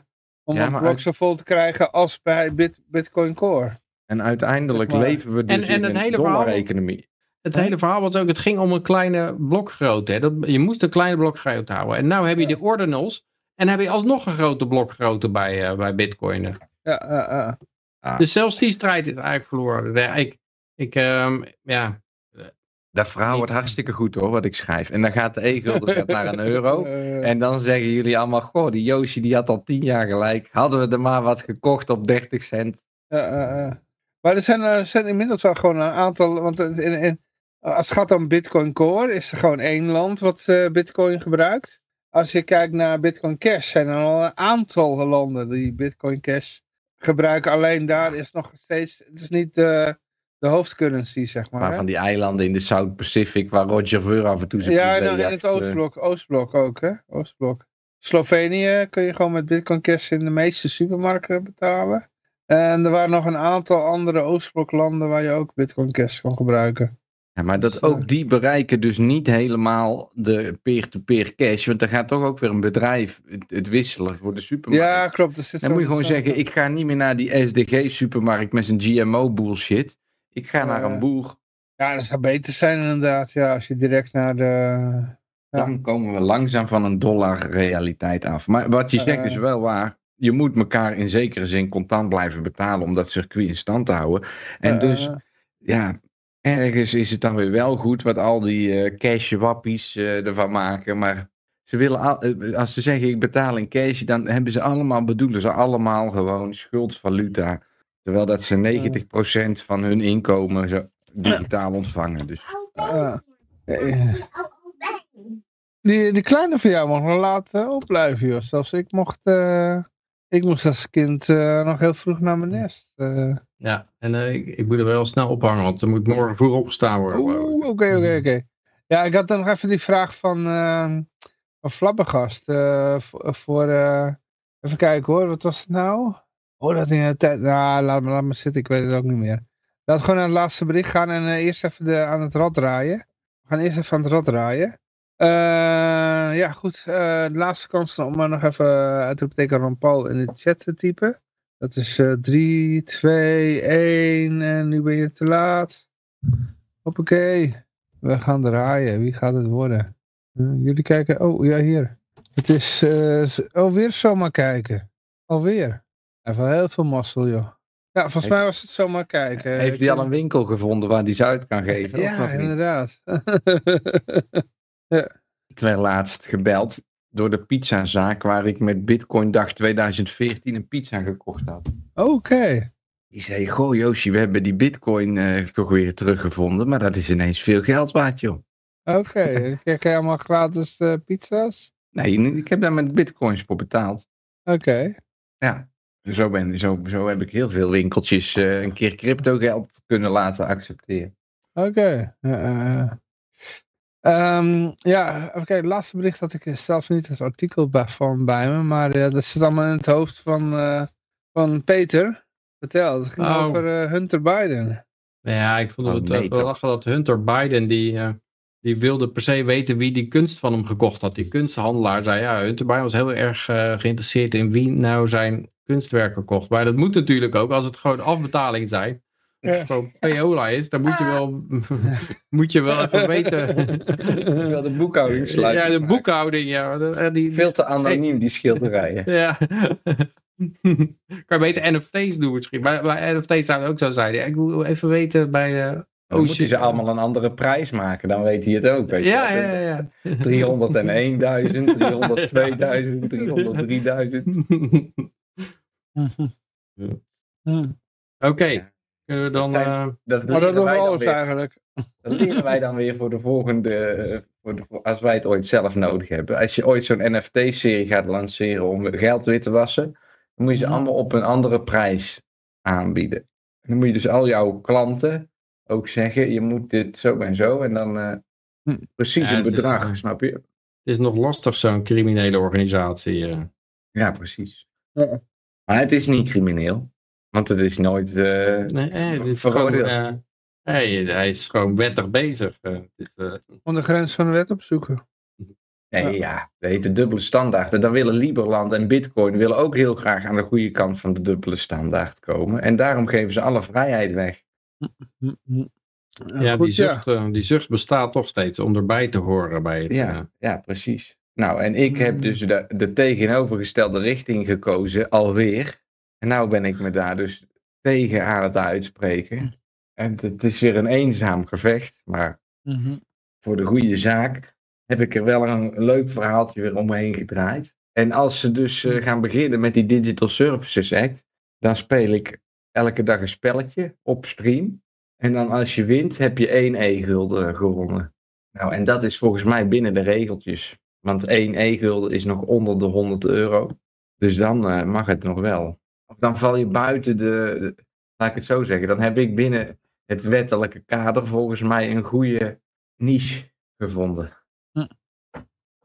om ja, een blok zo vol te krijgen als bij Bitcoin Core. En uiteindelijk leven we dus en, en in een dollar-economie. Het hele verhaal was ook, het ging om een kleine blokgrootte. Dat, je moest een kleine blokgrootte houden. En nu heb je de ordinals en heb je alsnog een grote blokgrootte bij, uh, bij bitcoin. Ja, ja, ja. Dus zelfs die strijd is eigenlijk verloren. Ik, ik um, ja... Dat verhaal wordt hartstikke goed hoor, wat ik schrijf. En dan gaat de e-gulden naar een euro. [LAUGHS] En dan zeggen jullie allemaal, goh, die Yoshi die had al tien jaar gelijk. Hadden we er maar wat gekocht op 30 cent. Maar er zijn, er zijn inmiddels wel gewoon een aantal, want in, in, als het gaat om Bitcoin Core, is er gewoon één land wat uh, Bitcoin gebruikt. Als je kijkt naar Bitcoin Cash, zijn er al een aantal landen die Bitcoin Cash gebruiken. Alleen daar is nog steeds, het is niet de, de hoofdcurrency, zeg maar. Maar van die eilanden in de South Pacific, waar Roger Ver af en toe zijn Ja, in het Oostblok, Oostblok ook, hè. Oostblok. Slovenië kun je gewoon met Bitcoin Cash in de meeste supermarkten betalen. En er waren nog een aantal andere Oostbloklanden waar je ook Bitcoin Cash kon gebruiken. Ja, maar dat dus, ook eh, die bereiken dus niet helemaal de peer-to-peer cash. Want dan gaat toch ook weer een bedrijf het, wisselen voor de supermarkt. Ja, klopt. dan moet je gewoon zeggen, ik ga niet meer naar die SDG-supermarkt met zijn GMO-bullshit. Ik ga naar een boer. Ja, dat zou beter zijn inderdaad. Ja, als je direct naar de... Ja. Dan komen we langzaam van een dollar realiteit af. Maar wat je zegt is wel waar je moet elkaar in zekere zin contant blijven betalen om dat circuit in stand te houden. En dus, ja, ergens is het dan weer wel goed wat al die uh, cash wappies uh, ervan maken. Maar ze willen, al, eh, als ze zeggen ik betaal in cash, dan hebben ze allemaal, bedoelen ze allemaal gewoon schuldvaluta. Terwijl dat ze 90% van hun inkomen zo digitaal ontvangen. Dus. Die, die kleine van jou mag nog laten opblijven, joh. Zelfs ik mocht... Ik moest als kind uh, nog heel vroeg naar mijn nest. Uh. Ja, en uh, ik, ik, moet er wel snel ophangen, want er moet morgen vroeg opgestaan worden. Oeh, oké, oké, oké. Ja, ik had dan nog even die vraag van, uh, van Flabbergast. voor, voor even kijken hoor, wat was het nou? Oh, dat in de tijd. Nou, laat laat me zitten, ik weet het ook niet meer. Laat gewoon naar het laatste bericht gaan en eerst even de, aan het rad draaien. We gaan eerst even aan het rad draaien. Uh, ja, goed. Uh, de laatste kans om maar nog even uitroepteken Ron Paul in de chat te typen. Dat is uh, 3, 2, 1 en nu ben je te laat. Hoppakee. we gaan draaien. Wie gaat het worden? jullie kijken, oh ja hier. Het is uh, alweer zomaar kijken. Alweer. Even heel veel mazzel joh. Ja, volgens mij was het zomaar kijken. Heeft hij al een winkel gevonden waar hij ze uit kan geven? Ja, inderdaad. [LAUGHS] ja. Ik werd laatst gebeld door de pizzazaak waar ik met Bitcoin dag 2014 een pizza gekocht had. Oké. Die zei, goh Yoshi, we hebben die bitcoin uh, toch weer teruggevonden, maar dat is ineens veel geld waard joh. Oké, okay. krijg je allemaal gratis uh, pizza's? Nee, ik heb daar met bitcoins voor betaald. Oké. Ja, zo, ben, zo, zo heb ik heel veel winkeltjes uh, een keer crypto geld kunnen laten accepteren. Oké. Okay. Um, ja, even kijken, het laatste bericht had ik zelfs niet het artikel van bij me, maar uh, dat zit allemaal in het hoofd van, uh, van Peter. Vertel, het ging oh. over uh, Hunter Biden. Ja, ik vond het oh, nee, wel lachen dat Hunter Biden, die, die wilde per se weten wie die kunst van hem gekocht had. Die kunsthandelaar zei, ja, Hunter Biden was heel erg geïnteresseerd in wie nou zijn kunstwerken kocht. Maar dat moet natuurlijk ook, als het gewoon afbetaling zijn ja. zo payola is, dan moet je wel, [LAUGHS] moet je wel even [LAUGHS] weten. Wel de boekhouding sluiten. Ja, de boekhouding, ja. Eh, die, Veel te anoniem, die schilderijen. [LAUGHS] ja. kan je beter NFT's doen misschien. Maar bij NFT's zou het ook zo zijn. Ik wil even weten bij... Uh, dan moet hij ze allemaal een andere prijs maken, dan weet hij het ook. Weet ja, je. ja, ja, ja. 301.000, 302.000, 303.000. Oké, kunnen we dan... Dat, zijn, uh, dat, maar dat doen we alles eigenlijk. Dat leren wij dan weer voor de volgende... Voor de, als wij het ooit zelf nodig hebben. Als je ooit zo'n NFT-serie gaat lanceren om geld weer te wassen... dan moet je ze allemaal op een andere prijs aanbieden. En dan moet je dus al jouw klanten ook zeggen... je moet dit zo en zo en dan... Uh, precies een bedrag, is, snap je? Het is nog lastig, zo'n criminele organisatie. Uh. Ja, precies. Ja. Maar het is niet crimineel. Want het is nooit uh, nee, het is gewoon, uh, hey, hij is gewoon wettig bezig. Uh, Om de grens van de wet opzoeken. Nee, ja, ja dat heet de dubbele standaard. En dan willen Liberland en Bitcoin willen ook heel graag aan de goede kant van de dubbele standaard komen. En daarom geven ze alle vrijheid weg. Ja, Goed, die, zucht, ja. die zucht bestaat toch steeds om erbij te horen bij het. Ja, ja precies. Nou, en ik heb mm. dus de, de tegenovergestelde richting gekozen, alweer. En nou ben ik me daar dus tegen aan het uitspreken. En het is weer een eenzaam gevecht, maar mhm. voor de goede zaak heb ik er wel een leuk verhaaltje weer omheen gedraaid. En als ze dus eh, gaan beginnen met die Digital Services Act, dan speel ik elke dag een spelletje op stream. En dan als je wint, heb je één e-gulden gewonnen. Nou, en dat is volgens mij binnen de regeltjes. Want één e-gulden is nog onder de 100 euro. Dus dan uh, mag het nog wel dan val je buiten de, laat ik het zo zeggen, dan heb ik binnen het wettelijke kader volgens mij een goede niche gevonden. Hm.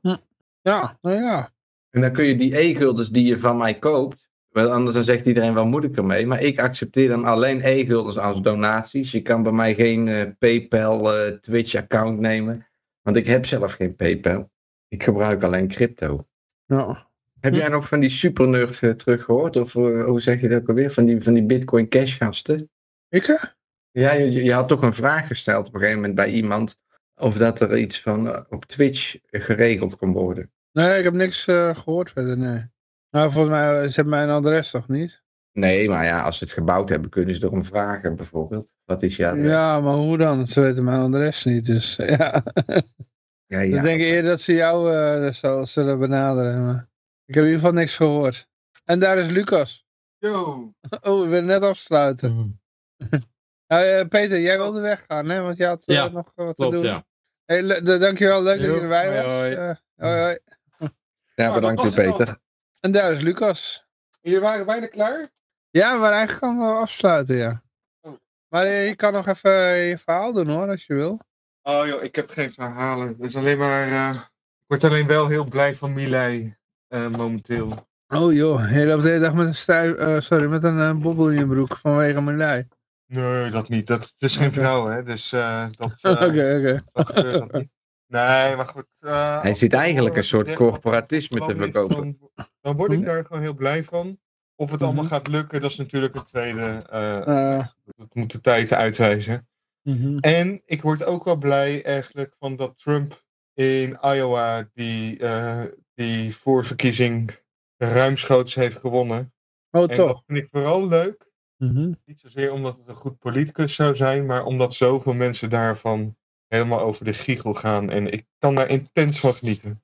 Hm. Ja, nou ja. En dan kun je die e-guldens die je van mij koopt, want anders dan zegt iedereen, wel moet ik ermee? Maar ik accepteer dan alleen e-guldens als donaties. Je kan bij mij geen uh, PayPal, uh, Twitch-account nemen, want ik heb zelf geen PayPal. Ik gebruik alleen crypto. Ja. Heb jij nog van die supernerd uh, teruggehoord? Of uh, hoe zeg je dat ook alweer? Van die, van die Bitcoin Cash gasten? Ik? Ja, je, je had toch een vraag gesteld op een gegeven moment bij iemand. Of dat er iets van uh, op Twitch geregeld kon worden. Nee, ik heb niks gehoord verder, nee. Nou, volgens mij, ze hebben mijn adres toch niet? Nee, maar ja, als ze het gebouwd hebben, kunnen ze erom vragen bijvoorbeeld. Wat is adres? Ja, maar hoe dan? Ze weten mijn adres niet, dus [LAUGHS] ja. Ja, ja. Ik denk eerder dat ze jou uh, zullen benaderen. Maar... Ik heb in ieder geval niks gehoord. En daar is Lucas. Yo. [LAUGHS] Oh, we willen net afsluiten. Mm. uh, [LAUGHS] Peter, jij wilde weggaan, hè? Want je had uh, nog wat klopt, te doen. Ja. Hey, dankjewel, leuk dat je erbij was. Hoi, hoi. hoi, hoi. Ja, bedankt voor Peter. En daar is Lucas. Jullie waren bijna klaar? Ja, we waren eigenlijk gaan afsluiten, ja. Oh. Maar je kan nog even je verhaal doen hoor, als je wil. Oh joh, ik heb geen verhalen. Het is alleen maar... Uh, ik word alleen wel heel blij van Milei. Uh, momenteel. Oh joh, je loopt de hele dag met een, stijf, uh, sorry, met een uh, bobbel in je broek vanwege mijn lij. Nee, dat niet. Dat, het is geen vrouw, hè. Dus dat... [LAUGHS] Oké, oké. Nee, maar goed. Hij zit eigenlijk een soort corporatisme te verkopen. Dan, dan word ik daar gewoon heel blij van. Of het allemaal mhm. gaat lukken, dat is natuurlijk het tweede. Uh, dat moet de tijd uitwijzen. Mhm. En ik word ook wel blij eigenlijk van dat Trump in Iowa die, uh, die voorverkiezing ruimschoots heeft gewonnen. Oh, en toch? dat vind ik vooral leuk. Mhm. Niet zozeer omdat het een goed politicus zou zijn, maar omdat zoveel mensen daarvan helemaal over de giegel gaan. En ik kan daar intens van genieten.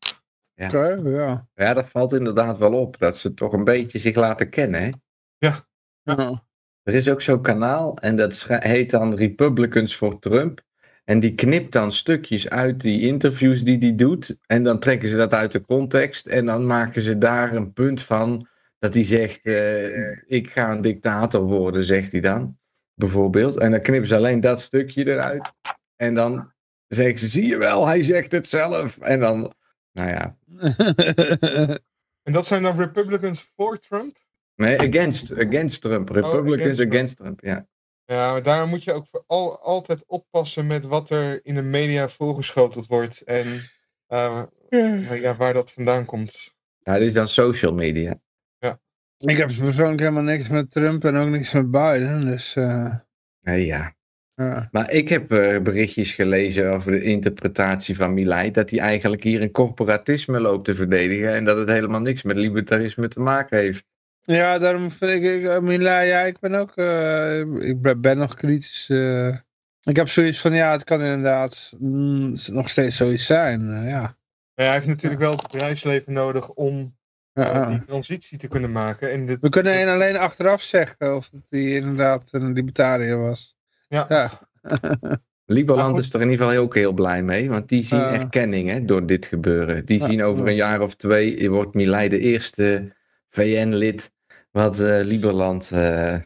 Ja. Okay, ja. ja, dat valt inderdaad wel op. Dat ze toch een beetje zich laten kennen. Hè? Ja. ja. Er is ook zo'n kanaal en dat heet dan Republicans for Trump. En die knipt dan stukjes uit die interviews die hij doet. En dan trekken ze dat uit de context. En dan maken ze daar een punt van. Dat hij zegt: uh, Ik ga een dictator worden, zegt hij dan. Bijvoorbeeld. En dan knippen ze alleen dat stukje eruit. En dan zeggen ze: Zie je wel, hij zegt het zelf. En dan, nou ja. [LAUGHS] en dat zijn dan Republicans for Trump? Nee, against, against Trump. Republicans oh, against, against Trump. Ja. Ja, maar daar moet je ook al, altijd oppassen met wat er in de media voorgeschoteld wordt en uh, ja, waar dat vandaan komt. Ja, dit is dan social media. Ja. Ik heb persoonlijk helemaal niks met Trump en ook niks met Biden, dus... Uh... Nee, ja. ja. Maar ik heb uh, berichtjes gelezen over de interpretatie van Milei, dat hij eigenlijk hier een corporatisme loopt te verdedigen en dat het helemaal niks met libertarisme te maken heeft. Ja, daarom vind ik, ik Mila, ja, ik ben ook, uh, ik ben nog kritisch. Uh, ik heb zoiets van, ja, het kan inderdaad mm, nog steeds zoiets zijn, uh, ja. Maar hij heeft natuurlijk wel het bedrijfsleven nodig om ja, die transitie te kunnen maken. En dit, We kunnen alleen achteraf zeggen of hij inderdaad een libertariër was. Ja. ja. [LAUGHS] Liberland is er in ieder geval ook heel blij mee, want die zien erkenning hè, door dit gebeuren. Die zien over een jaar of twee, wordt Milei de eerste VN-lid wat uh, Lieberland, uh,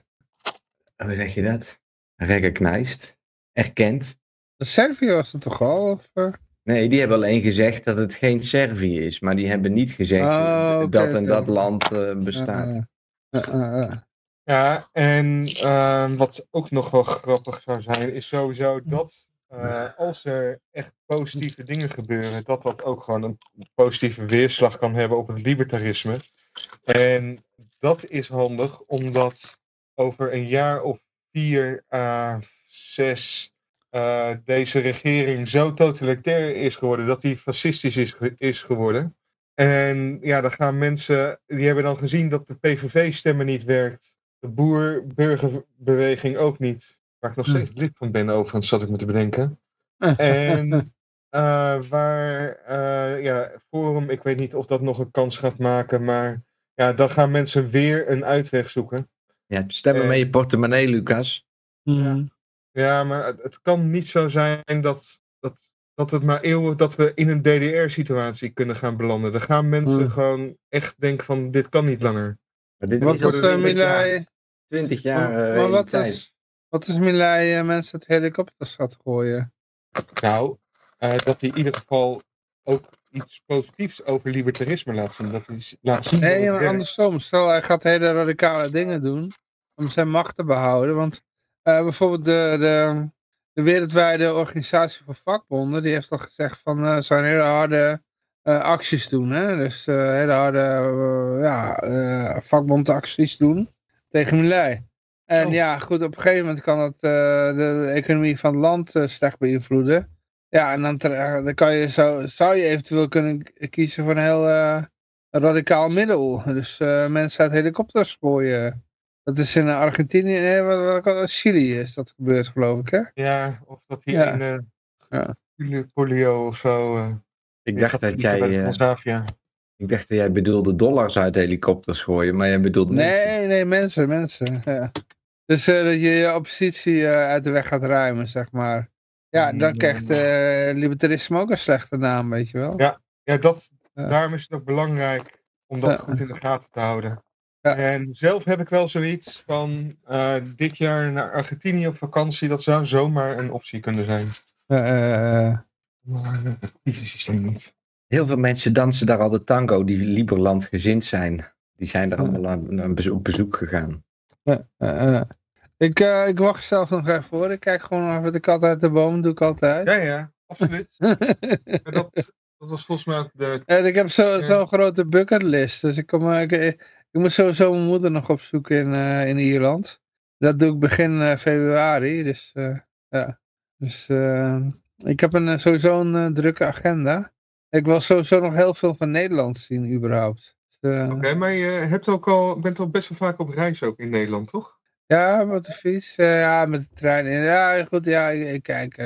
hoe zeg je dat? Recognized, erkent. Servië was het toch al? Of, uh... Nee, die hebben alleen gezegd dat het geen Servië is, maar die hebben niet gezegd oh, okay, dat en okay. dat land bestaat. Ja, en ehm, wat ook nog wel grappig zou zijn, is sowieso dat als er echt positieve dingen gebeuren, dat dat ook gewoon een positieve weerslag kan hebben op het libertarisme. En dat is handig, omdat over een jaar of vier à zes uh, deze regering zo totalitair is geworden dat die fascistisch is, is geworden. En ja, dan gaan mensen, die hebben dan gezien dat de PVV-stemmen niet werkt. De boer-burgerbeweging ook niet. Waar ik nog steeds lid van ben, overigens, zat ik me te bedenken. [LAUGHS] En uh, waar, ja, Forum, ik weet niet of dat nog een kans gaat maken, maar ja, dan gaan mensen weer een uitweg zoeken. Ja, stemmen met je portemonnee, Lucas. Ja, ja maar het, het, kan niet zo zijn dat, dat, dat het maar eeuwig dat we in een DDR-situatie kunnen gaan belanden. Dan gaan mensen Hmm. gewoon echt denken van dit kan niet langer. Maar dit Wat is al uh, 20 jaar, Milei? 20 jaar Maar, maar wat, is, wat is Milei uh, mensen het helikopters gaat gooien? Nou, uh, dat hij in ieder geval ook iets positiefs over libertarisme laat zien. Dat hij laat zien dat Nee, maar andersom. Stel, hij gaat hele radicale dingen doen om zijn macht te behouden. Want uh, bijvoorbeeld de, de, de wereldwijde organisatie voor vakbonden, die heeft al gezegd van uh, zijn hele harde uh, acties doen. Hè? Dus hele harde ja, vakbondacties doen tegen Milei. En Oh. ja, goed, op een gegeven moment kan dat de, de economie van het land slecht beïnvloeden. Ja, en dan, dan kan je, zou, zou je eventueel kunnen kiezen voor een heel uh, radicaal middel. Dus uh, mensen uit helikopters gooien. Dat is in Argentinië, nee, wat, wat, Chili is dat gebeurd geloof ik hè? Ja, of dat hij Ja. uh, polio of zo... Uh, Ik dacht, dat jij, ik dacht dat jij bedoelde dollars uit helikopters gooien, maar jij bedoelde mensen. Nee, nee, mensen, mensen. Ja. Dus uh, dat je je oppositie uh, uit de weg gaat ruimen, zeg maar. Ja, dan krijgt uh, libertarisme ook een slechte naam, weet je wel. Ja, ja, dat, Ja. daarom is het ook belangrijk om dat Ja. goed in de gaten te houden. Ja. En zelf heb ik wel zoiets van eh, dit jaar naar Argentinië op vakantie. Dat zou zomaar een optie kunnen zijn. Uh, Maar het kiezensysteem niet. Heel veel mensen dansen daar al de tango die Liberland gezind zijn. Die zijn er allemaal aan, aan bezo- op bezoek gegaan. Ik, uh, ik wacht zelf nog even hoor. Ik kijk gewoon even de kat uit de boom, doe ik altijd. Ja, ja, absoluut. [LAUGHS] En dat, dat was volgens mij ook de... En ik heb zo'n zo grote bucketlist. Dus ik, kom, ik, ik, ik moet sowieso mijn moeder nog opzoeken in, uh, in Ierland. Dat doe ik begin uh, februari. Dus ja. Dus ik heb een, sowieso een drukke agenda. Ik wil sowieso nog heel veel van Nederland zien, überhaupt. Dus, Oké, maar je hebt ook al, bent al best wel vaak op reis ook in Nederland, toch? Ja, met de fiets. ja, met de trein. Ja, goed, ja, ik, kijk.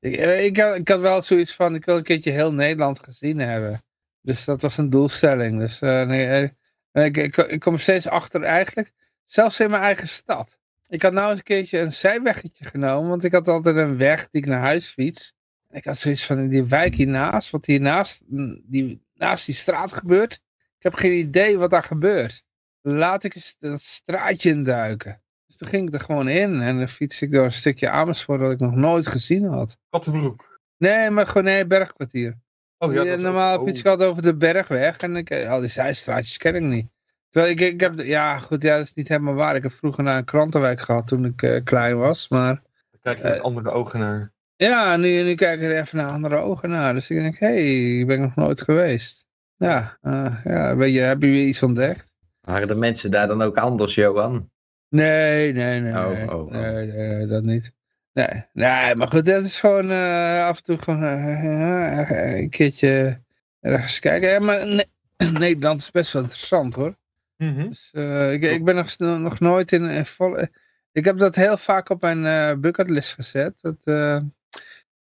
ik, ik, had, ik had wel zoiets van, ik wil een keertje heel Nederland gezien hebben. Dus dat was een doelstelling. Dus nee, ik, ik, kom steeds achter eigenlijk, zelfs in mijn eigen stad. Ik had nou eens een keertje een zijweggetje genomen, want ik had altijd een weg die ik naar huis fiets. En ik had zoiets van die wijk hiernaast, wat hiernaast, die, naast die straat gebeurt. Ik heb geen idee wat daar gebeurt. Laat ik eens dat straatje induiken. Dus toen ging ik er gewoon in en dan fiets ik door een stukje Amersfoort dat ik nog nooit gezien had. Kattenbroek? Nee, maar gewoon nee, bergkwartier. Oh, ja, normaal heb je het gehad over de bergweg en ik, eh, al die zijstraatjes ken ik niet. Terwijl ik, ik heb, ja goed, ja, dat is niet helemaal waar. Ik heb vroeger naar een krantenwijk gehad toen ik uh, klein was, maar... kijk je met uh, andere ogen naar. Ja, nu, nu kijk ik er even naar andere ogen naar. Dus ik denk, hé, hey, ik ben nog nooit geweest. Ja, uh, ja weet je, heb je weer iets ontdekt? Waren de mensen daar dan ook anders, Johan? Nee, nee, nee, oh, nee, oh, oh. nee, nee, dat niet. Nee, nee, maar goed, dat is gewoon uh, af en toe gewoon uh, een keertje ergens kijken. Ja, maar nee, [CLEARS THROAT] Nederland is best wel interessant hoor. Mm -hmm. dus, uh, ik, ik ben nog, nog nooit in, in volle... Ik heb dat heel vaak op mijn uh, bucketlist gezet. Dat,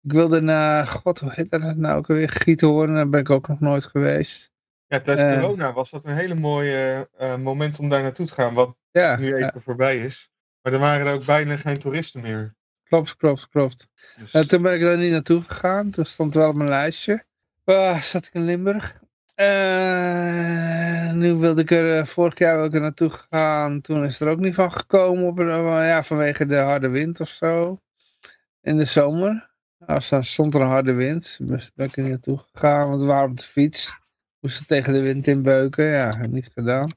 ik wilde naar, god hoe heet dat nou ook weer, Giethoorn, daar ben ik ook nog nooit geweest. Ja, tijdens corona was dat een hele mooie moment om daar naartoe te gaan, wat ja, nu even voorbij is. Maar er waren er ook bijna geen toeristen meer. Klopt, klopt, klopt. Dus... Uh, toen ben ik daar niet naartoe gegaan. Toen stond wel op mijn lijstje. Uh, zat ik in Limburg. Nu wilde ik er, vorig jaar wilde ik er naartoe gaan. Toen is er ook niet van gekomen. Op, ja, vanwege de harde wind of zo. In de zomer. Als dan stond er een harde wind. Dus ben ik er niet naartoe gegaan. Want we waren op de fiets. Moesten tegen de wind inbeuken. Ja, niet gedaan.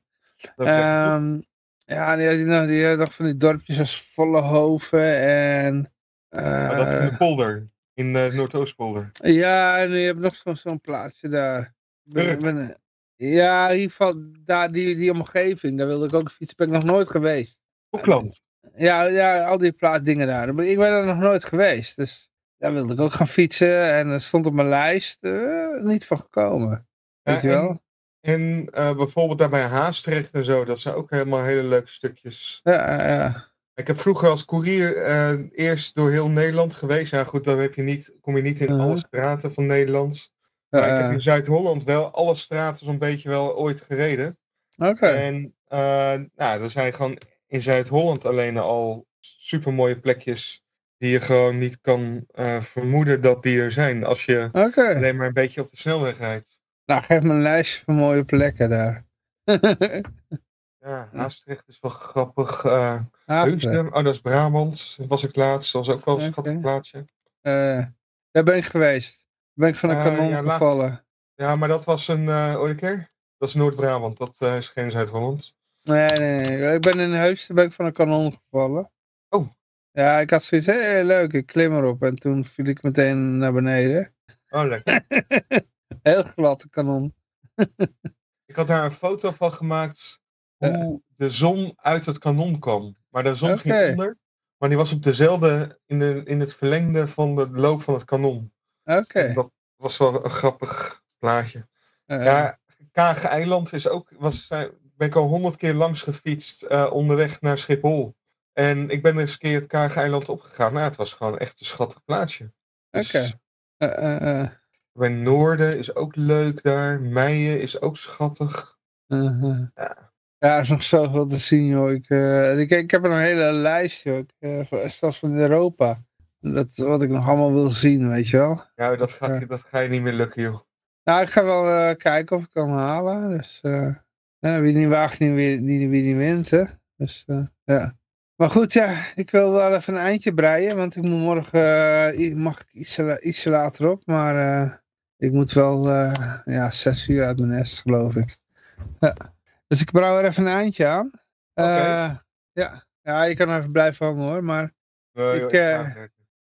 Um, ja, die, die, die had nog van die dorpjes als Vollehoven en... Uh, dat in de polder, in de Noordoostpolder. Ja, en je hebt nog zo'n zo plaatsje daar. Ben, ben, ja, in ieder geval daar, die, die omgeving, daar wilde ik ook fietsen. Ben ik nog nooit geweest. Hoekland? Ja, ja, al die plaatsdingen daar. Ik ben er nog nooit geweest, dus daar wilde ik ook gaan fietsen. En dat stond op mijn lijst, uh, niet van gekomen. Weet je wel? En uh, bijvoorbeeld daarbij Haastrecht en zo, dat zijn ook helemaal hele leuke stukjes. Ja, ja. Ik heb vroeger als koerier uh, eerst door heel Nederland geweest. Ja goed, dan heb je niet, kom je niet in alle straten van Nederland. Maar ik heb in Zuid-Holland wel alle straten zo'n beetje wel ooit gereden. Oké. En uh, nou, er zijn gewoon in Zuid-Holland alleen al super mooie plekjes die je gewoon niet kan vermoeden dat die er zijn. Als je okay. alleen maar een beetje op de snelweg rijdt. Nou, geef me een lijstje van mooie plekken daar. [LAUGHS] ja, Maastricht is wel grappig. Uh, oh, dat is Brabant. Dat was ik laatst. Dat was ook wel een schattig plaatsje. Uh, daar ben ik geweest. Daar ben ik van een uh, kanon ja, gevallen. Ja, maar dat was een, uh, ooit keer? Dat is Noord-Brabant. Dat is geen Zuid-Holland. Nee, nee, nee. Ik ben in Heusden ben ik van een kanon gevallen. Oh. Ja, ik had zoiets, hey, leuk, ik klim erop. En toen viel ik meteen naar beneden. Oh, lekker. [LAUGHS] [LAUGHS] Heel glad kanon. [LAUGHS] ik had daar een foto van gemaakt hoe de zon uit het kanon kwam. Maar de zon ging onder. Maar die was op dezelfde, in, de, in het verlengde van de loop van het kanon. Oké. Dat was wel een grappig plaatje. Uh, ja, Kage Eiland is ook, was, ben ik al honderd keer langs gefietst uh, onderweg naar Schiphol. En ik ben eens een keer het Kage Eiland opgegaan. Nou, het was gewoon echt een schattig plaatsje. Dus Oké. Okay. Uh, bij Noorden is ook leuk daar. Meijen is ook schattig. Uh-huh. Ja. Ja, er is nog zoveel te zien, joh. Ik, uh, ik, ik, heb er een hele lijst, joh. Uh, zelfs van Europa. Dat, wat ik nog allemaal wil zien, weet je wel. Ja, dat, gaat, dat ga je niet meer lukken, joh. Nou, ik ga wel uh, kijken of ik kan halen. Dus, wie niet waagt, niet, wie, wie, wie niet wint, hè. Dus, ja. Maar goed, ja, ik wil wel even een eindje breien, want ik moet morgen, mag ik iets, iets later op, maar ik moet wel uh, ja, zes uur uit mijn nest, geloof ik. Ja. Dus ik brouw er even een eindje aan. Ja. ja, je kan even blijven hangen hoor. Maar ik, uh,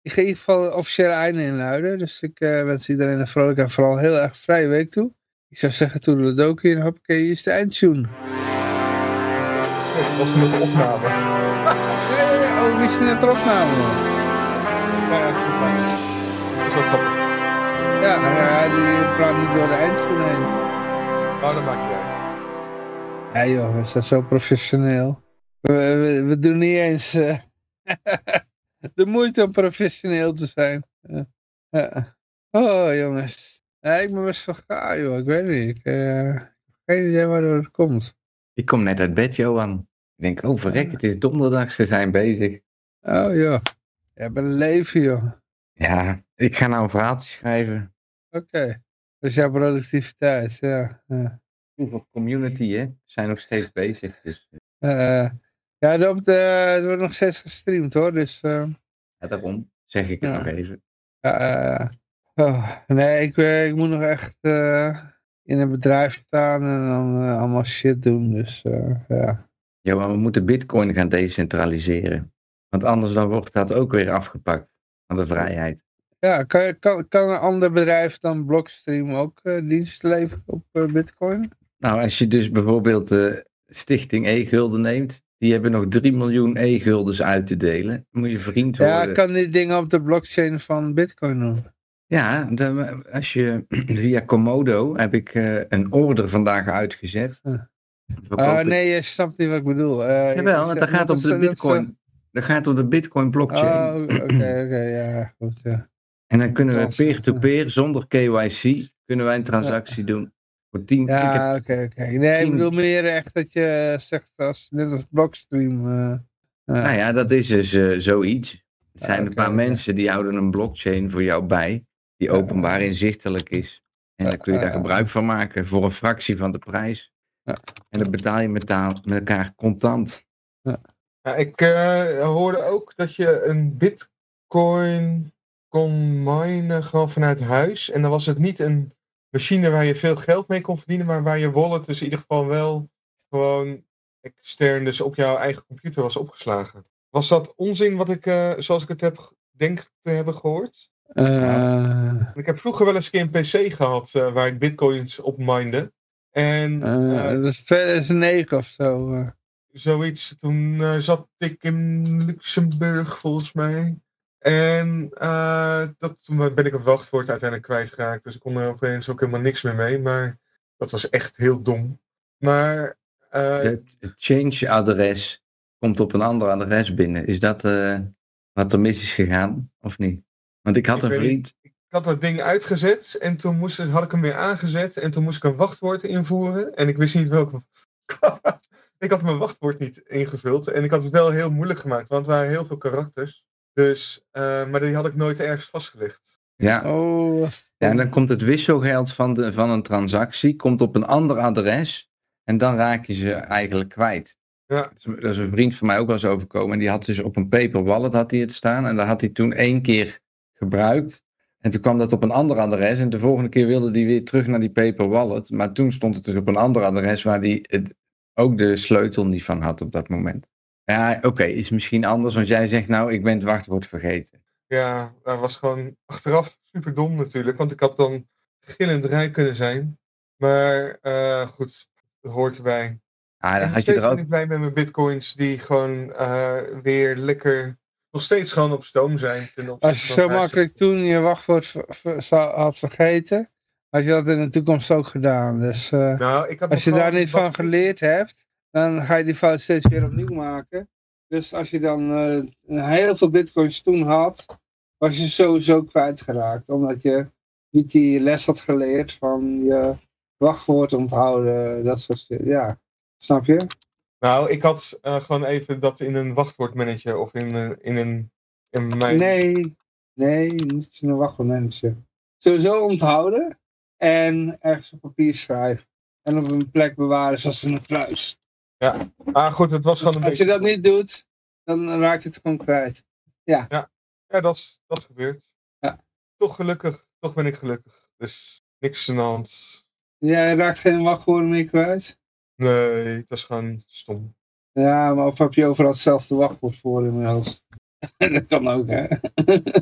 ik ga in ieder geval officiële einde inluiden. Dus ik wens iedereen een vrolijke en vooral heel erg vrije week toe. Ik zou zeggen, toedeledokie en hoppakee, hier is de eindtune. Dat was de opname. Oh, wist je net opname? Ja, dat is wel grappig. Ja, ja, die praat niet door de eindtune heen. Oh, dat maakt niet uit. Ja joh, we zijn zo professioneel. We, we, we doen niet eens uh, [LAUGHS] de moeite om professioneel te zijn. Uh, uh. Oh jongens. Ja, ik ben best vergaan joh, ik weet niet. Ik uh, geen idee waardoor het komt. Ik kom net uit bed Johan. Ik denk, oh verrek, het is donderdag, ze zijn bezig. Oh joh, je hebt een leven joh. Ja, ik ga nou een verhaaltje schrijven. Oké, okay. dat is jouw productiviteit, ja. ja. Hoeveel community, hè? We zijn nog steeds bezig. Dus. Uh, ja, op de, het wordt nog steeds gestreamd hoor, dus... Uh... Ja, daarom zeg ik het ja. nog even. Oh, nee, ik, ik moet nog echt in een bedrijf staan en dan allemaal shit doen, dus ja. Ja, maar we moeten bitcoin gaan decentraliseren. Want anders dan wordt dat ook weer afgepakt van de vrijheid. Ja, kan, kan, kan een ander bedrijf dan Blockstream ook uh, diensten leveren op uh, bitcoin? Nou, als je dus bijvoorbeeld de stichting E-gulden neemt, die hebben nog 3 miljoen E-guldens uit te delen. Dan moet je vriend worden. Ja, kan die dingen op de blockchain van bitcoin doen? Ja, de, als je [CLEARS THROAT] via Komodo heb ik een order vandaag uitgezet. Uh, nee, je snapt niet wat ik bedoel. Uh, Jawel, dat gaat op de bitcoin. Dat gaat op de bitcoin blockchain. Oh, oké, oké, okay, ja, goed, ja. En dan kunnen we peer-to-peer, -peer, zonder KYC, kunnen wij een transactie ja. doen. Voor 10 Ja, oké, oké. Okay. Nee, tien... ik bedoel meer echt dat je zegt, als, net als Blockstream. Uh, nou ja, dat is dus uh, zoiets. Het zijn okay, een paar okay. mensen die houden een blockchain voor jou bij, die openbaar inzichtelijk is. En dan kun je daar gebruik van maken voor een fractie van de prijs. En dan betaal je met, met elkaar contant. Ja, ik uh, hoorde ook dat je een bitcoin kon minen gewoon vanuit huis. En dan was het niet een machine waar je veel geld mee kon verdienen, maar waar je wallet dus in ieder geval wel gewoon extern dus op jouw eigen computer was opgeslagen. Was dat onzin wat ik, uh, zoals ik het heb, denk te hebben gehoord? Uh... Ik heb vroeger wel eens een keer een PC gehad uh, waar ik bitcoins op minde. En, dat is 2009 of zo. Zoiets. Toen zat ik in Luxemburg volgens mij. En dat, toen ben ik het wachtwoord uiteindelijk kwijtgeraakt. Dus ik kon er opeens ook helemaal niks meer mee. Maar dat was echt heel dom. Maar... Het change-adres komt op een ander adres binnen. Is dat uh, wat er mis is gegaan? Of niet? Want ik had ik een vriend... Had dat ding uitgezet. En toen moest, had ik hem weer aangezet. En toen moest ik een wachtwoord invoeren. En ik wist niet welke... [LAUGHS] ik had mijn wachtwoord niet ingevuld. En ik had het wel heel moeilijk gemaakt. Want er waren heel veel karakters. Dus, uh, maar die had ik nooit ergens vastgelegd. Ja. Oh. ja, en dan komt het wisselgeld van, de, van een transactie komt op een ander adres en dan raak je ze eigenlijk kwijt. Ja. Dat is een vriend van mij ook wel eens overkomen en die had dus op een paper wallet had hij het staan en daar had hij toen één keer gebruikt. En toen kwam dat op een ander adres en de volgende keer wilde hij weer terug naar die paper wallet. Maar toen stond het dus op een ander adres waar hij het, ook de sleutel niet van had op dat moment. Ja, oké, okay, is misschien anders, want jij zegt nou, ik ben het wachtwoord vergeten. Ja, dat was gewoon achteraf super dom natuurlijk, want ik had dan gillend rijk kunnen zijn. Maar uh, goed, dat hoort erbij. Ah, dan had je er ook... ben ik blij met mijn bitcoins die gewoon uh, weer lekker, nog steeds gewoon op stoom zijn. Als je zo makkelijk toen je wachtwoord had vergeten, had je dat in de toekomst ook gedaan. Dus uh, nou, ik had als je daar niet van geleerd hebt, dan ga je die fout steeds weer opnieuw maken. Dus als je dan uh, heel veel bitcoins toen had, was je sowieso kwijtgeraakt. Omdat je niet die les had geleerd van je wachtwoord onthouden, dat soort dingen. Ja, snap je? Nou, ik had uh, gewoon even dat in een wachtwoordmanager of in, uh, in een... In mijn... Nee, nee, niet in een wachtwoordmanager. Sowieso onthouden en ergens op papier schrijven. En op een plek bewaren zoals in een kluis. Ja, maar goed, het was gewoon een Als beetje... je dat niet doet, dan raak je het gewoon kwijt. Ja. Ja, ja dat, is, dat is gebeurd. Ja. Toch gelukkig, toch ben ik gelukkig. Dus niks aan de hand. Jij raakt geen wachtwoorden meer kwijt? Nee, dat is gewoon stom. Ja, maar of heb je overal hetzelfde wachtwoord voor inmiddels? [LAUGHS] dat kan ook, hè?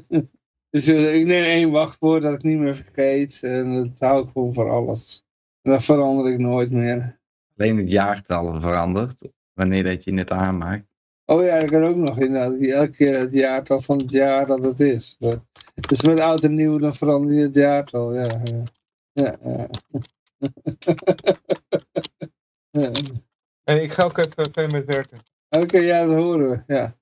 [LAUGHS] dus uh, ik neem één wachtwoord dat ik niet meer vergeet. En dat hou ik gewoon voor alles. En dat verander ik nooit meer alleen het jaartal verandert, wanneer dat je het aanmaakt. Oh ja, dat kan ook nog inderdaad. Elke keer het jaartal van het jaar dat het is. Dus met oud en nieuw dan verander je het jaartal. Ja, ja. ja, ja. [LAUGHS] En ik ga ook even verder met werken. Oké, ja, dat horen we. Ja.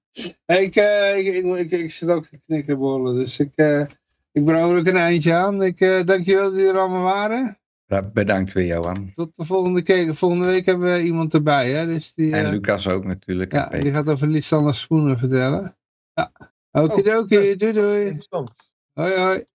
Ik, uh, ik, ik, ik, ik, zit ook te knikken bollen, dus ik, uh, ik breng ook een eindje aan. Ik uh, dank je wel dat jullie er allemaal waren. Ja, bedankt weer, Johan. Tot de volgende keer. Volgende week hebben we iemand erbij. Hè? Dus die, en Lucas ook natuurlijk. Ja, die gaat over Lisanne Schoenen vertellen. Ja. Oké, oh, doei doei. Hoi hoi.